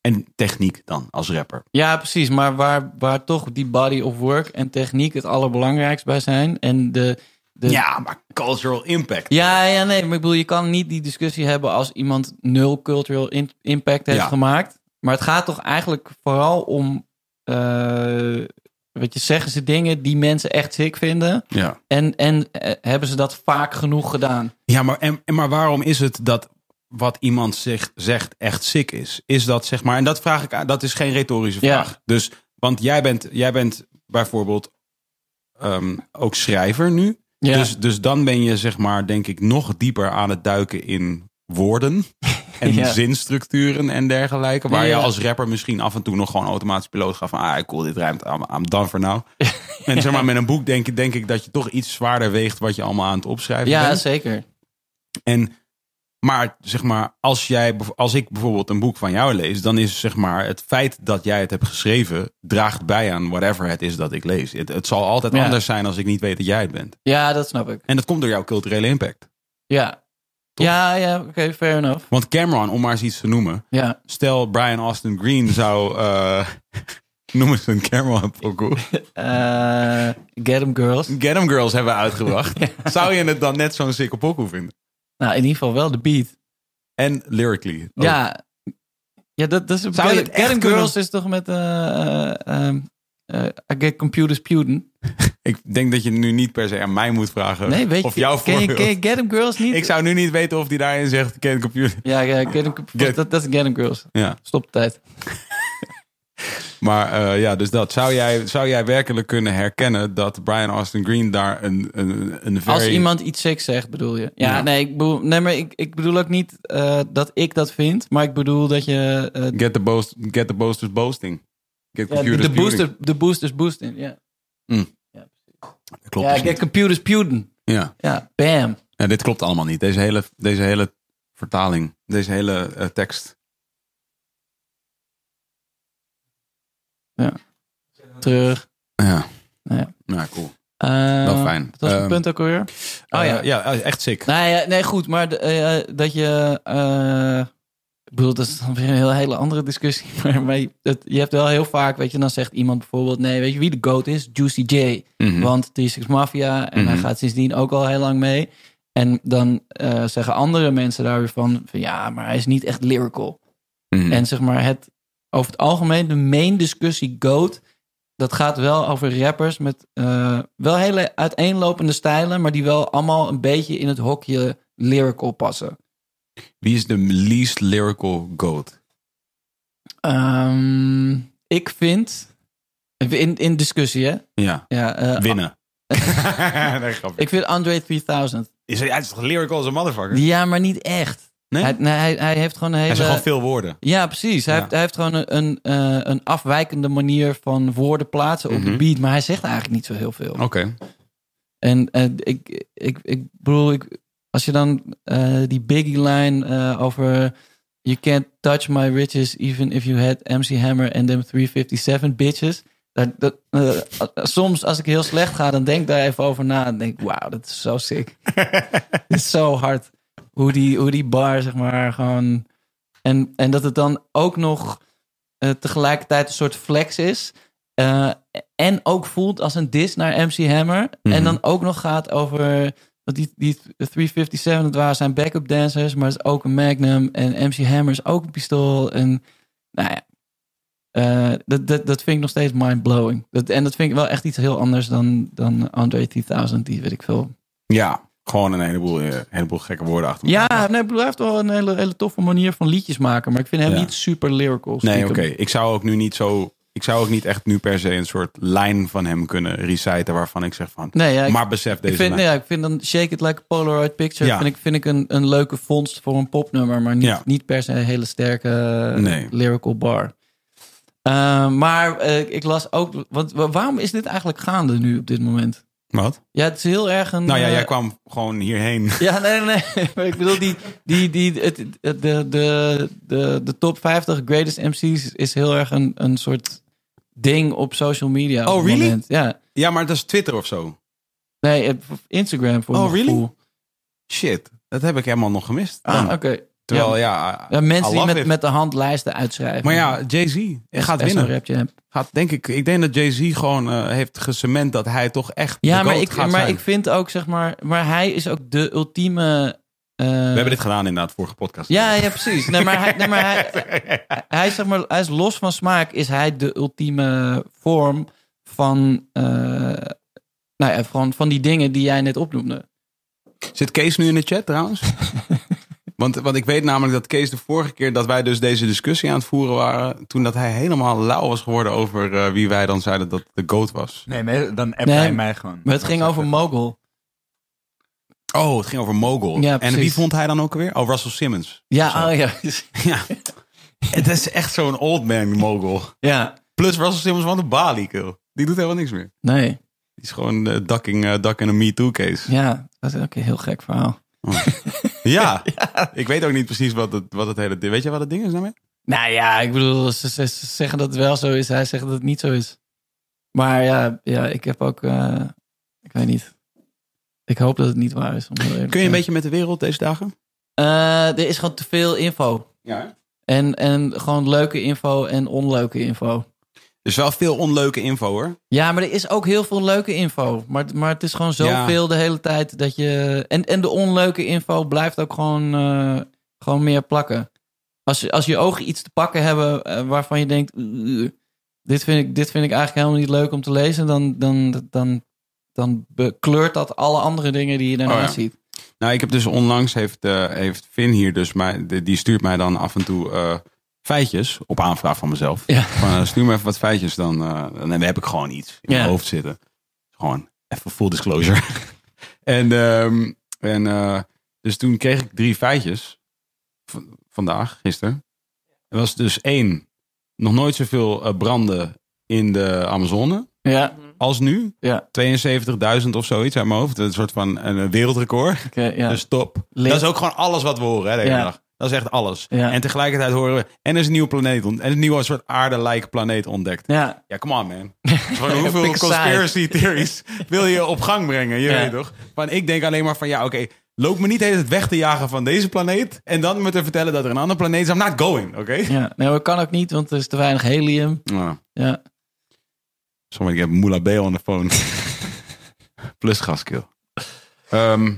en techniek dan als rapper. Ja, precies. Maar waar, waar toch die body of work en techniek het allerbelangrijkst bij zijn. En de, de, Ja, maar cultural impact. Ja, ja, nee, maar ik bedoel, je kan niet die discussie hebben als iemand nul cultural in- impact heeft Ja. gemaakt. Maar het gaat toch eigenlijk vooral om, eh weet je, zeggen ze dingen die mensen echt sick vinden. Ja. En, en eh, hebben ze dat vaak genoeg gedaan? Ja, maar, en maar waarom is het dat wat iemand zegt, zegt echt sick is? Is dat zeg maar, en dat vraag ik aan, dat is geen retorische Ja. vraag. Dus, want jij bent, jij bent bijvoorbeeld ehm, ook schrijver nu. Ja, Dus, dus dan ben je zeg maar, denk ik, nog dieper aan het duiken in woorden. *laughs* En Ja. zinstructuren en dergelijke. Waar Ja. je als rapper misschien af en toe nog gewoon automatisch piloot gaat van... Ah, cool, dit ruimt I'm, I'm done for now. En zeg maar, met een boek denk, ik- denk ik dat je toch iets zwaarder weegt... wat je allemaal aan het opschrijven ja bent. zeker. En, maar zeg maar, als, jij, als ik bijvoorbeeld een boek van jou lees... dan is zeg maar het feit dat jij het hebt geschreven... draagt bij aan whatever het is dat ik lees. Het, het zal altijd Ja. anders zijn als ik niet weet dat jij het bent. Ja, dat snap ik. En dat komt door jouw culturele impact. Ja, ja, ja oké, fair enough. Want Cameron, om maar eens iets te noemen. Ja, Stel Brian Austin Green zou... eh *laughs* noem eens een Cameron pokoe. *laughs* Eh, Get 'em Girls. Get 'em Girls hebben uitgebracht. *laughs* Zou je het dan net zo'n sikke pokoe vinden? Nou, in ieder geval wel de beat. En lyrically. ook. Ja, ja dat, dat is Zou je Get, het echt Get 'em kunnen- Girls is toch met eh eh, ehm, eh, I Get Computers Puden. *laughs* Ik denk dat je nu niet per se aan mij moet vragen. Nee, weet of jouw ken je, voorbeeld. ken je Get 'em Girls niet? Ik zou nu niet weten of die daarin zegt, ken computer. Ja, ja Get 'em, Get- dat, dat is Get 'em Girls. Ja, Stop de tijd. *laughs* maar eh, ja, dus dat. Zou jij, zou jij werkelijk kunnen herkennen dat Brian Austin Green daar een, een, een very... Als iemand iets seks zegt, bedoel je? Ja, Ja. nee, ik bedoel, nee, maar ik, ik bedoel ook niet eh, dat ik dat vind. Maar ik bedoel dat je... eh, Get the, boast, get the boasters boasting. Get ja, de, computers de, booster, de boosters boosten. Ja, Klopt ja dus Get niet. Computers Puden. Ja. Ja, bam. ja, dit klopt allemaal niet. Deze hele, deze hele vertaling, deze hele eh, Terug. Ja, Ja. nou cool. Eh, Wel fijn. Wat was het Ehm, punt ook alweer? Oh Eh, ja. ja, echt sick. Nee, ja, nee goed, maar eh, dat je. eh, ik bedoel, dat is dan weer een heel, hele andere discussie. *laughs* Maar, maar je, het- je hebt wel heel vaak, weet je, dan zegt iemand bijvoorbeeld: nee, weet je wie de GOAT is? Juicy J. Mhm. Want T6 Mafia en hij Mhm. gaat sindsdien ook al heel lang mee. En dan eh, zeggen andere mensen daar weer van, van: ja, maar hij is niet echt lyrical. Mhm. En zeg maar, het, over het algemeen, de main discussie GOAT, dat gaat wel over rappers met eh, wel hele uiteenlopende stijlen, maar die wel allemaal een beetje in het hokje lyrical passen. Wie is de least lyrical goat? Ehm, ik vind, in, in discussie hè, Ja, ja, eh, winnen. *laughs* *laughs* ik vind Andre 3000. Is hij, hij is toch lyrical als een motherfucker? Ja, maar niet echt. Nee? Hij, nee, hij, hij heeft gewoon een hele... Hij zegt gewoon veel woorden. Ja, precies. Hij, Ja. Heeft, hij heeft gewoon een, een, eh, een afwijkende manier van woorden plaatsen op de Mhm. beat, maar hij zegt eigenlijk niet zo heel veel. Oké. En eh, ik, ik, ik bedoel, ik, als je dan eh, die Biggie-line over... You can't touch my riches even if you had MC Hammer and them 357 bitches. Dat, dat, soms als ik heel slecht ga, dan denk ik daar even over na. En denk ik, wauw, dat is zo sick. *laughs* Het is zo hard. Hoe die, hoe die bar, zeg maar, gewoon... En, en dat het dan ook nog eh, tegelijkertijd een soort flex is. Eh, en ook voelt als een dis naar MC Hammer. Mhm. En dan ook nog gaat over... Want die, die 357, dat waren zijn backup dancers. Maar het is ook een Magnum. En MC Hammer is ook een pistool. En nou ja... eh, dat, dat, dat vind ik nog steeds mind-blowing. Dat, en dat vind ik wel echt iets heel anders dan, dan Andre 3000. Die weet ik veel. Ja, gewoon een heleboel, eh, heleboel gekke woorden achter elkaar. Ja, nee, hij heeft wel een hele, hele toffe manier van liedjes maken. Maar ik vind hem Ja. niet super lyrical. Nee, oké. Ik zou ook nu niet zo ik zou ook niet echt nu per se een soort lijn van hem kunnen reciten waarvan ik zeg van, Nee, ja, ik, maar besef deze ik vind, ja, ik vind dan Shake It Like a Polaroid Picture Ja. vind ik, vind ik een, een leuke vondst voor een popnummer, maar niet, niet per se een hele sterke eh, Nee. lyrical bar. Eh, maar eh, ik las ook, want wa- waarom is dit eigenlijk gaande nu op dit moment? Wat? Ja, het is heel erg een. Nou ja, eh, jij kwam gewoon hierheen. *laughs* Ja, nee, nee. Maar *laughs* ik bedoel, die, die, die, de, de, de, de top 50 greatest MC's is heel erg een, een soort ding op social media. Oh, really? moment. Ja. Ja, maar dat is Twitter of zo. Nee, op Instagram voor Oh, really? Shit, dat heb ik helemaal nog gemist. Ah, oké. Terwijl, Ja. mensen die met, met de hand lijsten uitschrijven. Maar ja, Jay-Z gaat winnen. rapje. Gaat, denk ik, ik denk dat Jay-Z gewoon eh, heeft gecement dat hij toch echt Ja, de maar, ik, gaat maar zijn. ik vind ook, zeg maar... Maar hij is ook de ultieme... eh, We hebben dit gedaan inderdaad, vorige podcast. Ja, ja, precies. Nee, maar, hij, nee, maar hij, *laughs* hij, is, zeg maar, hij is los van smaak, is hij de ultieme vorm van, eh, nou ja, van, van die dingen die jij net opnoemde. Zit Kees nu in de chat trouwens? *laughs* want, want ik weet namelijk dat Kees de vorige keer dat wij dus deze discussie aan het voeren waren, toen dat hij helemaal lauw was geworden over eh, wie wij dan zeiden dat de GOAT was. Nee, maar dan appt Nee, hij mij gewoon. Maar het ging over Mogul. Oh, het ging over Mogul. Ja, en precies. wie vond hij dan ook weer? Oh, Russell Simmons. Ja, oh *laughs* ja. Ja. Het is echt zo'n old man Mogul. ja. Plus Russell Simmons van de Bali, kill. Die doet helemaal niks meer. Nee. Die is gewoon uh, ducking, uh, ducking een Me-Too case. Ja, dat is ook een heel gek verhaal. *laughs* *laughs* Ja. ik weet ook niet precies wat het, wat het hele... Weet je wat het ding is daarmee? Nou ja, ik bedoel, ze, ze- ze zeggen dat het wel zo is. Hij zegt dat het niet zo is. Maar ja, ja ik heb ook, eh, ik weet niet. Ik hoop dat het niet waar is. Kun je een beetje met de wereld deze dagen? Eh, er is gewoon te veel info. Ja. En, en gewoon leuke info en onleuke info. Dus wel veel onleuke info hoor. Ja, maar er is ook heel veel leuke info. Maar, maar het is gewoon zoveel de hele tijd dat je. En, en de onleuke info blijft ook gewoon, eh, gewoon meer plakken. Als, je- als je ogen iets te pakken hebben eh, waarvan je denkt. "Ugh, dit, vind ik, dit vind ik eigenlijk helemaal niet leuk om te lezen. Dan, dan, dan, dan bekleurt dat alle andere dingen die je daarna Oh ja. ziet. Nou, ik heb dus onlangs heeft, eh, heeft Finn hier dus de- die stuurt mij dan af en toe feitjes op aanvraag van mezelf. Ja. Van, eh, stuur me even wat feitjes, dan, eh, dan heb ik gewoon iets in mijn hoofd zitten. Gewoon even full disclosure. *laughs* en ehm, en eh, dus toen kreeg ik drie feitjes v- vandaag, gisteren. Er was dus één, nog nooit zoveel branden in de Amazone Ja, als nu. ja, 72.000 of zoiets uit mijn hoofd. Een soort van een wereldrecord. ja. Dus top. Dat is ook gewoon alles wat we horen hè, de hele Ja. dag. Dat is echt alles. Ja. En tegelijkertijd horen we... En er is een nieuwe planeet ont- En een nieuwe soort aarde-like planeet ontdekt. ja, Ja, come on man. *laughs* Hoeveel conspiracy theories wil je op gang brengen? Je Ja. weet toch? Van, ik denk alleen maar van... Ja, oké. loop me niet tijd weg te jagen van deze planeet. En dan me te vertellen dat er een andere planeet is. I'm not going, oké? ja. Nee, dat kan ook niet, want er is te weinig helium. Nou, Ja. Sorry, ik heb Moula B on de phone. *laughs* Plus gaskill. Ehm,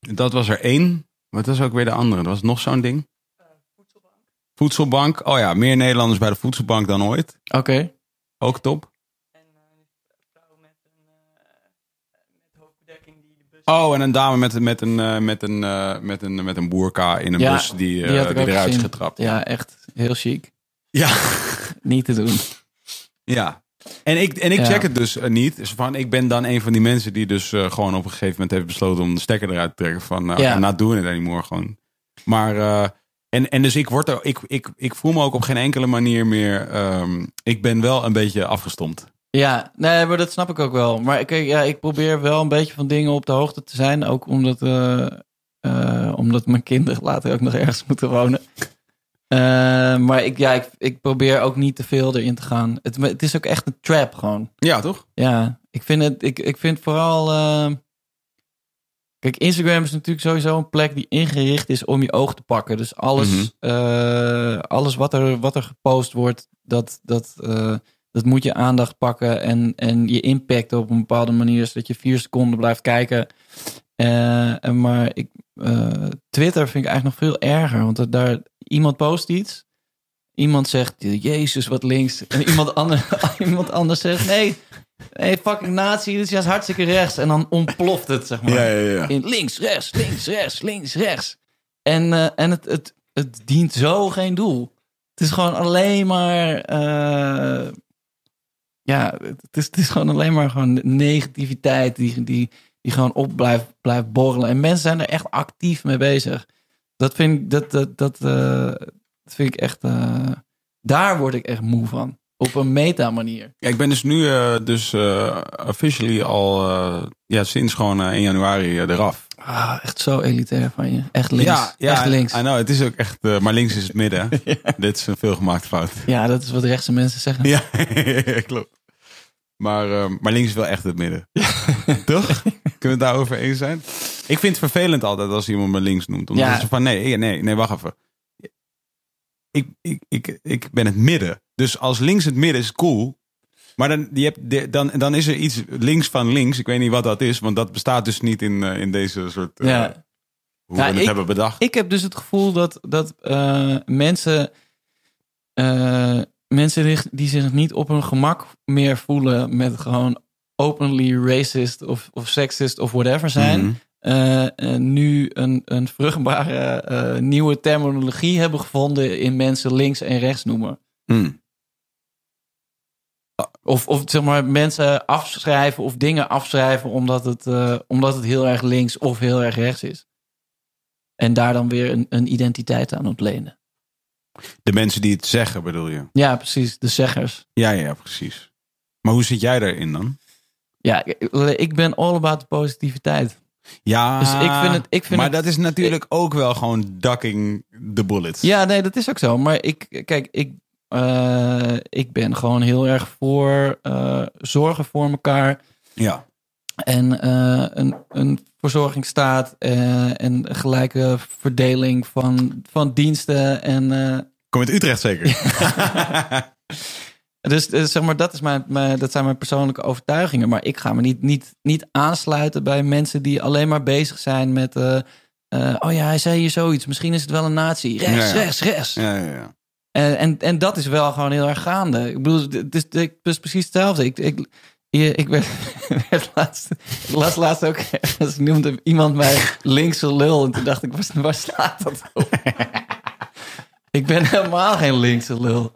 dat was er één. Wat was ook weer de andere? Er was nog zo'n ding. Voedselbank. Oh ja, meer Nederlanders bij de voedselbank dan ooit. Oké. Ook top. Oh, en een dame met, met, een, eh, met, een, eh, met, een, met een boerka in een Ja, bus die, eh, die had ik ook eruit is getrapt. Ja, echt heel chic. Ja. Niet te doen. Ja. En ik, en ik Ja. check het dus eh, niet. Dus van, ik ben dan een van die mensen die dus eh, gewoon op een gegeven moment heeft besloten om de stekker eruit te trekken. Van, nou, Ja. Not doing it anymore gewoon. Maar, en, en dus ik word er, ik, ik, ik voel me ook op geen enkele manier meer, ehm, ik ben wel een beetje afgestompt. Ja, nee, maar dat snap ik ook wel. Maar ik, ja, ik probeer wel een beetje van dingen op de hoogte te zijn. Ook omdat, omdat mijn kinderen later ook nog ergens moeten wonen. Eh, maar ik, ja, ik, ik probeer ook niet te veel erin te gaan. Het, het is ook echt een trap gewoon. Ja, toch? Ja, ik vind het, ik, ik vind vooral. eh, kijk, Instagram is natuurlijk sowieso een plek die ingericht is om je oog te pakken. Dus alles, Mhm. eh, alles wat, er, wat er gepost wordt, dat, dat, eh, dat moet je aandacht pakken en, en je impact op een bepaalde manier, zodat je vier seconden blijft kijken. En maar ik, eh, Twitter vind ik eigenlijk nog veel erger, want daar iemand post iets. Iemand zegt, Jezus, wat links. En iemand, *laughs* ander, *laughs* iemand anders zegt, nee, nee, fucking nazi, dit is juist hartstikke rechts. En dan ontploft het, zeg maar. Ja, ja, ja. In links, rechts, links, rechts, links, rechts. En, eh, en het, het, het dient zo geen doel. Het is gewoon alleen maar... ja, het is, het is gewoon alleen maar gewoon negativiteit die, die, die gewoon op blijft, blijft borrelen. En mensen zijn er echt actief mee bezig. Dat vind ik, dat, dat, dat, eh, dat vind ik echt, eh, daar word ik echt moe van. Op een meta-manier. Ja, ik ben dus nu eh, dus officially al ja, sinds gewoon eh, 1 januari eraf. Ah, echt zo elitair van je. Echt links. Ja, ja, echt links. I know, het is ook echt, maar links is het midden. *laughs* Dit is een veelgemaakte fout. Ja, dat is wat rechtse mensen zeggen. Ja, *laughs* klopt. Maar, eh, maar links is wel echt het midden. *laughs* Toch? Kunnen we het daarover eens zijn? Ik vind het vervelend altijd als iemand me links noemt. Omdat Ja. ze van nee, nee, nee, wacht even. Ik, ik, ik, ik ben het midden. Dus als links het midden is cool. Maar dan, je hebt, dan, dan is er iets links van links. Ik weet niet wat dat is, want dat bestaat dus niet in, eh, in deze soort. eh, Ja. Hoe Ja, we het ik- hebben bedacht. Ik heb dus het gevoel dat, dat eh, mensen, mensen die, zich niet op hun gemak meer voelen met gewoon openly racist of, of sexist of whatever zijn, Mhm. eh, nu een, een vruchtbare eh, nieuwe terminologie hebben gevonden in mensen links en rechts noemen. Hmm. Of, of zeg maar mensen afschrijven of dingen afschrijven omdat het, eh, omdat het heel erg links of heel erg rechts is. En daar dan weer een, een identiteit aan ontlenen. De mensen die het zeggen, bedoel je? Ja, precies. De zeggers. Ja, ja, precies. Maar hoe zit jij daarin dan? Ja, ik- ben all about de positiviteit. Ja, Dus ik vind het- ik vind maar het- dat is natuurlijk ook wel gewoon ducking the bullets. Ja, nee, dat is ook zo. Maar ik, kijk, ik, eh, ik ben gewoon heel erg voor eh, zorgen voor elkaar. ja. En eh, een, een verzorgingsstaat eh, en gelijke verdeling van, van diensten. En, eh, Kom uit Utrecht zeker? *laughs* dus zeg maar, dat, is mijn, mijn, dat zijn mijn persoonlijke overtuigingen. Maar ik ga me niet, niet, niet aansluiten bij mensen die alleen maar bezig zijn met... oh ja, hij zei hier zoiets. Misschien is het wel een nazi. Rechts, Ja, ja. rechts, rechts. ja, ja, ja. En, en, en dat is wel gewoon heel erg gaande. Ik bedoel, het is, het is precies hetzelfde. Ik, ik, je- ik werd, *laughs* werd laatst, ik las laatst ook ergens, noemde iemand mij linkse lul. En toen dacht ik, waar, slaat dat op? *laughs* ik ben helemaal geen linkse lul.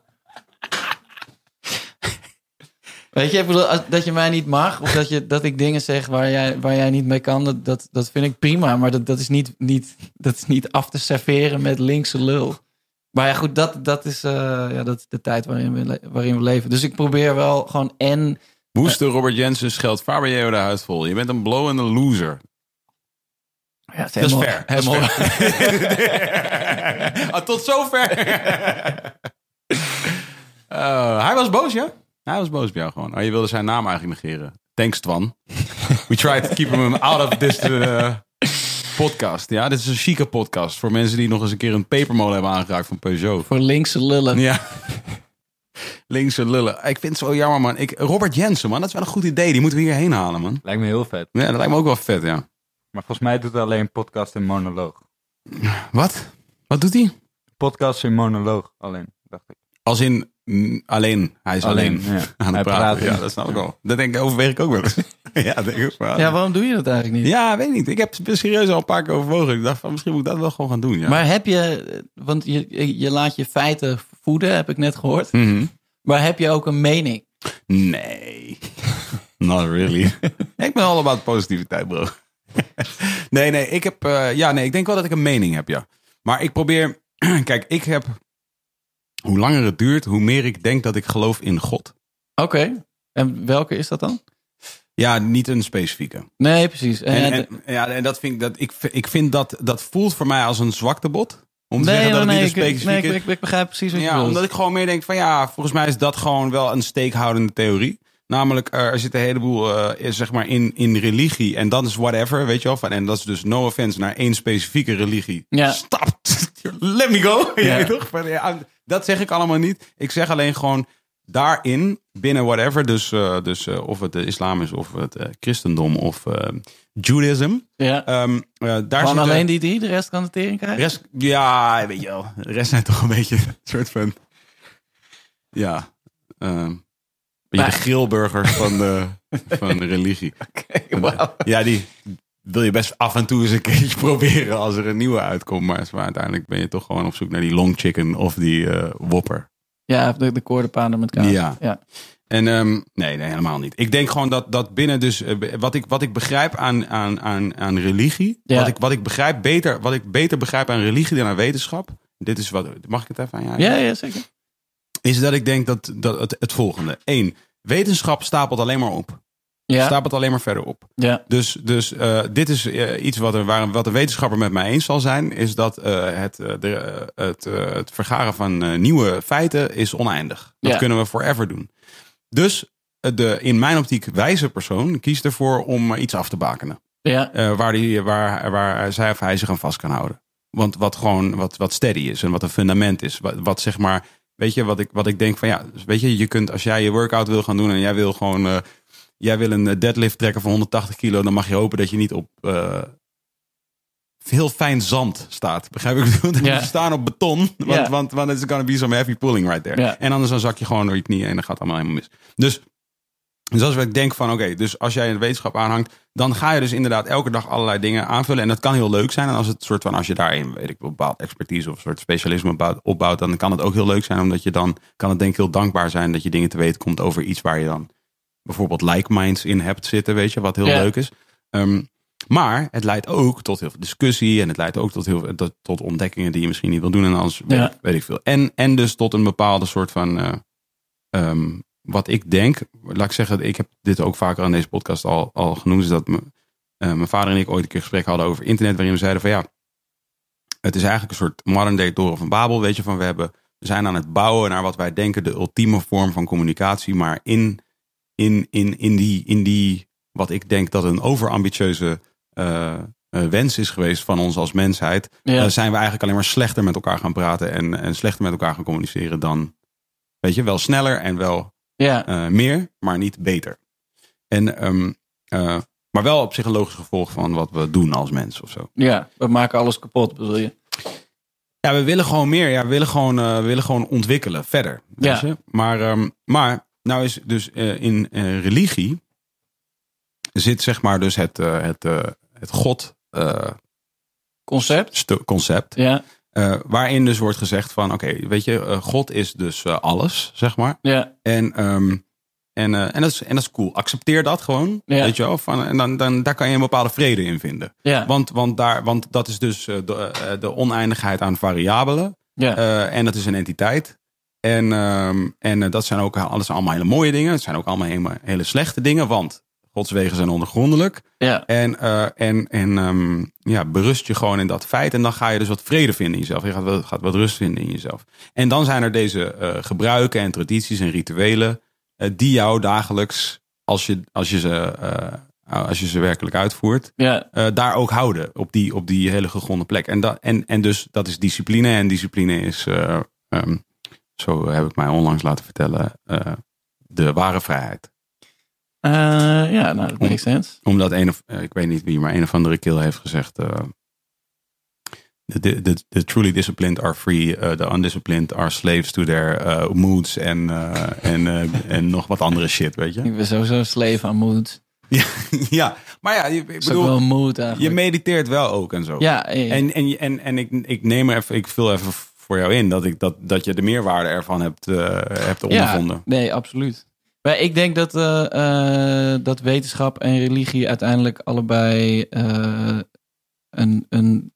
Weet je, bedoel, als- dat je mij niet mag, of dat, je, dat ik dingen zeg waar jij, waar jij niet mee kan, dat, dat, dat vind ik prima. Maar dat, dat, is niet, niet, dat is niet af te serveren met linkse lul. Maar ja, goed, dat, dat, is, eh, ja, dat is de tijd waarin we, waarin we leven. Dus ik probeer wel gewoon en... Woeste Robert Jensen scheldt Fabio de huid vol. Je bent een blowende loser. Ja, het Dat is fair. Dat is helemaal- Ah, tot zover. *laughs* Eh, hij was boos, ja? Hij was boos bij jou gewoon. Oh, je wilde zijn naam eigenlijk negeren. Thanks, Twan. We tried to keep him out of this eh, podcast. Ja, dit is een chique podcast. Voor mensen die nog eens een keer een pepermolen hebben aangeraakt van Peugeot. Voor linkse lullen. Ja. Linkse lullen. Ik vind het zo jammer, man. Ik, Robert Jensen, man. Dat is wel een goed idee. Die moeten we hierheen halen, man. Lijkt me heel vet. Ja, dat lijkt me ook wel vet, ja. Maar volgens mij doet hij alleen podcast en monoloog. Wat? Wat doet hij? Podcast en monoloog alleen, dacht ik. Als in mm, alleen. Hij is alleen, Alleen, ja. *laughs* aan het praten. praat Ja, dat snap ik wel. Dat denk ik, overweeg ik ook wel eens. *laughs* *laughs* ja, denk ik wel. Ja, waarom doe je dat eigenlijk niet? Ja, weet ik niet. Ik heb serieus al een paar keer overwogen. Ik dacht van misschien moet ik dat wel gewoon gaan doen. Ja. Maar heb je, want je, je laat je feiten voeden, heb ik net gehoord. Mhm. Maar heb je ook een mening? Nee. *laughs* Not really. *laughs* ik ben all about positiviteit, bro. nee, nee. Ik heb... eh, ja, nee. Ik denk wel dat ik een mening heb, ja. Maar ik probeer... *clears throat* Kijk, ik heb... Hoe langer het duurt, hoe meer ik denk dat ik geloof in God. Oké. En welke is dat dan? Ja, niet een specifieke. Nee, precies. En, En- en, ja, en dat vind ik, dat, ik, ik vind dat, dat voelt voor mij als een zwaktebod. Om te nee, zeggen dat het niet een specifieke nee ik, ik, ik begrijp precies wat je Ja, bedoelt. omdat ik gewoon meer denk van ja, volgens mij is dat gewoon wel een steekhoudende theorie. Namelijk, eh, er zit een heleboel eh, zeg maar in, in religie en dat is whatever, weet je wel. Van, en dat is dus no offense naar één specifieke religie. Ja. Stop, *laughs* let me go. *laughs* Ja. Toch? Dat zeg ik allemaal niet. Ik zeg alleen gewoon daarin, binnen whatever, dus, eh, dus eh, of het de islam is of het eh, christendom of eh Judaism. ja. Ehm, eh, daar zitten- alleen die die, de rest kan de tering krijgen? rest, ja, weet je wel. De rest zijn toch een beetje een soort van. Ja. ehm beetje Maar- de grillburgers van de, *laughs* van de religie. Ja, die wil je best af en toe eens een keertje *laughs* proberen als er een nieuwe uitkomt. Maar, maar uiteindelijk ben je toch gewoon op zoek naar die long chicken of die eh whopper. Ja, de, de koordenpanen met kaas. Ja. ja. En ehm, nee, nee, helemaal niet. Ik denk gewoon dat, dat binnen dus eh, wat ik, wat ik begrijp aan, aan, aan, aan religie, Ja. wat, ik, wat ik begrijp beter, wat ik beter begrijp aan religie dan aan wetenschap. Dit is wat. Mag ik het even aan jou? Ja, ja, zeker. Is dat ik denk dat, dat het, het volgende. Eén, wetenschap stapelt alleen maar op. Ja, Stapelt alleen maar verder op. ja, Dus, dus eh, dit is eh, iets wat, er, waar, wat een wetenschapper met mij eens zal zijn. Is dat eh, het, de, het, het vergaren van nieuwe feiten is oneindig. Dat Ja. kunnen we forever doen. Dus de in mijn optiek wijze persoon kiest ervoor om iets af te bakenen. ja, waar, die, waar, waar zij of hij zich aan vast kan houden. Want wat gewoon wat, wat steady is en wat een fundament is. Wat, wat zeg maar, weet je, wat ik, wat ik denk van ja, weet je, je kunt als jij je workout wil gaan doen en jij wil gewoon, jij wil een deadlift trekken van 180 kilo, dan mag je hopen dat je niet op eh, heel fijn zand staat. Begrijp ik? bedoel? Ja. Je staan op beton, want, Ja. want, want it's gonna be some heavy pulling right there. En anders dan zak je gewoon door je knieën en dan gaat het allemaal helemaal mis. Dus dus als ik denk van oké, dus als jij een wetenschap aanhangt, dan ga je dus inderdaad elke dag allerlei dingen aanvullen. En dat kan heel leuk zijn. En als het soort van, als je daarin, weet ik, bepaald expertise of een soort specialisme opbouwt, opbouwt, dan kan het ook heel leuk zijn. Omdat je dan, kan het denk ik heel dankbaar zijn dat je dingen te weten komt over iets waar je dan bijvoorbeeld like minds in hebt zitten, weet je, wat heel Ja. leuk is. Ehm, maar het leidt ook tot heel veel discussie en het leidt ook tot, heel, veel- tot, tot ontdekkingen die je misschien niet wil doen en Ja. ik- weet ik veel. En, en dus tot een bepaalde soort van, eh, ehm, wat ik denk, laat ik zeggen, ik heb dit ook vaker aan deze podcast al, al genoemd, is dat me- eh, mijn vader en ik ooit een keer gesprek hadden over internet, waarin we zeiden van ja, het is eigenlijk een soort modern day toren van Babel, weet je, van we hebben, we zijn aan het bouwen naar wat wij denken de ultieme vorm van communicatie, maar in, in, in, in, die, in die, wat ik denk dat een overambitieuze eh, eh, wens is geweest van ons als mensheid, ja. eh, zijn we eigenlijk alleen maar slechter met elkaar gaan praten en, en slechter met elkaar gaan communiceren dan, weet je, wel sneller en wel ja. meer, maar niet beter. En, ehm, eh, maar wel op zich een logisch gevolg van wat we doen als mens of zo. ja, we maken alles kapot, bedoel je? Ja, we willen gewoon meer. Ja, we willen gewoon, we willen gewoon ontwikkelen verder. weet Ja. je? Maar, ehm, maar nou is dus eh, in eh, religie zit zeg maar dus het, eh, het, het God Concept? concept. Ja, waarin dus wordt gezegd van oké, weet je, God is dus alles, zeg maar. ja, En, ehm, en, en, dat is, en dat is cool. Accepteer dat gewoon. Ja. Weet je wel? Van, en dan, dan, daar kan je een bepaalde vrede in vinden. ja, Want, want, daar, want dat is dus de, de oneindigheid aan variabelen. ja, en dat is een entiteit. En, ehm, en eh, dat zijn ook alles allemaal hele mooie dingen. Het zijn ook allemaal hele, hele slechte dingen. Want Gods wegen zijn ondergrondelijk. ja, En, eh, en, en ehm, ja, berust je gewoon in dat feit. En dan ga je dus wat vrede vinden in jezelf. Je gaat, wat- gaat wat rust vinden in jezelf. En dan zijn er deze eh, gebruiken en tradities en rituelen. eh, die jou dagelijks, als je, als je, ze, eh, als je ze werkelijk uitvoert. ja, eh, daar ook houden. Op die, op die hele gegronde plek. En, dat, en, en dus dat is discipline. En discipline is, eh, ehm, zo heb ik mij onlangs laten vertellen, eh, de ware vrijheid. Eh, ja, nou, dat makes sense. Omdat een of, eh, ik weet niet wie, maar een of andere kill heeft gezegd. the, the, the truly disciplined are free. the undisciplined are slaves to their eh, moods en, en, en nog wat andere shit, weet je? Ik ben sowieso slave aan mood. Ja, *laughs* ja. maar ja, je, ik bedoel, mood je mediteert wel ook en zo. ja, eh, En, en, en, en ik, ik neem er even, ik vul even voor jou in dat, ik, dat, dat je de meerwaarde ervan hebt, eh, hebt ondervonden. Ja, nee, absoluut. Maar ik denk dat, eh, eh, dat wetenschap en religie uiteindelijk allebei een, een,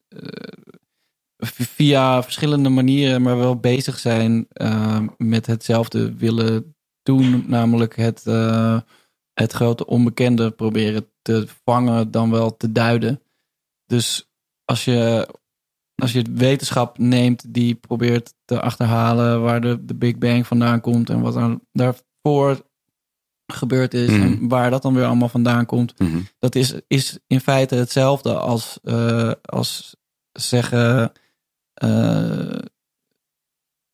via verschillende manieren, maar wel bezig zijn met hetzelfde willen doen. Namelijk het, het grote onbekende proberen te vangen, dan wel te duiden. Dus als je, als je wetenschap neemt die probeert te achterhalen waar de, de Big Bang vandaan komt en wat er daarvoor gebeurd is Mhm. en waar dat dan weer allemaal vandaan komt, Mhm. dat is, is in feite hetzelfde als, eh, als zeggen. eh,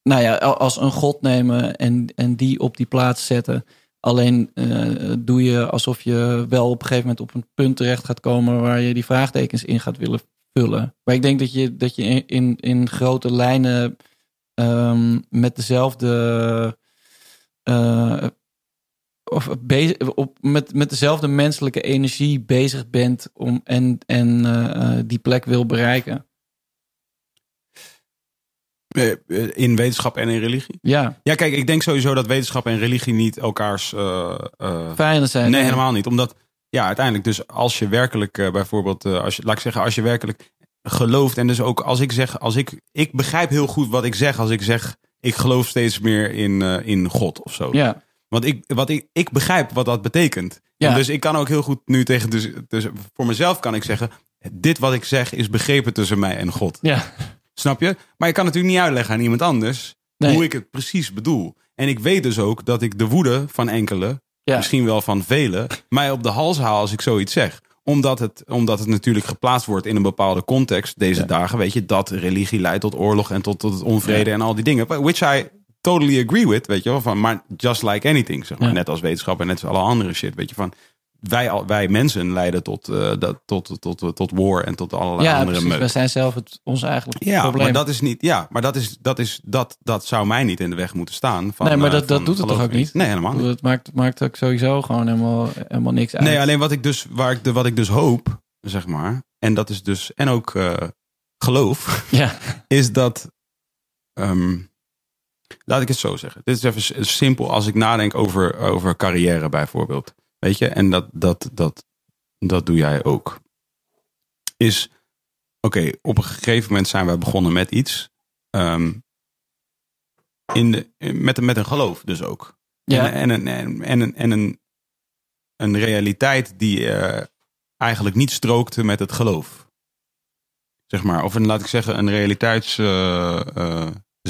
nou ja, als een god nemen en, en die op die plaats zetten. Alleen eh, doe je alsof je wel op een gegeven moment op een punt terecht gaat komen waar je die vraagtekens in gaat willen vullen. Maar ik denk dat je, dat je in, in, in grote lijnen ehm, met dezelfde. eh, of bezig, op, met, met dezelfde menselijke energie bezig bent om, en, en eh, eh, die plek wil bereiken. In wetenschap en in religie? Ja, Ja, kijk, ik denk sowieso dat wetenschap en religie niet elkaars... eh, vijanden zijn. nee, helemaal niet. Omdat, ja, uiteindelijk dus als je werkelijk eh, bijvoorbeeld... eh, als je, laat ik zeggen, als je werkelijk gelooft... en dus ook als ik zeg... Als ik, ik begrijp heel goed wat ik zeg als ik zeg... ik geloof steeds meer in, eh, in God of zo. Ja, Want ik, wat ik, ik begrijp wat dat betekent. Ja. En dus ik kan ook heel goed nu tegen... Dus, dus voor mezelf kan ik zeggen... dit wat ik zeg is begrepen tussen mij en God. ja. Snap je? Maar je kan natuurlijk niet uitleggen aan iemand anders Nee. hoe ik het precies bedoel. En ik weet dus ook dat ik de woede van enkele, Ja. misschien wel van velen, mij op de hals haal als ik zoiets zeg. Omdat het, omdat het natuurlijk geplaatst wordt in een bepaalde context deze Ja. dagen. Weet je, dat religie leidt tot oorlog en tot, tot het onvrede en al die dingen. Which I totally agree with, weet je wel. Van, maar just like anything, zeg maar. Net als wetenschap en net als alle andere shit, weet je. Van, wij, wij mensen leiden tot, eh, dat, tot, tot, tot, tot war en tot allerlei ja andere precies. We zijn zelf het, ons eigenlijk Ja, probleem. maar dat is niet. Ja, maar dat is dat is dat dat zou mij niet in de weg moeten staan. Van, nee, maar eh, dat, dat van doet het toch ook niet? Nee, helemaal niet. Het maakt, maakt ook sowieso gewoon helemaal, helemaal niks uit. Nee, alleen wat ik dus waar ik de wat ik dus hoop, zeg maar, en dat is dus en ook eh, geloof, *laughs* Ja, is dat. ehm, laat ik het zo zeggen. Dit is even simpel als ik nadenk over, over carrière bijvoorbeeld. Weet je, en dat, dat, dat, dat doe jij ook. Is, oké, op een gegeven moment zijn wij begonnen met iets. ehm, in de, met, met een geloof dus ook. ja. En, en, en, en, en, en een, een realiteit die eh, eigenlijk niet strookte met het geloof. Zeg maar, of een, laat ik zeggen, een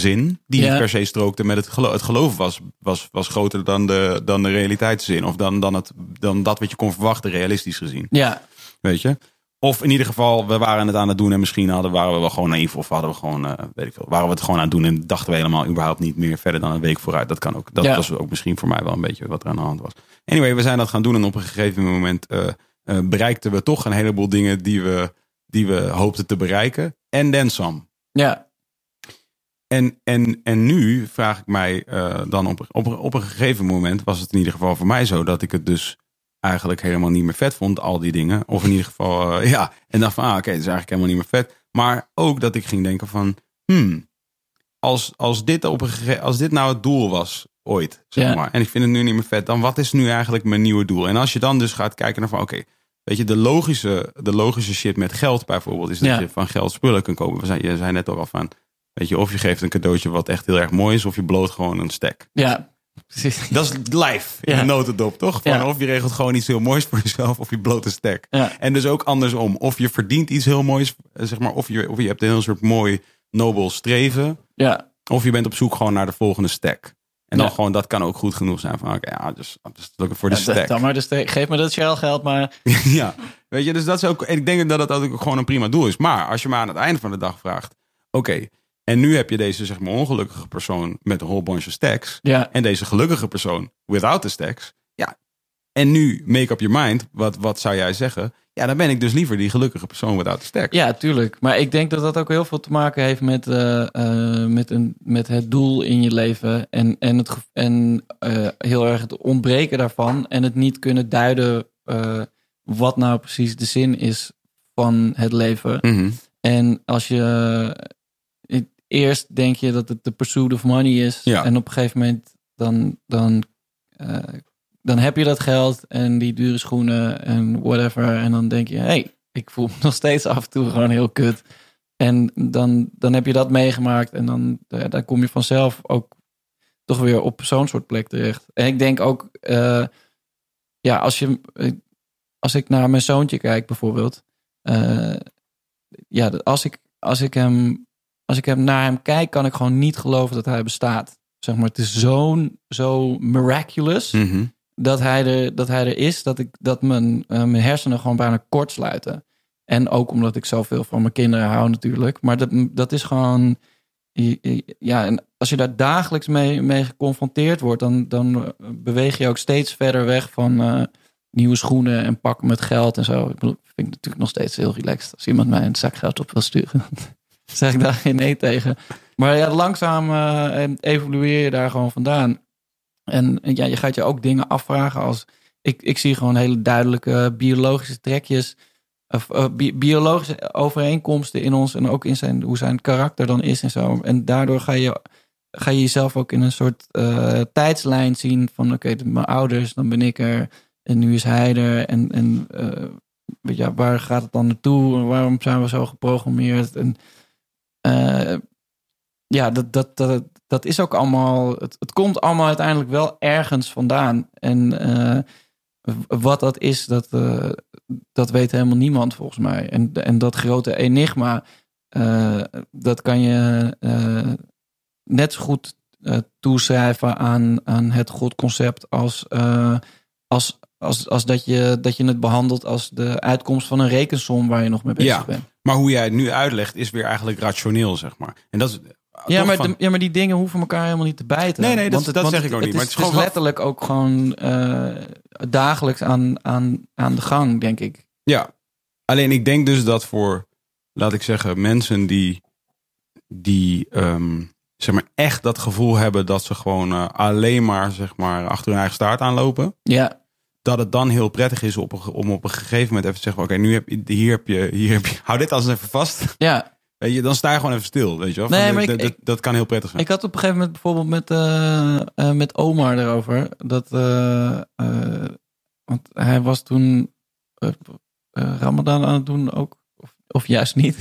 realiteitszin die Ja. niet per se strookte met het geloof. Het geloof was, was, was groter dan de, dan de realiteitszin. Of dan, dan, het, dan dat wat je kon verwachten, realistisch gezien. ja, Weet je? Of in ieder geval, we waren het aan het doen en misschien hadden, waren we wel gewoon naïef. Of hadden we gewoon, eh, weet ik veel, waren we het gewoon aan het doen en dachten we helemaal überhaupt niet meer verder dan een week vooruit. Dat kan ook. Dat Ja. was ook misschien voor mij wel een beetje wat er aan de hand was. Anyway, we zijn dat gaan doen en op een gegeven moment eh, eh, bereikten we toch een heleboel dingen die we, die we hoopten te bereiken. En then some. ja. En, en, en nu vraag ik mij eh, dan op, op, op een gegeven moment was het in ieder geval voor mij zo dat ik het dus eigenlijk helemaal niet meer vet vond, al die dingen. Of in ieder geval, eh, *laughs* ja. En dacht van, ah, oké, het is eigenlijk helemaal niet meer vet. Maar ook dat ik ging denken van, hmm, als, als, dit, op een als dit nou het doel was ooit, zeg maar, en ik vind het nu niet meer vet, dan wat is nu eigenlijk mijn nieuwe doel? En als je dan dus gaat kijken naar van, oké, weet je, de logische, de logische shit met geld bijvoorbeeld, is dat je van geld spullen kan kopen. We zijn, je zei net ook al van, weet je, of je geeft een cadeautje wat echt heel erg mooi is, of je bloot gewoon een stack. Ja, precies. Dat is life in Ja. een notendop, toch? Van Ja. Of je regelt gewoon iets heel moois voor jezelf, of je bloot een stack. Ja. En dus ook andersom. Of je verdient iets heel moois, eh, zeg maar, of je, of je hebt een heel soort mooi, nobel streven. Ja, Of je bent op zoek gewoon naar de volgende stack. En dan Ja. gewoon, dat kan ook goed genoeg zijn van, oké, ja, dus, dus voor de Ja, stack. dan maar de. Geef me dat Shell geld, maar *laughs* ja, weet je, dus dat is ook, en ik denk dat dat ook gewoon een prima doel is. Maar als je me aan het einde van de dag vraagt, oké, en nu heb je deze, zeg maar, ongelukkige persoon met een whole bunch of stacks. ja, En deze gelukkige persoon without the stacks. Ja. En nu make up your mind. Wat, wat zou jij zeggen? Ja, dan ben ik dus liever die gelukkige persoon without the stacks. ja, tuurlijk. Maar ik denk dat dat ook heel veel te maken heeft met, eh, eh, met, een, met het doel in je leven. En, en, het, en eh, heel erg het ontbreken daarvan. En het niet kunnen duiden wat nou precies de zin is van het leven. Mhm. En als je eerst denk je dat het de pursuit of money is. Ja. En op een gegeven moment dan, dan, eh, dan heb je dat geld en die dure schoenen en whatever. En dan denk je, hé, hey, ik voel me *laughs* nog steeds af en toe gewoon heel kut. En dan, dan heb je dat meegemaakt en dan, ja, dan kom je vanzelf ook toch weer op zo'n soort plek terecht. En ik denk ook, eh, ja, als, je, eh, als ik naar mijn zoontje kijk bijvoorbeeld. eh, ja, als ik, als ik hem, als ik hem naar hem kijk, kan ik gewoon niet geloven dat hij bestaat. Zeg maar, het is zo'n, zo miraculous Mhm. dat hij er, dat hij er is, dat, ik, dat mijn, eh, mijn hersenen gewoon bijna kort sluiten. En ook omdat ik zoveel van mijn kinderen hou natuurlijk. Maar dat, dat is gewoon... Ja, en als je daar dagelijks mee, mee geconfronteerd wordt... Dan, dan eh, beweeg je ook steeds verder weg van eh, nieuwe schoenen en pakken met geld en zo. Ik bedoel, vind ik natuurlijk nog steeds heel relaxed. Als iemand mij een zak geld op wil sturen, *laughs* zeg ik daar geen nee tegen. Maar ja, langzaam eh, evolueer je daar gewoon vandaan. En, ja, je gaat je ook dingen afvragen als... Ik, ik zie gewoon hele duidelijke biologische trekjes of, eh, bi- biologische overeenkomsten in ons en ook in zijn, hoe zijn karakter dan is en zo. En daardoor ga je, ga je jezelf ook in een soort eh, tijdslijn zien van oké, mijn ouders, dan ben ik er en nu is hij er. En, en je, waar gaat het dan naartoe? Waarom zijn we zo geprogrammeerd? En eh, ja, dat, dat, dat, dat is ook allemaal. Het, het komt allemaal uiteindelijk wel ergens vandaan. En eh, wat dat is, dat, eh, dat weet helemaal niemand volgens mij. En, en dat grote enigma, dat kan je net zo goed toeschrijven aan, aan het godconcept als, als, als, als dat, je, dat je het behandelt als de uitkomst van een rekensom waar je nog mee bezig Ja. bent. Maar hoe jij het nu uitlegt is weer eigenlijk rationeel, zeg maar. En dat is Ja maar, van- de- ja, maar die dingen hoeven elkaar helemaal niet te bijten. Nee, nee, dat- het- dat zeg ik ook het niet, maar is, het is gewoon letterlijk ook gewoon eh, dagelijks aan, aan, aan de gang, denk ik. Ja, alleen ik denk dus dat voor, laat ik zeggen, mensen die, die ehm, zeg maar echt dat gevoel hebben dat ze gewoon eh, alleen maar, zeg maar achter hun eigen staart aanlopen. Ja, Dat het dan heel prettig is op om op een gegeven moment even te zeggen: Oké, nu heb je, hier heb je, hier heb je, *laughs* hou dit als even vast. ja. Weet je, dan sta je gewoon even stil. Weet je wel? Nee, maar dat- ik- dat, dat kan heel prettig zijn. Ik had op een gegeven moment bijvoorbeeld met, eh, eh, met Omar erover. Dat, eh, want hij was toen Ramadan aan het doen ook. Of, of juist niet.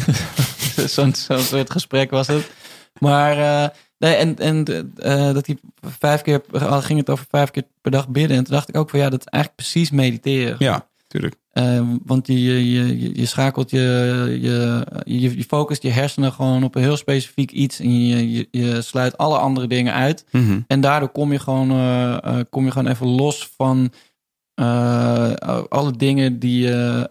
*laughs* Zo'n soort gesprek was het. Maar nee, en, en eh, dat hij vijf keer, ging het over vijf keer per dag bidden. En toen dacht ik ook van ja, dat is eigenlijk precies mediteren. ja, tuurlijk. Eh, want je, je, je, je schakelt je, je, je, je focust je hersenen gewoon op een heel specifiek iets. En je, je, je sluit alle andere dingen uit. Mhm. En daardoor kom je gewoon, eh, eh, kom je gewoon even los van alle dingen die je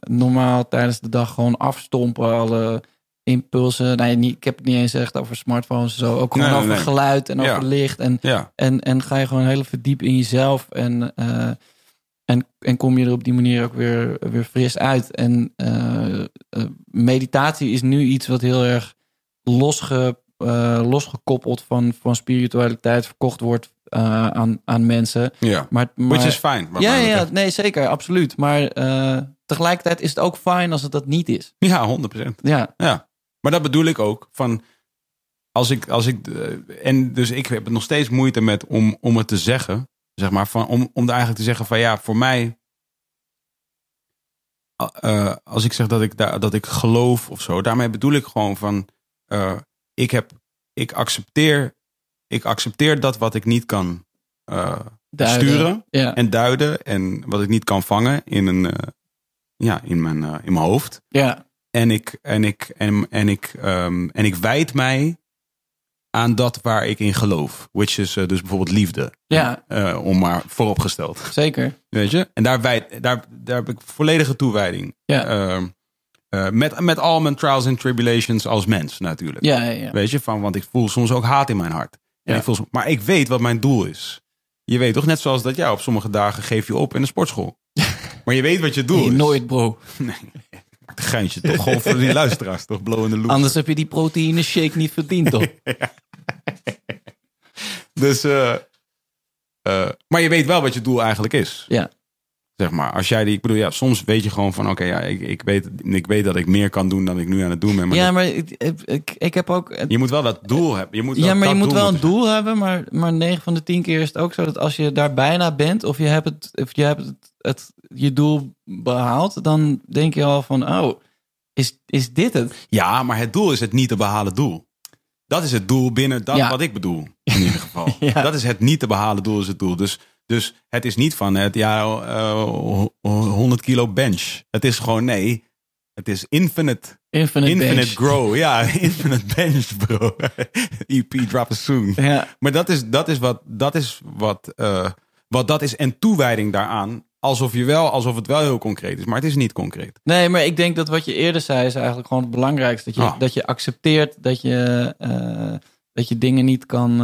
normaal tijdens de dag gewoon afstompen. Alle impulsen. Nee, niet, ik heb het niet eens echt over smartphones en zo. Ook gewoon Nee, over nee. geluid en Ja. over licht. En Ja, en, en ga je gewoon heel verdiep in jezelf. En, eh, en, en kom je er op die manier ook weer, weer fris uit. En eh, eh, meditatie is nu iets wat heel erg losge, losgekoppeld van, van spiritualiteit verkocht wordt aan, aan mensen. ja. Maar, maar, Which is wat ja, ja, nee, zeker, absoluut. Maar tegelijkertijd is het ook fijn als het dat niet is. Ja, 100%. Ja, Ja, maar dat bedoel ik ook. Van als ik, als ik, eh, en dus ik heb nog steeds moeite met om, om het te zeggen, zeg maar, van, om, om eigenlijk te zeggen van ja, voor mij, eh, als ik zeg dat ik, daar dat ik geloof of zo, daarmee bedoel ik gewoon van, eh, ik heb, ik accepteer, ik accepteer dat wat ik niet kan eh, sturen Ja, en duiden en wat ik niet kan vangen in een, eh, ja, in mijn, eh, in mijn hoofd. ja, En ik, en ik, en, en ik, ehm, en ik wijd mij aan dat waar ik in geloof. Which is eh, dus bijvoorbeeld liefde. ja, Eh, om maar vooropgesteld. zeker. Weet je? En daar, wijd, daar, daar heb ik volledige toewijding. Ja. Ehm, eh, met, met al mijn trials en tribulations als mens natuurlijk. Ja, ja, ja. Weet je? Van, want ik voel soms ook haat in mijn hart. En Ja. ik voel, soms- maar ik weet wat mijn doel is. Je weet toch net zoals dat jij op sommige dagen geef je op in de sportschool. *laughs* maar je weet wat je doel Nee, is. nooit, bro. *laughs* Een geintje toch gewoon voor die luisteraars toch? Blow in the loop. Anders heb je die proteïne shake niet verdiend, toch? *laughs* Dus, eh, eh, maar je weet wel wat je doel eigenlijk is. Ja. Zeg maar, als jij die, ik bedoel, ja, soms weet je gewoon van, oké, ja, ik, ik, weet, ik weet dat ik meer kan doen dan ik nu aan het doen ben. Maar ja, dat- maar ik, ik, ik heb ook. je moet wel dat doel hebben. Je moet Ja, maar je moet wel een doel hebben, maar, maar 9 van de 10 keer is het ook zo dat als je daar bijna bent of je hebt het, of je, hebt het, het je doel behaald, dan denk je al van, oh, is, is dit het? Ja, maar het doel is het niet te behalen doel. Dat is het doel binnen dat Ja. wat ik bedoel, in *laughs* ieder geval. Ja. Dat is het niet te behalen doel is het doel. Dus, dus het is niet van het, ja, eh, ho- 100 kilo bench. Het is gewoon, nee, het is infinite Infinite, Infinite bench. grow, ja, *laughs* infinite bench, bro. *laughs* EP drop soon. Ja, Maar dat is, dat is wat, dat is wat, eh, wat dat is en toewijding daaraan. Alsof je wel, alsof het wel heel concreet is, maar het is niet concreet. nee, maar ik denk dat wat je eerder zei is eigenlijk gewoon het belangrijkste. Dat je, Ah. dat je accepteert dat je, eh, dat je dingen niet kan,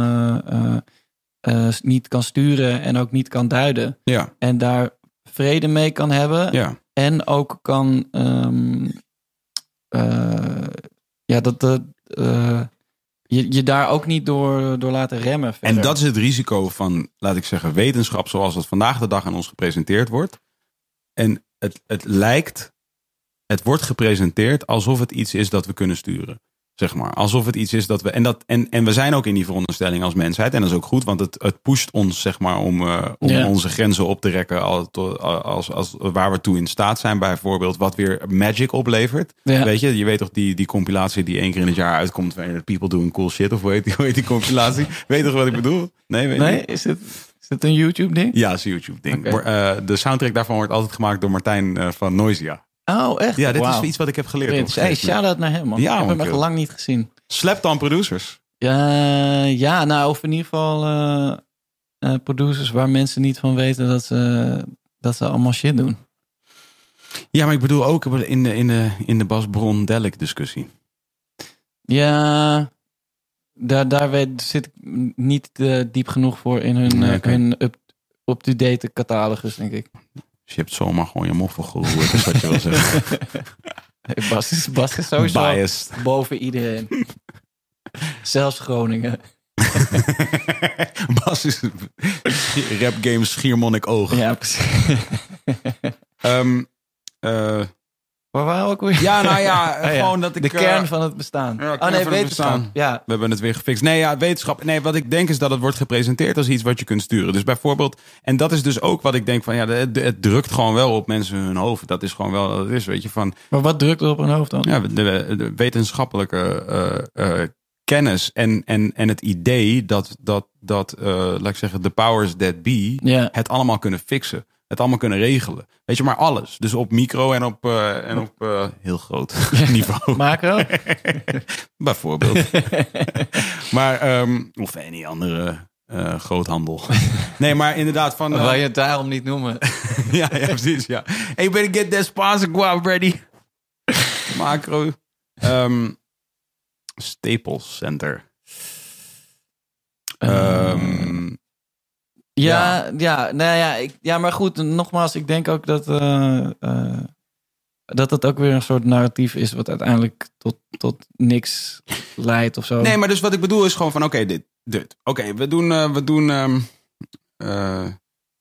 eh, niet kan sturen en ook niet kan duiden. Ja, En daar vrede mee kan hebben. ja, En ook kan. ehm, eh, ja, dat. dat eh, je, je daar ook niet door, door laten remmen. Verder. En dat is het risico van, laat ik zeggen, wetenschap zoals het vandaag de dag aan ons gepresenteerd wordt. En het, het lijkt het wordt gepresenteerd alsof het iets is dat we kunnen sturen. Zeg maar. Alsof het iets is dat we. En, dat, en, en we zijn ook in die veronderstelling als mensheid. En dat is ook goed, want het, het pusht ons, zeg maar, om, eh, om Ja. onze grenzen op te rekken. Als, als, als, waar we toe in staat zijn, bijvoorbeeld. Wat weer magic oplevert. Ja. Weet je, je weet toch die, die compilatie die één keer in het jaar uitkomt. Waarin people doing cool shit. Of hoe heet die, hoe heet die compilatie? *laughs* weet toch wat ik bedoel? Nee, weet Nee, niet? is het, is het een YouTube-ding? Ja, is een YouTube ding. Oké. Maar, eh, de soundtrack daarvan wordt altijd gemaakt door Martijn eh, van Noisia. Oh, echt? Ja, dit is iets wat ik heb geleerd. Hey, shout-out naar hem, man. Ja, ik heb man, hem echt lang niet gezien. Slept on producers. Ja, ja, nou, of in ieder geval eh, eh, producers waar mensen niet van weten dat ze, dat ze allemaal shit doen. Ja, maar ik bedoel ook in de, in de, in de Bas Bron Delic discussie. Ja, daar, daar weet, zit ik niet eh, diep genoeg voor in hun, Nee, hun up- up-to-date catalogus, denk ik. Dus je hebt zomaar gewoon je moffel geroerd, is wat je wil zeggen. *laughs* Bas, is, Bas is sowieso Biased. boven iedereen. Zelfs Groningen. *laughs* Bas is rap game Schiermonnik oog. Ja, precies. Ehm, eh, Waar waren we ook weer? ja, nou ja, *laughs* Oh ja, gewoon dat ik... De eh, kern van het bestaan. ja, oh nee, wetenschap. bestaan. Ja, We hebben het weer gefixt. Nee, ja, wetenschap. Nee, wat ik denk is dat het wordt gepresenteerd als iets wat je kunt sturen. Dus bijvoorbeeld, en dat is dus ook wat ik denk van, ja, het, het drukt gewoon wel op mensen hun hoofd. Dat is gewoon wel, dat is, weet je, van, maar wat drukt er op hun hoofd dan? ja, de, de wetenschappelijke eh, eh, kennis en, en, en het idee dat, dat, dat eh, laat ik zeggen, de powers that be het allemaal kunnen fixen. Het allemaal kunnen regelen. Weet je, maar alles. Dus op micro en op, eh, en op eh, heel groot *laughs* niveau. Macro? *laughs* Bijvoorbeeld. *laughs* maar, ehm, of any andere eh, groothandel. nee, maar inderdaad van... Waar je het daarom niet noemen. ja, ja, precies, ja. Hey, better get that sponsor guap ready. Macro. Ehm, Staples Center. Ehm, Ja, ja, nou ja, ik, ja, maar goed, nogmaals, ik denk ook dat, eh, eh, dat het ook weer een soort narratief is wat uiteindelijk tot, tot niks leidt of zo. nee, maar dus wat ik bedoel is gewoon van, oké, dit, dit. Oké, we doen, eh, we doen, ehm, eh,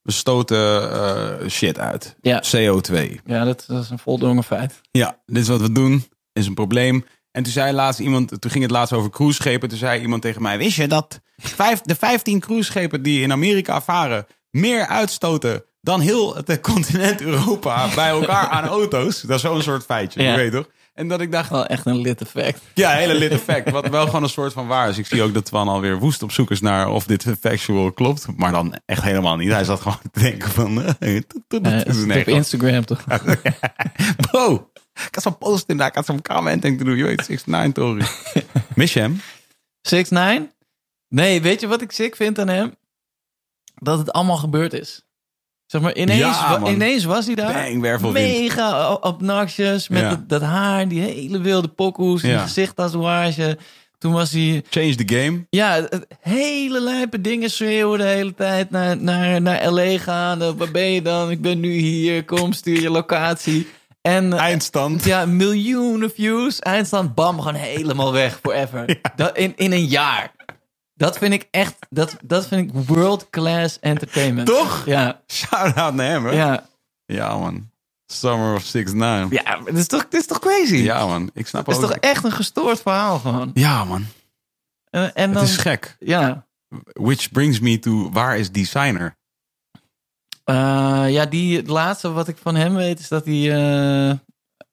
we stoten shit uit. Ja. CO2. Ja, dat, dat is een voldongen feit. Ja, dit is wat we doen. Is een probleem. En toen zei laatst iemand, toen ging het laatst over cruiseschepen. Toen zei iemand tegen mij: Wist je dat vijf, de 15 cruiseschepen die in Amerika varen meer uitstoten dan heel het continent Europa bij elkaar aan auto's? Dat is zo'n soort feitje, Ja. je weet toch? En dat ik dacht, Wel echt een lit effect. ja, hele lit effect. Wat wel gewoon een soort van waar is. Ik zie ook dat Twan alweer woest op zoek is naar of dit factual klopt. Maar dan echt helemaal niet. Hij zat gewoon te denken van... eh, *laughs* Eh, op Instagram toch? *laughs* Bro, ik had zo'n post in daar. Ik had zo'n commenting te doen. Je weet, 6 Tory. *laughs* Mis je hem? 6 9 Nee, weet je wat ik sick vind aan hem? Dat het allemaal gebeurd is. Zeg maar, ineens, Ja, wa- man. ineens was hij daar. Bang. Mega obnoxious. Met Ja. dat, dat haar, die hele wilde pokoes, die Ja. gezichttatoeage. Toen was hij... Change the game. Ja, het- hele lijpe dingen schreeuwen de hele tijd naar, naar, naar L.A. gaan. Waar ben je dan? Ik ben nu hier. Kom, stuur je locatie. En Eindstand. ja, miljoenen views. Eindstand, bam, gewoon helemaal weg. Forever. *laughs* Dat, in, in een jaar. Dat vind ik echt, dat, dat vind ik world class entertainment. Toch? Ja, Shout out naar hem, hè? ja. Ja, man. Summer of 6 9 Ja, dit is toch, dit is toch crazy? Ja, man. Ik snap Het is ook. toch echt een gestoord verhaal gewoon. Ja, man. En, en Het dan, is gek. ja. Which brings me to, waar is Designer? Eh, ja, die, het laatste wat ik van hem weet is dat hij, eh,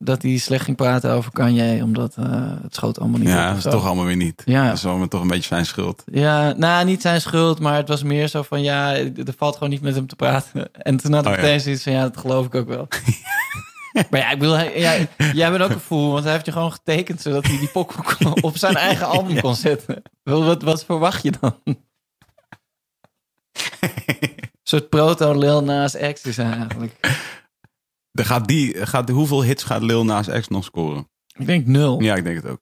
dat hij slecht ging praten over Kanye. Omdat eh, het schoot allemaal niet. Ja, dat is toch allemaal weer niet. Ja. Dat is allemaal toch een beetje zijn schuld. Ja, nou, niet zijn schuld, maar het was meer zo van ja, er valt gewoon niet met hem te praten. *laughs* En toen had ik Oh, ja. meteen zoiets van ja, dat geloof ik ook wel. *laughs* maar ja, ik bedoel, hij- ja, jij bent ook een fool, want hij heeft je gewoon getekend zodat hij die kon- *laughs* op zijn eigen album kon zetten. Wat, wat verwacht je dan? Een soort proto-Lil Nas X is eigenlijk. Er gaat die, gaat, hoeveel hits gaat Lil Nas X nog scoren? Ik denk nul. Ja, Ja, ik denk het ook.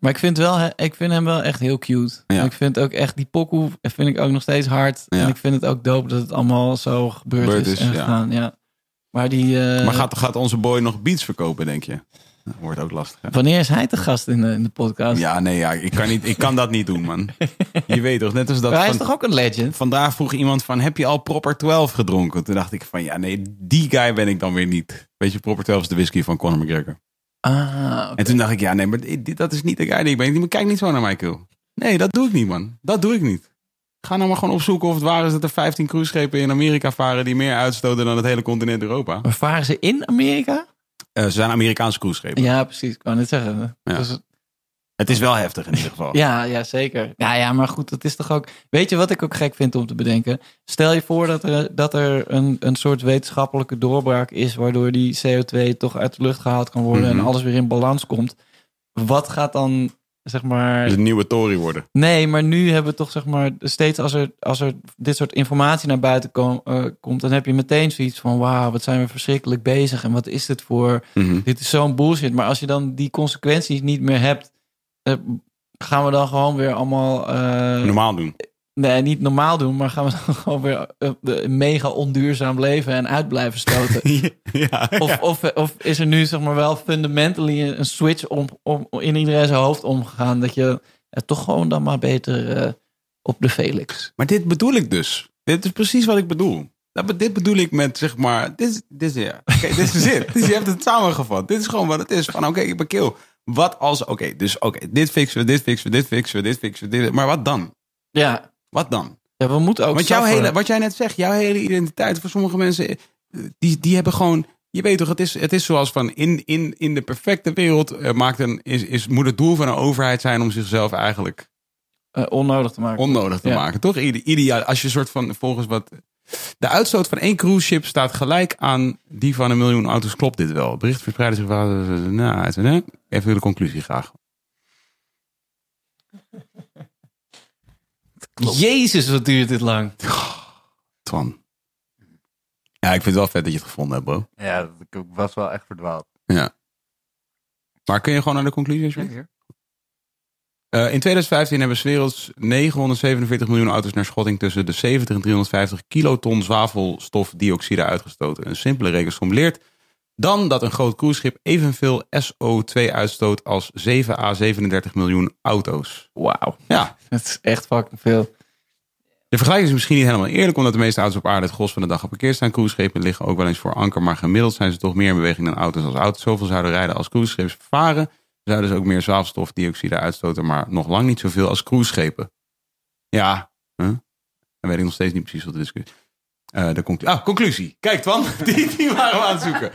maar ik vind, wel, ik vind hem wel echt heel cute. Ja. En ik vind ook echt die pokoe vind ik ook nog steeds hard. Ja. En ik vind het ook dope dat het allemaal zo gebeurd, Gebeurd is, is, en ja. gegaan. Ja. Maar die... eh, Maar gaat, gaat onze boy nog beats verkopen, denk je? Wordt ook lastig. hè? Wanneer is hij te gast in de, in de podcast? Ja, nee, ja, ik, kan niet, ik kan dat niet doen, man. Je weet toch, net als dat... Maar hij is toch ook een legend? Vandaag vroeg iemand van, heb je al Proper 12 gedronken? Toen dacht ik van, ja, nee, die guy ben ik dan weer niet. Weet je, Proper 12 is de whisky van Conor McGregor. Ah, oké. En toen dacht ik, ja, nee, maar dit, dat is niet de guy die ik ben. Kijk niet zo naar mij, kill. Nee, dat doe ik niet, man. Dat doe ik niet. Ga nou maar gewoon opzoeken of het waar is dat er 15 cruiseschepen in Amerika varen die meer uitstoten dan het hele continent Europa. Maar varen ze in Amerika? Eh, ze zijn Amerikaanse cruiseschepen. Ja, precies. Ik wou net zeggen. Ja. Dus- Het is wel heftig in ieder geval. ja, ja, zeker. Ja, ja, maar goed, dat is toch ook... Weet je wat ik ook gek vind om te bedenken? Stel je voor dat er, dat er een, een soort wetenschappelijke doorbraak is... waardoor die CO2 toch uit de lucht gehaald kan worden... Mhm. en alles weer in balans komt. Wat gaat dan, zeg maar... De nieuwe Tory worden. Nee, maar nu hebben we toch zeg maar steeds als er, als er dit soort informatie naar buiten kom- eh, komt, dan heb je meteen zoiets van wauw, wat zijn we verschrikkelijk bezig en wat is dit voor? Mhm. Dit is zo'n bullshit. Maar als je dan die consequenties niet meer hebt, eh, gaan we dan gewoon weer allemaal eh, Normaal doen. Nee, niet normaal doen, maar gaan we *laughs* dan gewoon weer eh, mega onduurzaam leven en uit blijven stoten? *laughs* ja, Of, of, of is er nu zeg maar wel fundamentally een switch om, om, in iedereen zijn hoofd omgegaan dat je eh, toch gewoon dan maar beter eh, op de Felix. Maar dit bedoel ik dus. Dit is precies wat ik bedoel. Dat be- dit bedoel ik met, zeg maar, dit is, dit ja. Oké, dit is het. *laughs* Dus je hebt het samengevat. Dit is gewoon wat het is. Van, oké, ik ben kill. Wat als, oké, dus oké, dit fixen we, dit fixen we, dit fixen we, dit fixen we, dit. Maar wat dan? Ja, Wat dan? ja we moeten ook Want jouw hele, wat jij net zegt, jouw hele identiteit voor sommige mensen, eh, die, die hebben gewoon, je weet toch, het is, het is zoals van in, in, in de perfecte wereld eh, maakt een, is, is, moet het doel van een overheid zijn om zichzelf eigenlijk eh, onnodig te maken. onnodig te Ja. maken. Toch? Ide- Ideaal, als je soort van volgens wat. De uitstoot van één cruise ship staat gelijk aan die van een miljoen auto's. Klopt dit wel? Bericht verspreidde zich wel. Nou, even de conclusie graag. Jezus, wat duurt dit lang. *sighs* Twan. Ja, ik vind het wel vet dat je het gevonden hebt, bro. Ja, ik was wel echt verdwaald. Ja. Maar kun je gewoon naar de conclusie? alsjeblieft? Eh, in 2015 hebben 's werelds 947 miljoen auto's naar schotting tussen de 70 en 350 kiloton zwavelstofdioxide uitgestoten. Een simpele rekensom leert dan dat een groot cruiseschip evenveel SO2 uitstoot als 7 à 37 miljoen auto's. Wauw, Ja, dat is echt fucking veel. de vergelijking is misschien niet helemaal eerlijk, omdat de meeste auto's op aarde het gros van de dag op parkeer staan. Cruiseschepen liggen ook wel eens voor anker, maar gemiddeld zijn ze toch meer in beweging dan auto's. Als auto's zoveel zouden rijden als cruiseschepen varen, zouden ze ook meer zwavelstofdioxide uitstoten, maar nog lang niet zoveel als cruiseschepen. Ja, huh? dan weet ik nog steeds niet precies wat de discussie Eh, de conclu- ah, conclusie. Kijk, Twan, *laughs* die, die waren we aan het zoeken.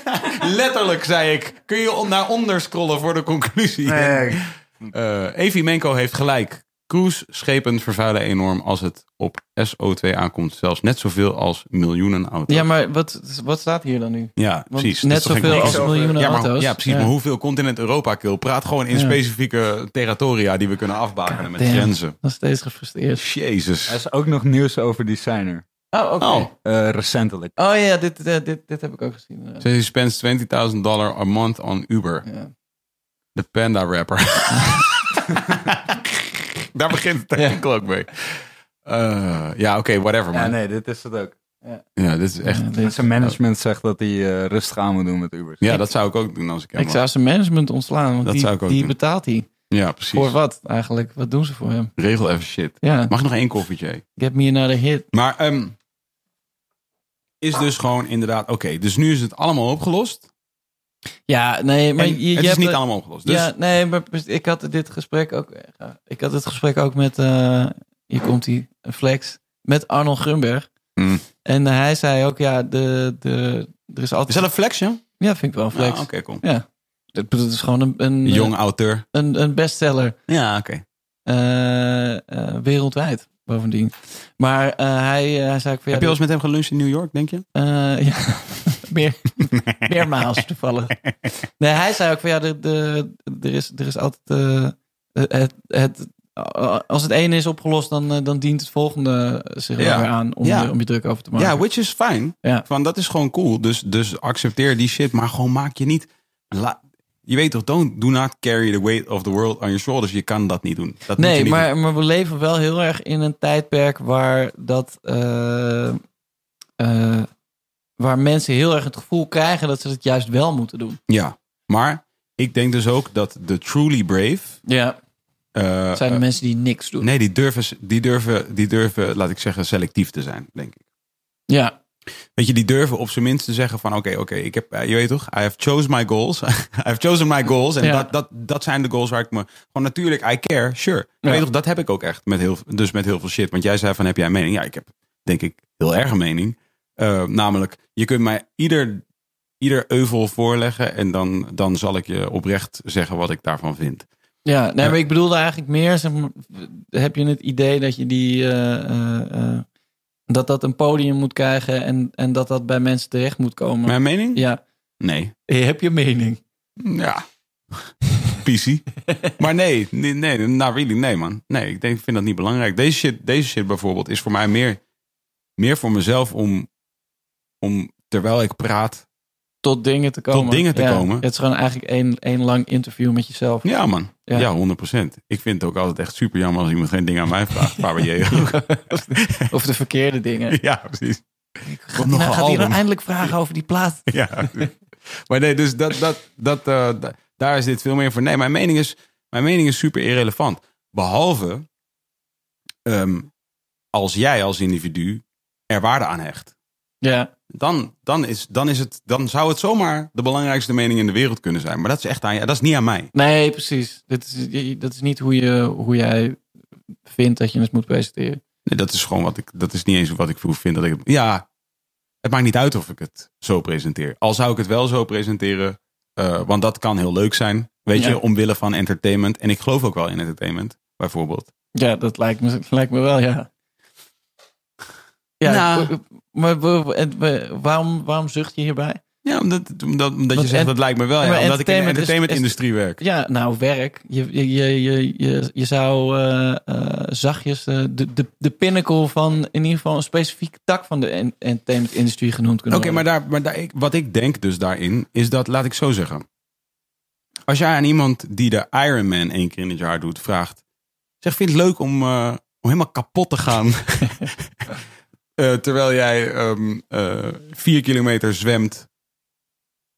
*laughs* Letterlijk zei ik, kun je naar onder scrollen voor de conclusie? Nee, *laughs* Eh Evi Menko heeft gelijk. Cruiseschepen vervuilen enorm als het op SO2 aankomt. Zelfs net zoveel als miljoenen auto's. Ja, maar wat, wat staat hier dan nu? Ja, Want precies. net Dat is toch geen zoveel als miljoenen ja, maar, auto's. Ja, precies. Ja. Maar hoeveel continent Europa kill? Praat gewoon in Ja. specifieke territoria die we kunnen afbakenen met Damn. grenzen. Nog steeds gefrustreerd. Jezus. er is ook nog nieuws over designer. Oh, oké. Oh, Oh, Eh, recentelijk. ja, dit, dit, dit, dit heb ik ook gezien. eh. so he spends 20.000 dollar a month on Uber. Ja. De panda rapper. *laughs* Daar begint het Ja. artikel ook mee. Eh, ja, oké, whatever man. Ja, Ja, nee, dit is het ook. dit is echt... Ja, dit- Zijn management zegt dat hij eh, rustig aan moet doen met Uber. Ja, dat zou ik ook doen als ik hem ik zou zijn management ontslaan, want Dat die, zou ik ook die doen. betaalt hij. Ja, precies. Voor wat eigenlijk? Wat doen ze voor hem? Regel even shit. Ja, Mag ik nog één koffietje? get me another hit. Maar ehm, is dus gewoon inderdaad... Oké, dus nu is het allemaal opgelost. Ja, nee, maar En je, je het is hebt niet allemaal opgelost. Dus Ja, nee, maar ik had dit gesprek ook. Ik had het gesprek ook met. eh, hier komt hij, Flex. Met Arnold Grunberg. Mm. En hij zei ook, ja, de, de, er is altijd. is dat een flex, ja? Ja, vind ik wel een flex. Ja, oké, cool. Ja. Het is gewoon een, een, Jong auteur. een, een bestseller Ja, oké. eh, eh, wereldwijd, bovendien. Maar eh, hij, eh, hij zei ook van ja, Heb je wel eens met hem geluncht in New York, denk je? eh, ja, *laughs* meer, *laughs* meermaals toevallig. Nee, hij zei ook van ja, de, de, er, is, er is altijd. eh, het, het, als het ene is opgelost, dan, eh, dan dient het volgende zich Ja. er weer aan om, Ja. je, om je druk over te maken. Ja, which is fine. Ja. Van, dat is gewoon cool. Dus, dus accepteer die shit, maar gewoon maak je niet... la- je weet toch, don't, do not carry the weight of the world on your shoulders. Je kan dat niet doen. Dat nee, niet doen. maar, maar we leven wel heel erg in een tijdperk waar dat. eh, eh, waar mensen heel erg het gevoel krijgen dat ze het juist wel moeten doen. Ja, maar ik denk dus ook dat de truly brave... Ja. eh, zijn de mensen die niks doen. Nee, die durven, die, durven, die durven, laat ik zeggen, selectief te zijn, denk ik. Ja. Weet je, die durven op zijn minst te zeggen van oké, oké, ik heb, eh, je weet toch, I have chosen my goals. *laughs* I have chosen my goals. En Ja. dat, dat, dat zijn de goals waar ik me, gewoon natuurlijk, I care, sure. Ja. weet toch, dat heb ik ook echt met heel, dus met heel veel shit. Want jij zei van, heb jij een mening? Ja, ik heb denk ik heel erg een mening. Eh, namelijk, je kunt mij ieder, ieder euvel voorleggen en dan, dan zal ik je oprecht zeggen wat ik daarvan vind. Ja, nee, maar ik bedoelde eigenlijk meer, zeg maar, heb je het idee dat je die, eh, dat dat een podium moet krijgen en, en dat dat bij mensen terecht moet komen? Mijn mening? Ja, Nee. heb je mening? Ja. PC. maar nee, nee, nee, nou really, nee man. Nee, ik denk, ik vind dat niet belangrijk. Deze shit, deze shit bijvoorbeeld is voor mij meer, meer voor mezelf om, om terwijl ik praat. Tot dingen te komen. dingen te Ja, komen. Het is gewoon eigenlijk één, één lang interview met jezelf. Ja man, Ja. ja, 100%. Ik vind het ook altijd echt super jammer als iemand geen dingen aan mij vraagt. *laughs* Faber J. ook. Of de verkeerde dingen. ja, precies. Hij nog nou, gaat hij nou album. eindelijk vragen over die plaat? *laughs* Ja. maar nee, dus dat, dat, dat, eh, da- daar is dit veel meer voor. Nee, mijn mening is, mijn mening is super irrelevant. Behalve ehm, als jij als individu er waarde aan hecht. Ja, Dan, dan, is, dan, is het, dan zou het zomaar de belangrijkste mening in de wereld kunnen zijn. Maar dat is echt aan je, dat is niet aan mij. nee, precies. Dit is, dat is niet hoe, je, hoe jij vindt dat je het moet presenteren. Nee, dat is gewoon wat ik. Dat is niet eens wat ik vind dat ik. Ja, het maakt niet uit of ik het zo presenteer. Al zou ik het wel zo presenteren, eh, want dat kan heel leuk zijn. Weet Ja. je, omwille van entertainment. En ik geloof ook wel in entertainment, bijvoorbeeld. Ja, dat lijkt me, lijkt me wel, ja. Ja, Nou. Maar waarom, waarom zucht je hierbij? Ja, omdat, omdat, omdat je zegt dat lijkt me wel. Ja, maar omdat ik in de entertainment-industrie werk. Ja, nou, werk. Je, je, je, je, zou eh, eh, zachtjes eh, de, de, de pinnacle van in ieder geval een specifieke tak van de en- entertainment-industrie genoemd kunnen Oké, maar, worden. daar, maar daar, ik, wat ik denk dus daarin, is dat, laat ik zo zeggen. Als jij aan iemand die de Ironman één keer in het jaar doet, vraagt. Zeg, vind je het leuk om, om helemaal kapot te gaan? *laughs* Eh, terwijl jij eh, vier kilometer zwemt,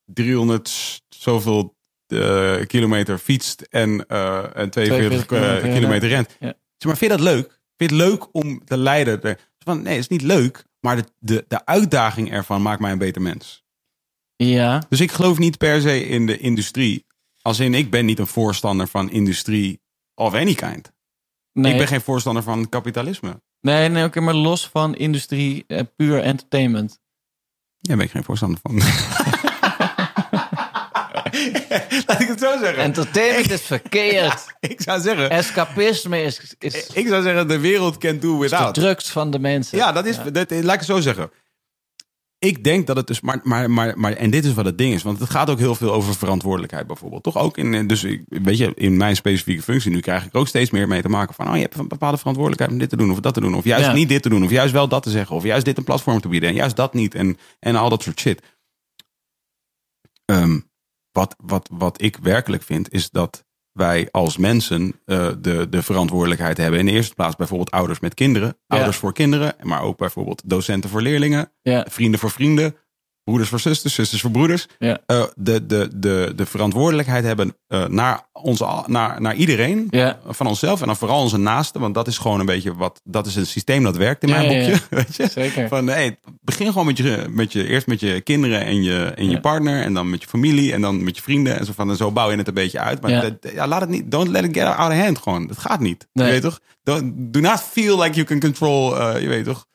300 s- zoveel eh, kilometer fietst en, en 42 42 kilometer, kilometer rent. Ja. Zeg maar, vind je dat leuk? Vind je het leuk om te leiden? Van, nee, het is niet leuk, maar de, de, de uitdaging ervan maakt mij een beter mens. Ja, Dus ik geloof niet per se in de industrie. Als in, ik ben niet een voorstander van industrie of any kind. nee, Ik ben geen voorstander van kapitalisme. Nee, nee oké, maar los van industrie, eh, puur entertainment. Daar ben ik geen voorstander van. *laughs* Laat ik het zo zeggen. Entertainment *laughs* is verkeerd. ik zou zeggen, Escapisme is, is ik zou zeggen, de wereld can do de without. drugs van de mensen. Ja, dat is, Dat, laat ik het zo zeggen. Ik denk dat het dus, maar, maar, maar, maar, en dit is wat het ding is, want het gaat ook heel veel over verantwoordelijkheid bijvoorbeeld. Toch ook in, dus ik- weet je, in mijn specifieke functie nu krijg ik ook steeds meer mee te maken van, oh, je hebt een bepaalde verantwoordelijkheid om dit te doen of dat te doen, of juist Ja. niet dit te doen, of juist wel dat te zeggen, of juist dit een platform te bieden en juist dat niet en, en al dat soort shit. Ehm, wat, wat, wat ik werkelijk vind, is dat wij als mensen eh, de, de verantwoordelijkheid hebben. In de eerste plaats bijvoorbeeld ouders met kinderen, Ja. ouders voor kinderen, maar ook bijvoorbeeld docenten voor leerlingen, Ja, vrienden voor vrienden, broeders voor zusters, zusters voor broeders. ja, Eh, de, de, de, de verantwoordelijkheid hebben eh, naar, onze, al- naar, naar iedereen, ja. van onszelf en dan vooral onze naasten, want dat is gewoon een beetje wat, dat is een systeem dat werkt in Ja, mijn boekje. *laughs* Weet je? Zeker. Van nee, begin gewoon met je, met je, eerst met je kinderen en je, en je partner. En dan met je familie en dan met je vrienden. En zo, van, en zo bouw je het een beetje uit. Maar Ja. dat- ja, laat het niet, don't let it get out of hand gewoon. Dat gaat niet. Nee. Je weet toch? Don't, do not feel like you can control, eh, je weet toch,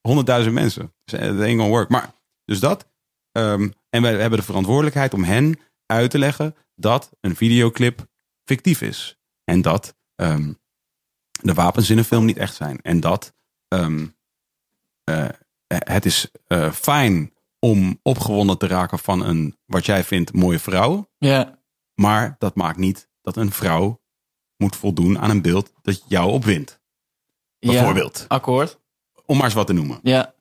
honderdduizend mensen. Eh, It ain't gonna work. Maar, dus dat. Ehm, en wij hebben de verantwoordelijkheid om hen uit te leggen dat een videoclip fictief is. En dat ehm, de wapens in een film niet echt zijn. En dat ehm, eh, het is eh, fijn om opgewonden te raken van een, wat jij vindt, mooie vrouw. Ja, Maar dat maakt niet dat een vrouw moet voldoen aan een beeld dat jou opwint. Bijvoorbeeld. Ja, akkoord. Om maar eens wat te noemen. Ja,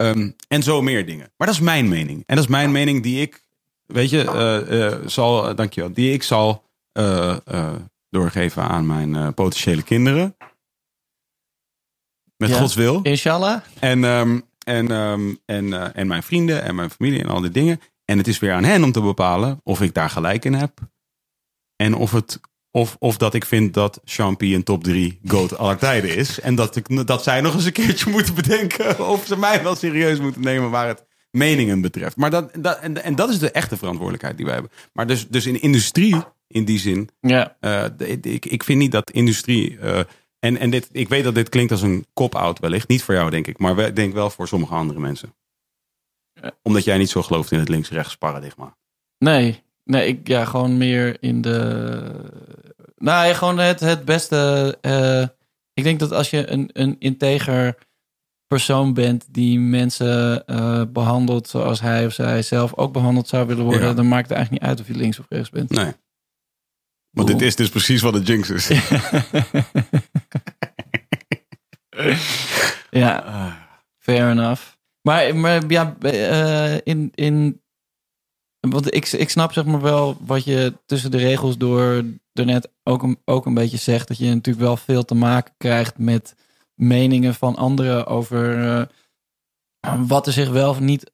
Ehm, en zo meer dingen. Maar dat is mijn mening. En dat is mijn mening die ik, weet je, eh, eh, zal, eh, dankjewel, die ik zal doorgeven aan mijn potentiële kinderen. Met Ja. Gods wil. inshallah. En, ehm, en, ehm, en, en mijn vrienden en mijn familie en al die dingen. En het is weer aan hen om te bepalen of ik daar gelijk in heb. En of het Of, of dat ik vind dat Champy een top 3 GOAT aller tijden is. En dat, ik, dat zij nog eens een keertje *laughs* moeten bedenken of ze mij wel serieus moeten nemen waar het meningen betreft. Maar dat, dat, en, en dat is de echte verantwoordelijkheid die wij hebben. Maar dus, dus in industrie, in die zin, Ja, eh, ik, ik vind niet dat industrie. eh, en en dit, ik weet dat dit klinkt als een cop-out wellicht. Niet voor jou, denk ik. Maar ik denk wel voor sommige andere mensen. Omdat jij niet zo gelooft in het links-rechts paradigma. nee. Nee, ik, ja, gewoon meer in de... Nou, ja, gewoon het, het beste... eh, ik denk dat als je een, een integer persoon bent die mensen eh, behandelt zoals hij of zij zelf ook behandeld zou willen worden, Ja. dan maakt het eigenlijk niet uit of je links of rechts bent. Nee. Want dit is dus precies wat de jinx is. *laughs* ja, fair enough. Maar, maar ja, eh, in, in, want ik, ik snap zeg maar wel wat je tussen de regels door daarnet ook een, ook een beetje zegt. Dat je natuurlijk wel veel te maken krijgt met meningen van anderen over eh, wat er zich wel of niet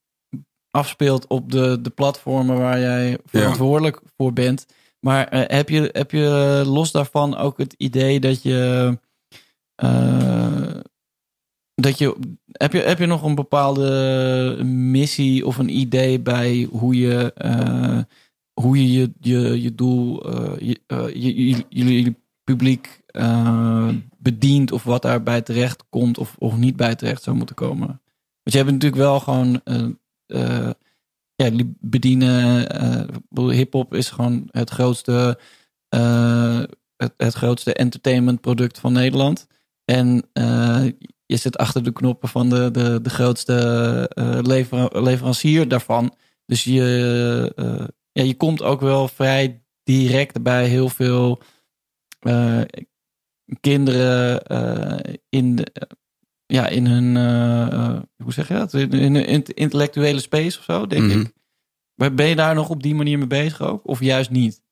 afspeelt op de, de platformen waar jij verantwoordelijk voor bent. Maar eh, heb, je, heb je los daarvan ook het idee dat je. eh, dat je heb, je heb je nog een bepaalde missie of een idee bij hoe je eh, hoe je je, je, je doel, eh, je, je, publiek bedient of wat daarbij terecht komt of, of niet bij terecht zou moeten komen? Want je hebt natuurlijk wel gewoon ja, bedienen. hip-hop is gewoon het grootste, het, het grootste entertainmentproduct van Nederland. En eh, je zit achter de knoppen van de, de, de grootste eh, lever- leverancier daarvan. Dus je, eh, ja, je komt ook wel vrij direct bij heel veel eh, kinderen in, de, ja, in hun, hoe zeg je dat? In, in intellectuele space of zo, denk Mhm. ik. Maar ben je daar nog op die manier mee bezig ook? Of juist niet?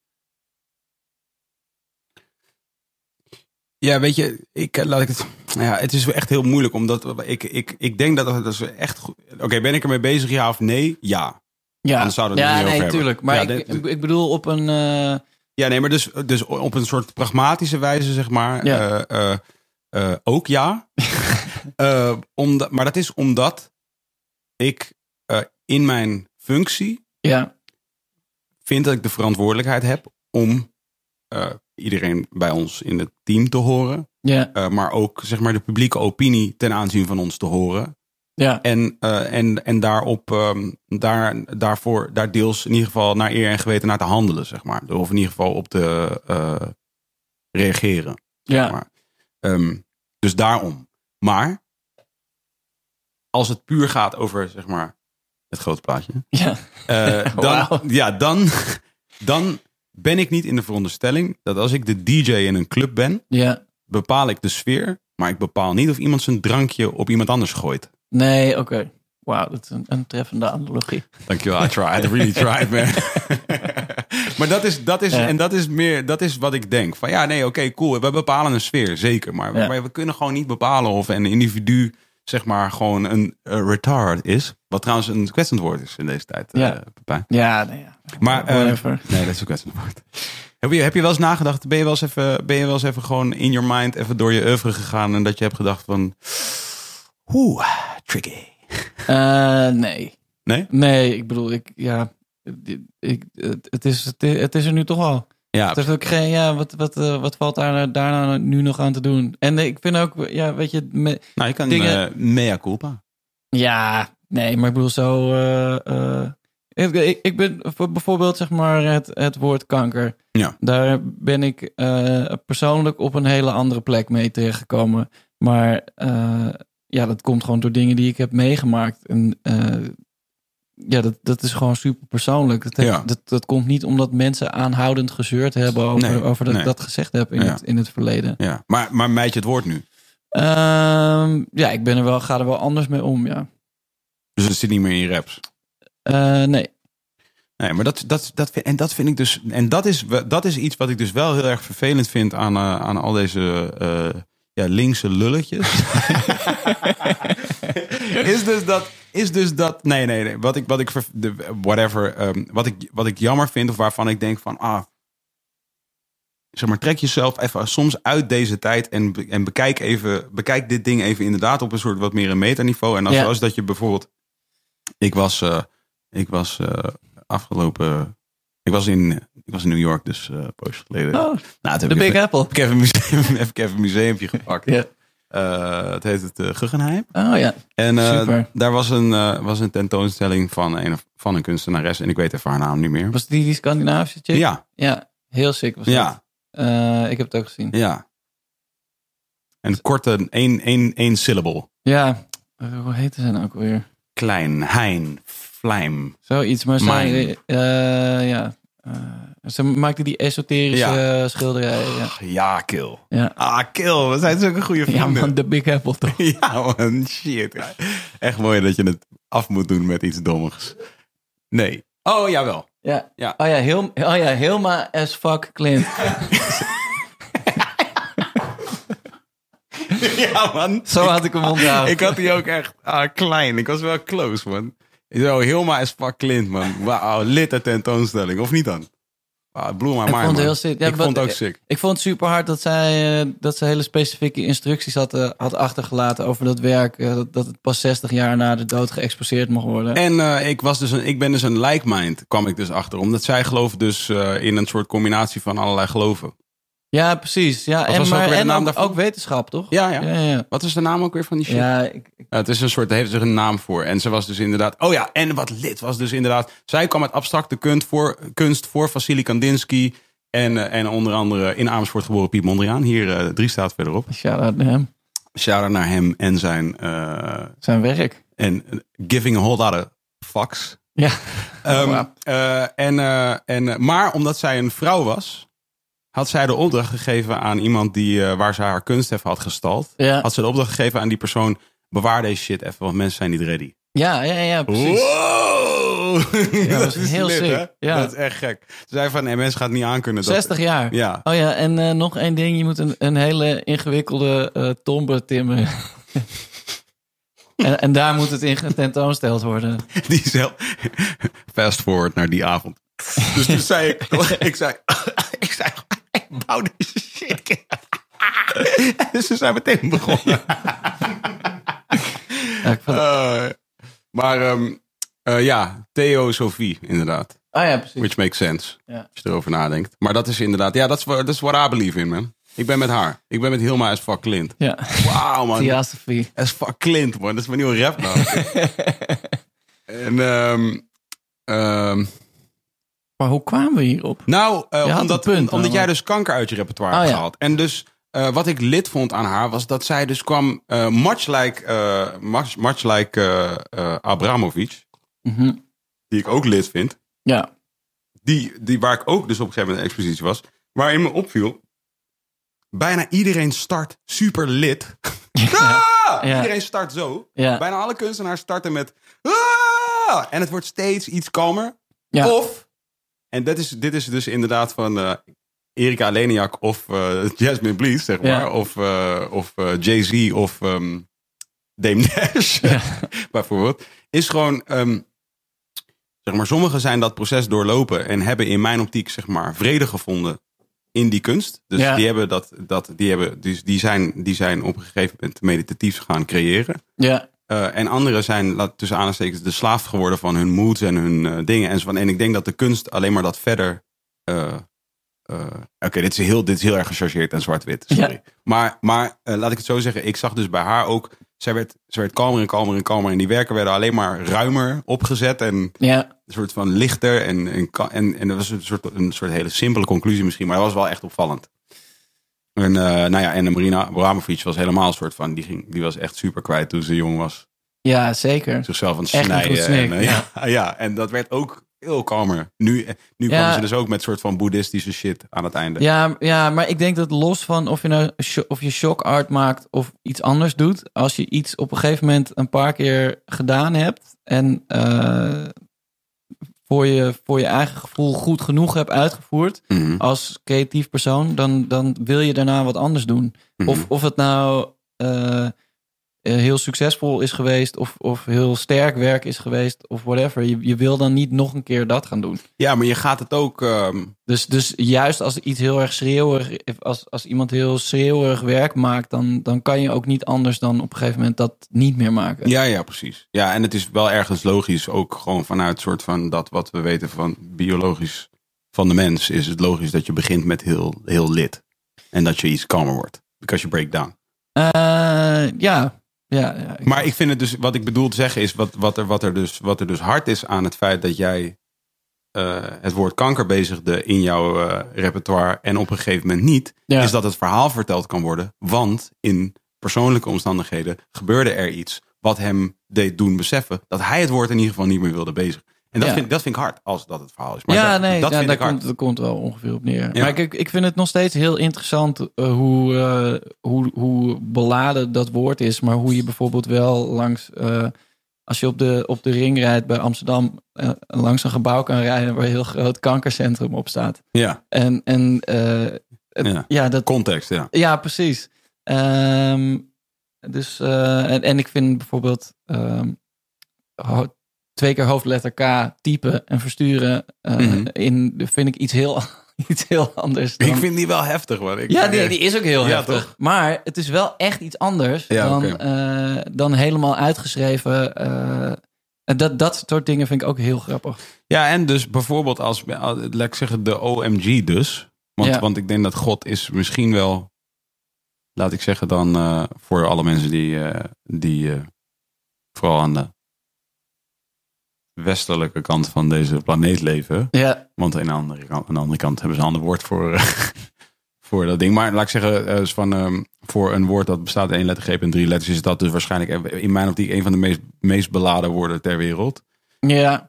Ja, weet je, ik, eh, laat ik het. Ja, het is echt heel moeilijk, omdat ik, ik, ik denk dat dat is echt goed. Oké, ben ik ermee bezig, ja of nee? Ja. Ja, Anders zouden we ja nee, over hebben. tuurlijk. Maar Ja, ik, dit- ik, bedoel op een... eh, Ja, nee, maar dus, dus op een soort pragmatische wijze, zeg maar. Ja. eh, ook ja. *laughs* Omdat, maar dat is omdat ik in mijn functie ja, vind dat ik de verantwoordelijkheid heb om iedereen bij ons in het team te horen. ja, eh, maar ook zeg maar de publieke opinie ten aanzien van ons te horen. ja, En, eh, en, en daarop, ehm, daar, daarvoor, daar deels in ieder geval naar eer en geweten naar te handelen, zeg maar. Of in ieder geval op te eh, reageren. ja. Maar, ehm, dus daarom. Maar als het puur gaat over, zeg maar, het grote plaatje. ja. *laughs* dan, ja, dan, *laughs* dan ben ik niet in de veronderstelling dat als ik de DJ in een club ben, ja. bepaal ik de sfeer. Maar ik bepaal niet of iemand zijn drankje op iemand anders gooit. Nee, oké. Wauw, dat is een, een treffende analogie. Dankjewel, I tried, I really *laughs* tried, man. *laughs* maar dat is, dat is, Ja. en dat is meer, dat is wat ik denk. Van ja, nee, oké, cool. We bepalen een sfeer, zeker. Maar, Ja. maar we kunnen gewoon niet bepalen of een individu, zeg maar, gewoon een eh, retard is. Wat trouwens een kwetsend woord is in deze tijd, Ja. eh, Pepijn. Ja, nee, ja. Maar, eh, nee, dat is een kwetsend woord. Heb je, heb je wel eens nagedacht, ben je wel eens even, ben je wel eens even gewoon in your mind even door je oeuvre gegaan en dat je hebt gedacht van, oeh, tricky. Nee. Nee? Nee, ik bedoel, ik, ja, ik, het, het, is, het, is- het is er nu toch al. Ja, is ook geen, ja, wat, wat, eh, wat valt daar, daarna nu nog aan te doen? En ik vind ook, ja, weet je, me- nou, je kan dingen- eh, mea culpa. ja, nee, maar ik bedoel zo, eh, ik, ik, ben voor bijvoorbeeld, zeg maar, het, het woord kanker. Ja. Daar ben ik persoonlijk op een hele andere plek mee terechtgekomen. Maar ja, dat komt gewoon door dingen die ik heb meegemaakt. En ja, dat, dat is gewoon super persoonlijk. Dat, heeft- Ja. dat, dat komt niet omdat mensen aanhoudend gezeurd hebben over, Nee, over dat nee. ik dat gezegd heb in, Ja. het, in het verleden. Ja, maar, maar meid je het woord nu? Ehm, ja, ik ben er wel, ga er wel anders mee om, ja. Dus het zit niet meer in je raps. Eh, nee. Nee, maar dat, dat, dat, vind- en dat vind ik dus. En dat is, dat is iets wat ik dus wel heel erg vervelend vind aan, eh, aan al deze eh, ja, linkse lulletjes. *laughs* *laughs* is dus dat. Is dus dat. Nee, nee, nee. Wat ik, wat ik, whatever. ehm, wat, ik, wat ik jammer vind, of waarvan ik denk van. Ah. zeg maar, trek jezelf even soms uit deze tijd en, en bekijk, even, bekijk dit ding even inderdaad op een soort wat meer een metaniveau. En als Ja. dat je bijvoorbeeld, ik was, eh, ik was eh, afgelopen, ik was in, ik was in New York, dus een poosje geleden. Oh, nou, heb de Big even, Apple. heb *laughs* ik even een museum, heb ik even een museumpje gepakt. Ja. Eh, het heet het eh, Guggenheim. Oh ja. En eh, daar was een, was een tentoonstelling van een, van een kunstenares. En ik weet even haar naam niet meer. Was die, die Scandinavische chick? Ja, Ja, heel sick was ja, ik heb het ook gezien. ja. En korte, één, één, één syllable. Ja, hoe heette ze nou ook weer? Klein, hein, vlijm. Zoiets, maar zij, ja. Ze maakte die esoterische schilderijen. Ja. Ja, kill. Ja. Ah, kill. We zijn zulke goede ja, vrienden. man, de Big Apple toch? *laughs* Ja, man. Shit. Ja. Echt mooi dat je het af moet doen met iets dommigs. Nee. Oh, jawel. Ja. Ja. Oh ja, heel, oh ja, Hilma as fuck Clint. *laughs* Ja, man. Zo had ik hem onthouden. Ik had die ook echt ah, klein. Ik was wel close, man. Zo, Hilma is fuck Clint, man. Wauw, litte tentoonstelling. Of niet dan? Blew my Ik vond het heel sick. Ja, ik vond het ook sick. Ik vond het super hard dat zij eh, dat ze hele specifieke instructies had, eh, had achtergelaten over dat werk. eh, dat, dat het pas 60 jaar na de dood geëxposeerd mocht worden. En ik, was dus een, ik ben dus een like-mind, kwam ik dus achter. Omdat zij gelooft dus in een soort combinatie van allerlei geloven. Ja, precies. Ja, en, maar, en naam ook, daarvan? ook wetenschap, toch? Ja, ja. ja, ja. Wat is de naam ook weer van die shit? Ja, ik, ik- Ja, het is een soort, daar heeft zich een naam voor. En ze was dus inderdaad. Oh ja, en wat lid was dus inderdaad. Zij kwam met abstracte kunst voor, kunst voor Vasily Kandinsky. En, eh, en onder andere in Amersfoort geboren Piet Mondriaan. Hier eh, drie staat verderop. shout-out naar hem. Shout-out naar hem en zijn. eh, Zijn werk. en giving a whole lot of fucks. Ja. Ehm, *laughs* eh, en, en, maar omdat zij een vrouw was, had zij de opdracht gegeven aan iemand die, eh, waar zij haar kunst even had gestald. Ja. Had ze de opdracht gegeven aan die persoon: bewaar deze shit even, want mensen zijn niet ready. Ja, ja, ja, precies. Wow! dat is *laughs* heel sick. hè? Ja. Dat is echt gek. Ze zei van, nee, mensen gaat het niet aankunnen. Dat, 60 jaar. Ja. Oh ja, en eh, nog één ding. Je moet een, een hele ingewikkelde eh tombe timmeren. *laughs* en, en daar moet het in getentoonsteld worden. *laughs* Die zelf. Fast forward naar die avond. Dus toen zei ik, ik zei, *coughs* ik zei, bouw deze *laughs* shit. *laughs* Dus ze zijn meteen begonnen. *laughs* Eh, maar ehm, eh, ja, Theosofie inderdaad. oh ja, precies. Which makes sense. Ja. Als je erover nadenkt. Maar dat is inderdaad, ja, dat is, dat is what I believe in, man. Ik ben met haar. Ik ben met Hilma as fuck Clint. Ja, Wauw, man. Theosophy. As fuck Clint, man. Dat is mijn nieuwe rap nou. en, ehm, Maar hoe kwamen we hierop? nou, eh, had omdat, punt, omdat jij dus kanker uit je repertoire Oh, ja. gehaald. En dus eh, wat ik lid vond aan haar was dat zij dus kwam, eh, much like, much, much like Abramovic, Mhm. die ik ook lid vind. Ja, Die, die, waar ik ook dus op een gegeven moment een expositie was. Waarin me opviel, bijna iedereen start super lid. *laughs* Ah! Ja. Iedereen start zo. Bijna alle kunstenaars starten met. "Ah!" En het wordt steeds iets kalmer. ja. Of, en dat is, dit is dus inderdaad van eh, Erika Leniak of eh, Jasmine Blees, zeg maar. Ja. Of, eh, of Jay-Z of ehm Dame Dash, *laughs* bijvoorbeeld. Is gewoon, ehm, zeg maar, sommigen zijn dat proces doorlopen en hebben in mijn optiek, zeg maar, vrede gevonden in die kunst. Dus Ja. die hebben dat, dat die hebben, dus die zijn, die zijn op een gegeven moment meditatief gaan creëren. ja. Eh, en anderen zijn, laat tussen aanstekens, de slaaf geworden van hun moods en hun eh, dingen. En, zo van. en ik denk dat de kunst alleen maar dat verder. eh, Oké, dit, is heel, dit is heel erg gechargeerd en zwart-wit. Sorry. Ja. Maar, maar laat ik het zo zeggen. Ik zag dus bij haar ook. Zij werd, zij werd kalmer en kalmer en kalmer. En die werken werden alleen maar ruimer opgezet. En ja. een soort van lichter. En, en, en, en dat was een soort, een soort hele simpele conclusie misschien. Maar dat was wel echt opvallend. En, eh, nou ja, en de Marina Abramovic was helemaal een soort van. Die, ging, die was echt super kwijt toen ze jong was Ja, zeker. zichzelf aan het Echt snijden. en, eh, ja. *laughs* ja, en dat werd ook heel kalmer. Nu, eh, nu Ja. ze dus ook met soort van boeddhistische shit aan het einde. Ja, ja, maar ik denk dat los van of je nou of je shock art maakt of iets anders doet, als je iets op een gegeven moment een paar keer gedaan hebt en voor, je, voor je eigen gevoel goed genoeg hebt uitgevoerd Mhm. als creatief persoon, dan, dan wil je daarna wat anders doen. Mhm. Of, of het nou. eh, heel succesvol is geweest of, of heel sterk werk is geweest of whatever. Je, je wil dan niet nog een keer dat gaan doen. Ja, maar je gaat het ook... ehm, Dus, dus juist als iets heel erg schreeuwig, als, als iemand heel schreeuwig werk maakt, dan, dan kan je ook niet anders dan op een gegeven moment dat niet meer maken. Ja, ja, precies. Ja, en het is wel ergens logisch, ook gewoon vanuit soort van dat wat we weten van biologisch van de mens, is het logisch dat je begint met heel, heel lid. En dat je iets kalmer wordt. Because you break down. Eh, ja. Ja, ja, ik- Maar ik vind het dus, wat ik bedoel te zeggen is, wat, wat, er, wat, er, dus, wat er dus hard is aan het feit dat jij eh, het woord kanker bezigde in jouw eh, repertoire en op een gegeven moment niet, Ja. is dat het verhaal verteld kan worden. Want in persoonlijke omstandigheden gebeurde er iets wat hem deed doen beseffen dat hij het woord in ieder geval niet meer wilde bezig. En dat, Ja. vind, dat vind ik hard, als dat het verhaal is. Maar ja, dat, nee, dat ja, vind ik hard. komt, dat komt wel ongeveer op neer. Ja. Maar ik, ik vind het nog steeds heel interessant eh, hoe, eh, hoe, hoe beladen dat woord is. Maar hoe je bijvoorbeeld wel langs, eh, als je op de, op de ring rijdt bij Amsterdam, langs een gebouw kan rijden waar een heel groot kankercentrum op staat. Ja, En, en het- Ja. dat, context, ja. ja, precies. Ehm, dus, en, en ik vind bijvoorbeeld ho- twee keer hoofdletter K typen en versturen Mhm. in vind ik iets heel, *laughs* iets heel anders. Dan, Ik vind die wel heftig, man. Ik, ja, die, die is ook heel Ja, heftig. toch? Maar het is wel echt iets anders Ja, dan, eh, dan helemaal uitgeschreven. eh, dat, dat soort dingen vind ik ook heel grappig. Ja, en dus bijvoorbeeld als, laat ik zeggen, de OMG dus. Want, Ja. want ik denk dat God is misschien wel, laat ik zeggen dan, voor alle mensen die, die vooral aan de westelijke kant van deze planeet leven. Ja, Want aan de andere kant, aan de andere kant hebben ze een ander woord voor, *laughs* voor dat ding. Maar laat ik zeggen, eh, is van, ehm, voor een woord dat bestaat uit één lettergreep en drie letters, is dat dus waarschijnlijk eh, in mijn optiek een van de meest, meest beladen woorden ter wereld. ja,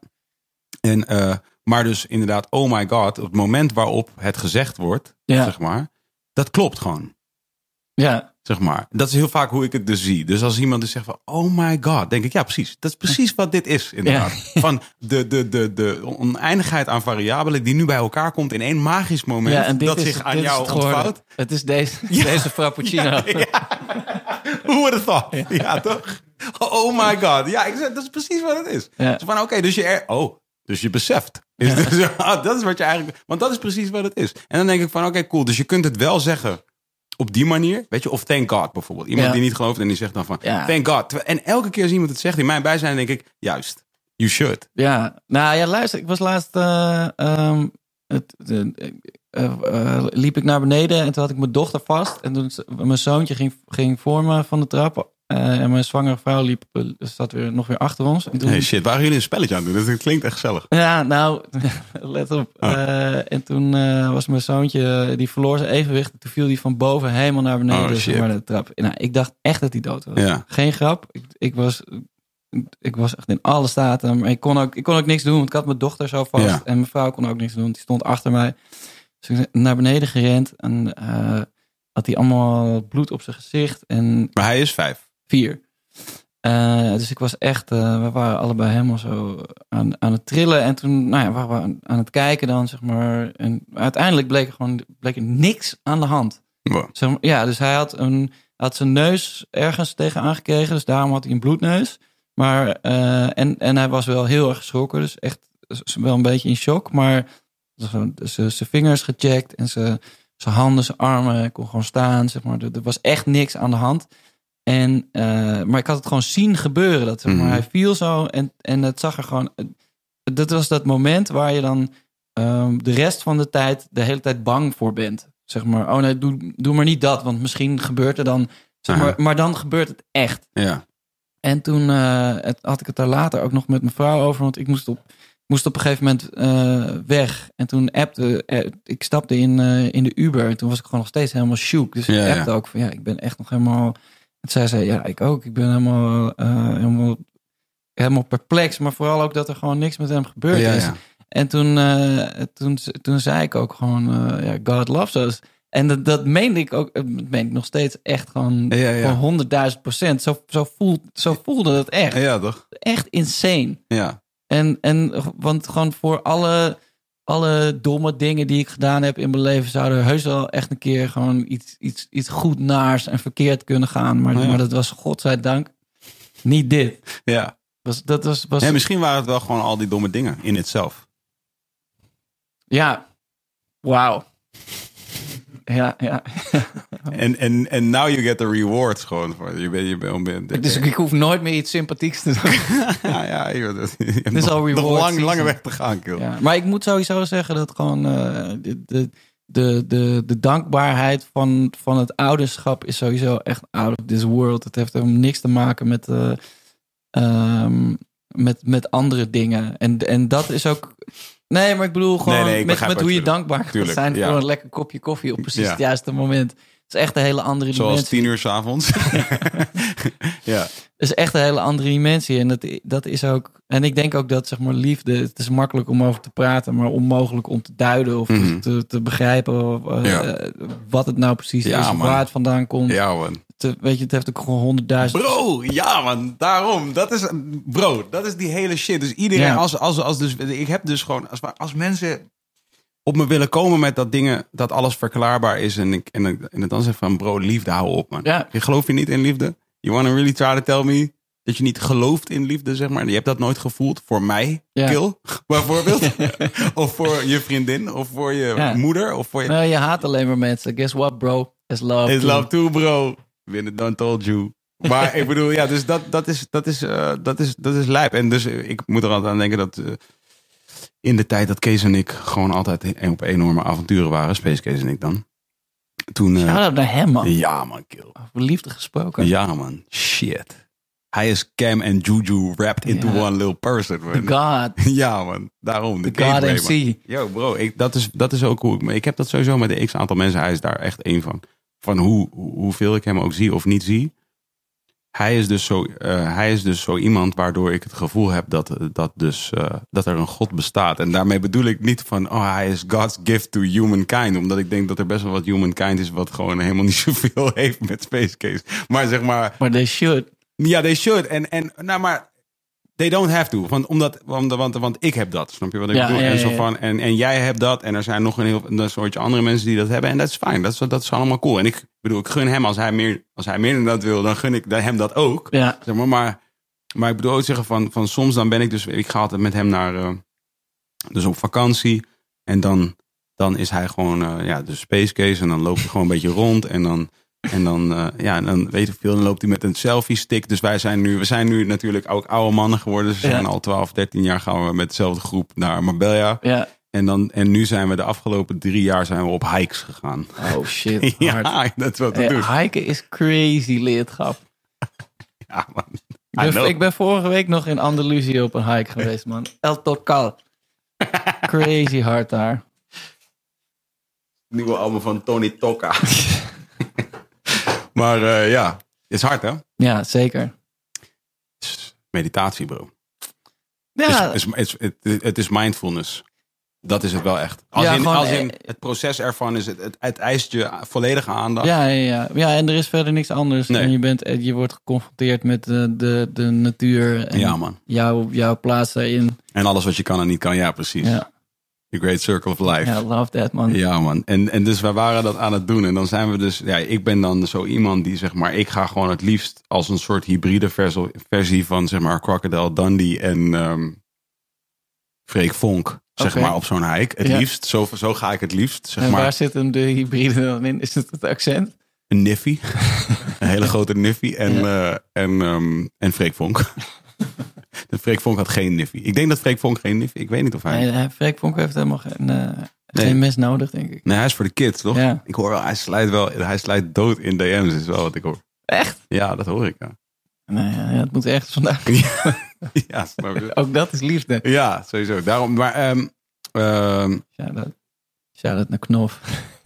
En, eh, maar dus inderdaad, oh my god, op het moment waarop het gezegd wordt, Ja. zeg maar, dat klopt gewoon. ja. Zeg maar. Dat is heel vaak hoe ik het dus zie. Dus als iemand dus zegt van, oh my god, denk ik, ja precies. Dat is precies wat dit is inderdaad. *laughs* Van de, de, de, de oneindigheid aan variabelen die nu bij elkaar komt in één magisch moment ja dat is, zich aan jou het ontvouwt. Het is deze, *laughs* deze frappuccino. Who would have thought? Ja, toch? Oh my god. Ja, ik zeg, dat is precies wat het is. Ja. Zo van, oké, dus je er, oh, dus je beseft. Is *laughs* dus, ah, dat is wat je eigenlijk, want dat is precies wat het is. En dan denk ik van, oké, cool. Dus je kunt het wel zeggen op die manier, weet je, of thank God bijvoorbeeld. Iemand Ja. die niet gelooft en die zegt dan van, Ja. thank God. En elke keer als iemand het zegt in mijn bijzijn, denk ik, juist, you should. Ja, nou ja, luister, ik was laatst. eh, ehm, het, de- eh, eh, liep ik naar beneden en toen had ik mijn dochter vast. En toen mijn zoontje ging, ging voor me van de trap. Eh, en mijn zwangere vrouw liep, eh, zat weer, nog weer achter ons. En toen, Hey shit, waren jullie een spelletje aan het doen? Dat klinkt echt gezellig. ja, nou, *laughs* let op. Oh. Eh, en toen was mijn zoontje, die verloor zijn evenwicht. Toen viel die van boven helemaal naar beneden. Oh, dus maar de trap. Nou, ik dacht echt dat hij dood was. Ja. Geen grap. Ik, ik, was, ik was echt in alle staten. Maar ik kon, ook, ik kon ook niks doen. Want ik had mijn dochter zo vast. Ja. En mijn vrouw kon ook niks doen. Die stond achter mij. Dus ik ben naar beneden gerend. En had hij allemaal bloed op zijn gezicht. En Maar hij is vijf. Vier. Eh, dus ik was echt, eh, we waren allebei helemaal zo aan, aan het trillen. En toen nou ja, waren we aan, aan het kijken dan, zeg maar. En uiteindelijk bleek er gewoon bleek er niks aan de hand. Wow. Zeg maar, ja, dus hij had, een, had zijn neus ergens tegenaan gekregen. Dus daarom had hij een bloedneus. Maar, eh, en, en hij was wel heel erg geschrokken. Dus echt wel een beetje in shock. Maar zijn zijn vingers gecheckt en zijn zijn handen, zijn armen. Kon gewoon staan, zeg maar. Er, er was echt niks aan de hand. En, eh, maar ik had het gewoon zien gebeuren. Dat, zeg maar, Mhm. Hij viel zo en, en het zag er gewoon... Dat was dat moment waar je dan ehm, de rest van de tijd de hele tijd bang voor bent. Zeg maar, oh nee, doe, doe maar niet dat, want misschien gebeurt er dan... Zeg maar, maar dan gebeurt het echt. Ja. En toen eh, het, had ik het daar later ook nog met mijn vrouw over. Want ik moest op, moest op een gegeven moment eh, weg. En toen appte, eh, ik stapte in, eh, in de Uber. En toen was ik gewoon nog steeds helemaal shook. Dus Ja, ik ja. appte ook van ja, ik ben echt nog helemaal... En zij zei, ja, ik ook. Ik ben helemaal, eh, helemaal, helemaal perplex. Maar vooral ook dat er gewoon niks met hem gebeurd Ja, is. ja. En toen, eh, toen, toen zei ik ook gewoon, eh, ja, God loves us. En dat, dat meende ik ook, dat meen ik nog steeds echt gewoon Ja, ja. honderdduizend procent. Zo, zo, voelt, zo voelde het echt. Ja, toch? Echt insane. Ja. En, en want gewoon voor alle alle domme dingen die ik gedaan heb in mijn leven zouden heus wel echt een keer gewoon iets, iets, iets goed naars en verkeerd kunnen gaan. Maar, Ja. maar dat was godzijdank niet dit. Ja. Was, dat was, was, ja. Misschien waren het wel gewoon al die domme dingen in het zelf. ja, wauw. Ja, ja. *laughs* En, en, en now you get the rewards gewoon. Voor. Je bent, je bent, Dus ik hoef nooit meer iets sympathieks te doen. *laughs* ja, ja, je, hebt- je is nog, al nog lang, lange weg te gaan. Ja, maar ik moet sowieso zeggen dat gewoon eh, de, de, de, de, de dankbaarheid van, van het ouderschap is sowieso echt out of this world. Het heeft helemaal niks te maken met, eh, ehm, met, met andere dingen. En, en dat is ook. Nee, maar ik bedoel gewoon Nee, nee, ik met, met hoe je dankbaar Tuurlijk, zijn voor een lekker kopje koffie op precies het juiste moment. Is echt een hele andere Zoals dimensie. tien uur s'avonds. *laughs* ja. Het is echt een hele andere dimensie. En dat, dat is ook. En ik denk ook dat zeg maar liefde. Het is makkelijk om over te praten, maar onmogelijk om te duiden of Mhm. te, te begrijpen of, eh, wat het nou precies Ja, is, man. waar het vandaan komt. ja, man. Te- weet je, het heeft ook gewoon honderdduizend. Bro, ja man, daarom. Dat is, bro, dat is die hele shit. Dus iedereen, Ja. als, als, als dus, ik heb dus gewoon, als, als mensen op me willen komen met dat dingen, dat alles verklaarbaar is en ik, en, ik- en dan zeg van, bro, liefde, hou op man. Ja. Je gelooft je niet in liefde? You wanna really try to tell me dat je niet gelooft in liefde, zeg maar. Je hebt dat nooit gevoeld voor mij, Ja. Kill, *laughs* bijvoorbeeld. *laughs* of voor je vriendin, of voor je Ja. moeder, of voor je... Nee, je haat alleen maar mensen. Guess what, bro? Is love. It's too. love too, bro. Been it done told you. Maar ik bedoel, ja, dus dat, dat, is, dat, is, eh, dat, is, dat is lijp. En dus eh, ik moet er altijd aan denken dat eh, in de tijd dat Kees en ik gewoon altijd op enorme avonturen waren, Space Kees en ik dan. Toen, eh, Shout-out naar hem, man. ja man, kill. Over liefde gesproken. Ja man, shit. Hij is Cam en Juju wrapped into one little person. The Man. God. *laughs* Ja man, daarom. De The God gateway, man. MC. Yo, bro, ik, dat, is, dat is ook hoe ik. maar Ik heb dat sowieso met een x aantal mensen. Hij is daar echt één van. Van hoe- hoeveel ik hem ook zie of niet zie. Hij is dus zo, eh, hij is dus zo iemand waardoor ik het gevoel heb dat, dat, dus, eh, dat er een God bestaat. En daarmee bedoel ik niet van, oh, hij is God's gift to humankind. Omdat ik denk dat er best wel wat humankind is wat gewoon helemaal niet *laughs* zoveel heeft met Space Case. Maar zeg maar, Maar they should. ja, they should. En, en nou, maar they don't have to. Want, omdat, want, want, want ik heb dat. Snap je wat ik Ja, bedoel? ja, en, zo van, en, en jij hebt dat. En er zijn nog een heel een soortje andere mensen die dat hebben. En dat is fijn. Dat is, dat is allemaal cool. En ik bedoel, ik gun hem als hij meer, als hij meer dan dat wil, dan gun ik hem dat ook. Zeg maar, maar, maar ik bedoel ook zeggen van, van soms dan ben ik dus, ik ga altijd met hem naar, eh, dus op vakantie. En dan, dan is hij gewoon, eh, ja, de space case. En dan loopt hij gewoon een beetje rond. En dan, en dan, eh, ja, en dan weet ik veel, dan loopt hij met een selfie stick. Dus wij zijn nu, we zijn nu natuurlijk ook oude mannen geworden. Dus we Ja. zijn al 12, 13 jaar gaan we met dezelfde groep naar Marbella. Ja. En, dan, en nu zijn we de afgelopen drie jaar zijn we op hikes gegaan. Oh shit. *laughs* Hard. ja, dat is wat te doen. Hey, hiken is crazy lidschap. *laughs* Ja, man. Ben, ik ben vorige week nog in Andalusië op een hike geweest, man. *laughs* El Tocal. Crazy hard daar. Nieuwe album van Tony Tokka. Maar eh, ja, is hard hè? Ja, zeker. Het meditatie bro. Ja, Het, is, het, is, het, het is mindfulness. Dat is het wel echt. Als, Ja, in, gewoon, als in eh, het proces ervan is het, het, het eist je volledige aandacht. ja, ja, ja. ja, en er is verder niks anders. Nee. En je, bent, eh, je wordt geconfronteerd met de, de, de natuur en Ja, man. jouw, jouw plaats daarin. En alles wat je kan en niet kan, ja precies. Ja, The Great Circle of Life. ja love that, man. Ja, man. En, en dus wij waren dat aan het doen. En dan zijn we dus, ja, ik ben dan zo iemand die zeg maar, ik ga gewoon het liefst als een soort hybride versie, versie van zeg maar Crocodile Dundee en ehm Freek Vonk, zeg maar, op zo'n hike. Het Ja. liefst, zo, zo ga ik het liefst, zeg en maar. waar zit hem de hybride dan in? Is het het accent? Een niffy. *laughs* een hele grote niffy. En, eh, en, ehm, en Freek Vonk. *laughs* *laughs* de Freek Vonk had geen niffy. Ik denk dat Freek Vonk geen niffy... Ik weet niet of hij... Nee, hij- Freek Vonk heeft helemaal geen, eh, Nee. geen mes nodig, denk ik. Nee, hij is voor de kids, toch? Ja. Ik hoor wel, hij slijt wel... Hij slijt dood in DM's, is wel wat ik hoor. Echt? Ja, dat hoor ik, ja. Nee, ja, het moet ergens vandaan. *laughs* ja? Ook dat is liefde. Ja, sowieso. Daarom, maar... ehm ehm, Shout-out. Shout-out naar Knof. *laughs*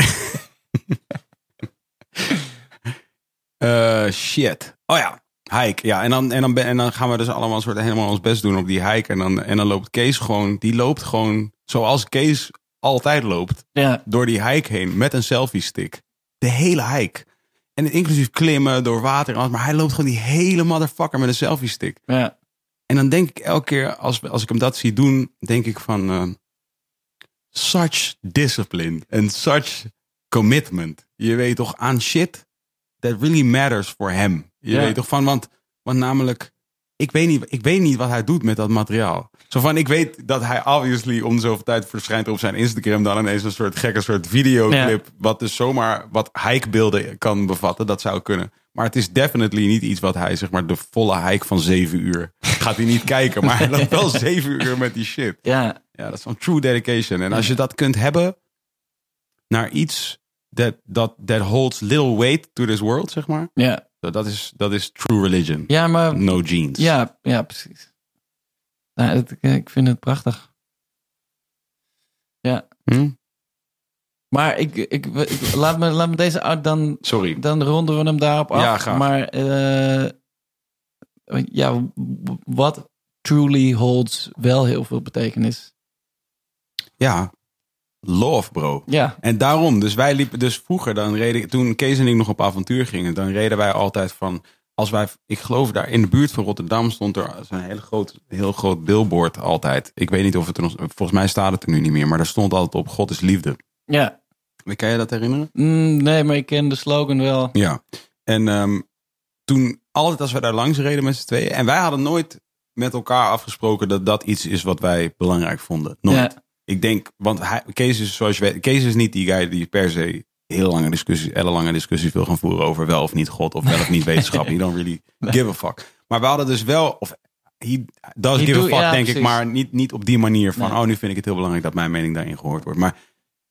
eh, shit. Oh ja, hike. Ja, en dan, en, dan, en dan gaan we dus allemaal een soort helemaal ons best doen op die hike. En dan, en dan loopt Kees gewoon... Die loopt gewoon zoals Kees altijd loopt. Ja, door die hike heen met een selfie stick. De hele hike. En inclusief klimmen door water en alles. Maar hij loopt gewoon die hele motherfucker met een selfie stick. ja. En dan denk ik elke keer, als, als ik hem dat zie doen, denk ik van... eh, such discipline en such commitment. Je weet toch aan shit that really matters for hem. Je Ja. weet toch van, want, want namelijk, ik weet, niet, ik weet niet wat hij doet met dat materiaal. Zo van, ik weet dat hij obviously om zoveel tijd verschijnt op zijn Instagram dan ineens een soort gekke soort videoclip. Wat dus zomaar wat hikebeelden kan bevatten. Dat zou kunnen. Maar het is definitely niet iets wat hij, zeg maar, de volle hike van zeven uur gaat hij niet kijken. Maar hij *laughs* loopt wel zeven uur met die shit. Ja, Ja, dat is van true dedication. En als je dat kunt hebben naar iets that, that, that holds little weight to this world, zeg maar. ja. Dat is, dat is true religion. ja maar No jeans. Ja, ja, precies. Nou, het- ik vind het prachtig. Ja, Hm? maar ik, ik, ik- laat, me, laat me deze uit dan, Sorry. dan ronden we hem daarop af. Ja, graag. Maar eh, ja, wat truly holds wel heel veel betekenis. Ja. Love, bro. Ja, En daarom, dus wij liepen dus vroeger, dan reden, toen Kees en ik nog op avontuur gingen, dan reden wij altijd van, als wij, ik geloof daar in de buurt van Rotterdam stond er zo'n hele groot, heel groot billboard altijd. Ik weet niet of het er nog, volgens mij staat het er nu niet meer, maar daar stond altijd op, God is liefde. ja. Kan je dat herinneren? Mm, nee, maar ik ken de slogan wel. Ja. En ehm, toen, altijd als we daar langs reden met z'n tweeën, en wij hadden nooit met elkaar afgesproken dat dat iets is wat wij belangrijk vonden. Nooit. Ja. Ik denk, want hij, Kees is zoals je weet, Kees is niet die guy die per se heel lange discussies, ellenlange discussies wil gaan voeren over wel of niet God of wel of niet wetenschap. He don't really *laughs* give a fuck. Maar we hadden dus wel, of he does He give do- a fuck, ja, denk ik, maar niet, niet op die manier van, Nee. oh, nu vind ik het heel belangrijk dat mijn mening daarin gehoord wordt. Maar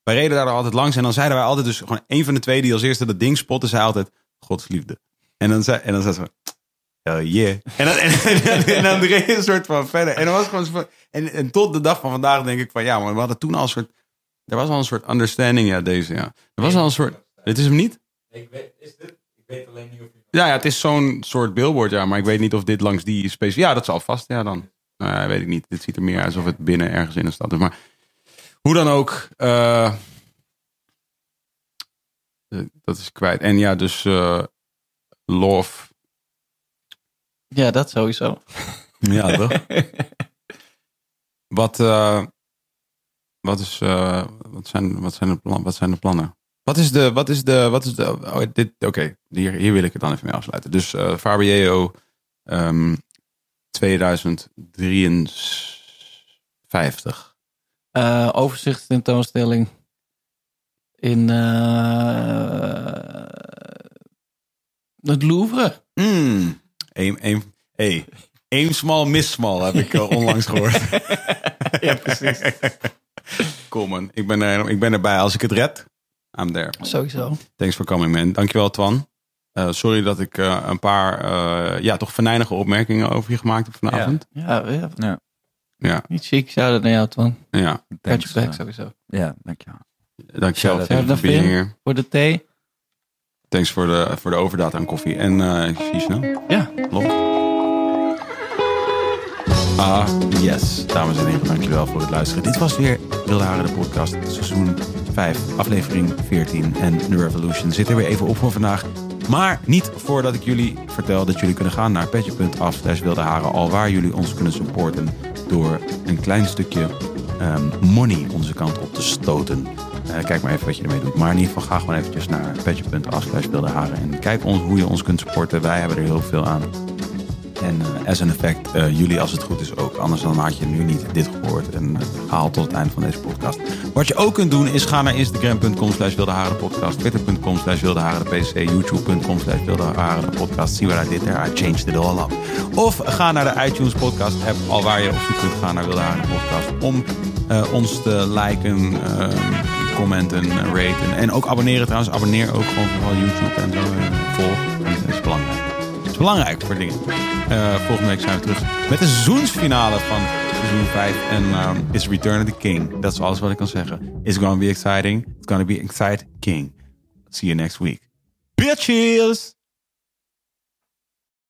wij reden daar altijd langs en dan zeiden wij altijd dus gewoon een van de twee die als eerste dat ding spotte, zei altijd Gods liefde. En dan zei, en dan zei ze, hell yeah. En dan, en, en, en dan reed je een soort van verder. En dan was gewoon van, en, en tot de dag van vandaag denk ik van, ja, maar we hadden toen al een soort, er was al een soort understanding, ja, deze, ja. Er was al een soort, dit is hem niet? Ik weet, is dit, ik weet alleen niet of. Ja, ja, het is zo'n soort billboard, ja, maar ik weet niet of dit langs die specifiek, ja, dat zal vast, ja, dan. Nou, ja, weet ik niet. Dit ziet er meer uit alsof het binnen ergens in een stad is, maar hoe dan ook, eh, dat is kwijt. En ja, dus eh, love, Ja, dat sowieso. *laughs* Ja, toch? wat, eh, wat, is, eh, wat, zijn, wat, zijn de plan, wat zijn de plannen? Wat is de. Wat is de. Wat is de oh, dit, Oké, hier, hier wil ik het dan even mee afsluiten. Dus eh Fabio ehm 2053. Eh overzichtstentoonstelling in het Louvre. Mm. Eén, één, hey, één small, miss small heb ik eh, onlangs gehoord. *laughs* Ja, precies. cool man. Ik ben, er, ik ben erbij. Als ik het red, I'm there. Sowieso. Thanks for coming, man. Dankjewel, Twan. Eh, sorry dat ik eh, een paar, eh, ja, toch venijnige opmerkingen over je gemaakt heb vanavond. Ja, ja, Ja, Ja, niet chic. Zou dat naar jou, Twan. ja. Catch thanks. back sowieso. Ja, dankjewel. Dankjewel voor. Voor de thee. Thanks voor de, voor de overdaad aan koffie. En eh, ik zie je snel. Ja. Lol. Ah, yes. Dames en heren, dankjewel voor het luisteren. Dit was weer Wilde Haren, de podcast, seizoen 5, aflevering 14. En The Revolution zit er weer even op voor vandaag. Maar niet voordat ik jullie vertel dat jullie kunnen gaan naar petje.af slash wilde haren. Al waar jullie ons kunnen supporten door een klein stukje ehm, money onze kant op te stoten. Eh, kijk maar even wat je ermee doet. Maar in ieder geval ga gewoon eventjes naar petje.af slash wilde haren. En kijk ons, hoe je ons kunt supporten. Wij hebben er heel veel aan. En eh, as an effect, eh, jullie als het goed is ook. Anders dan had je nu niet dit gehoord. En uh, haal tot het einde van deze podcast. Wat je ook kunt doen is ga naar instagram.com slash wildeharenpodcast. Twitter.com slash wildeharenpc. YouTube.com slash wildeharenpodcast. See what I did there? I changed it all up. Of ga naar de iTunes podcast app. Al waar je op zoek kunt gaan naar Wilde podcast. Om eh, ons te liken, eh, commenten, eh, raten. En ook abonneren trouwens. Abonneer ook gewoon vooral YouTube en zo. eh, volg. Dat is belangrijk. Is belangrijk voor dingen. Eh, volgende week zijn we terug met de seizoensfinale van seizoen 5. En um, it's Return of the King. Dat is alles wat ik kan zeggen. It's gonna be exciting. It's gonna be exciting. See you next week. Bitches!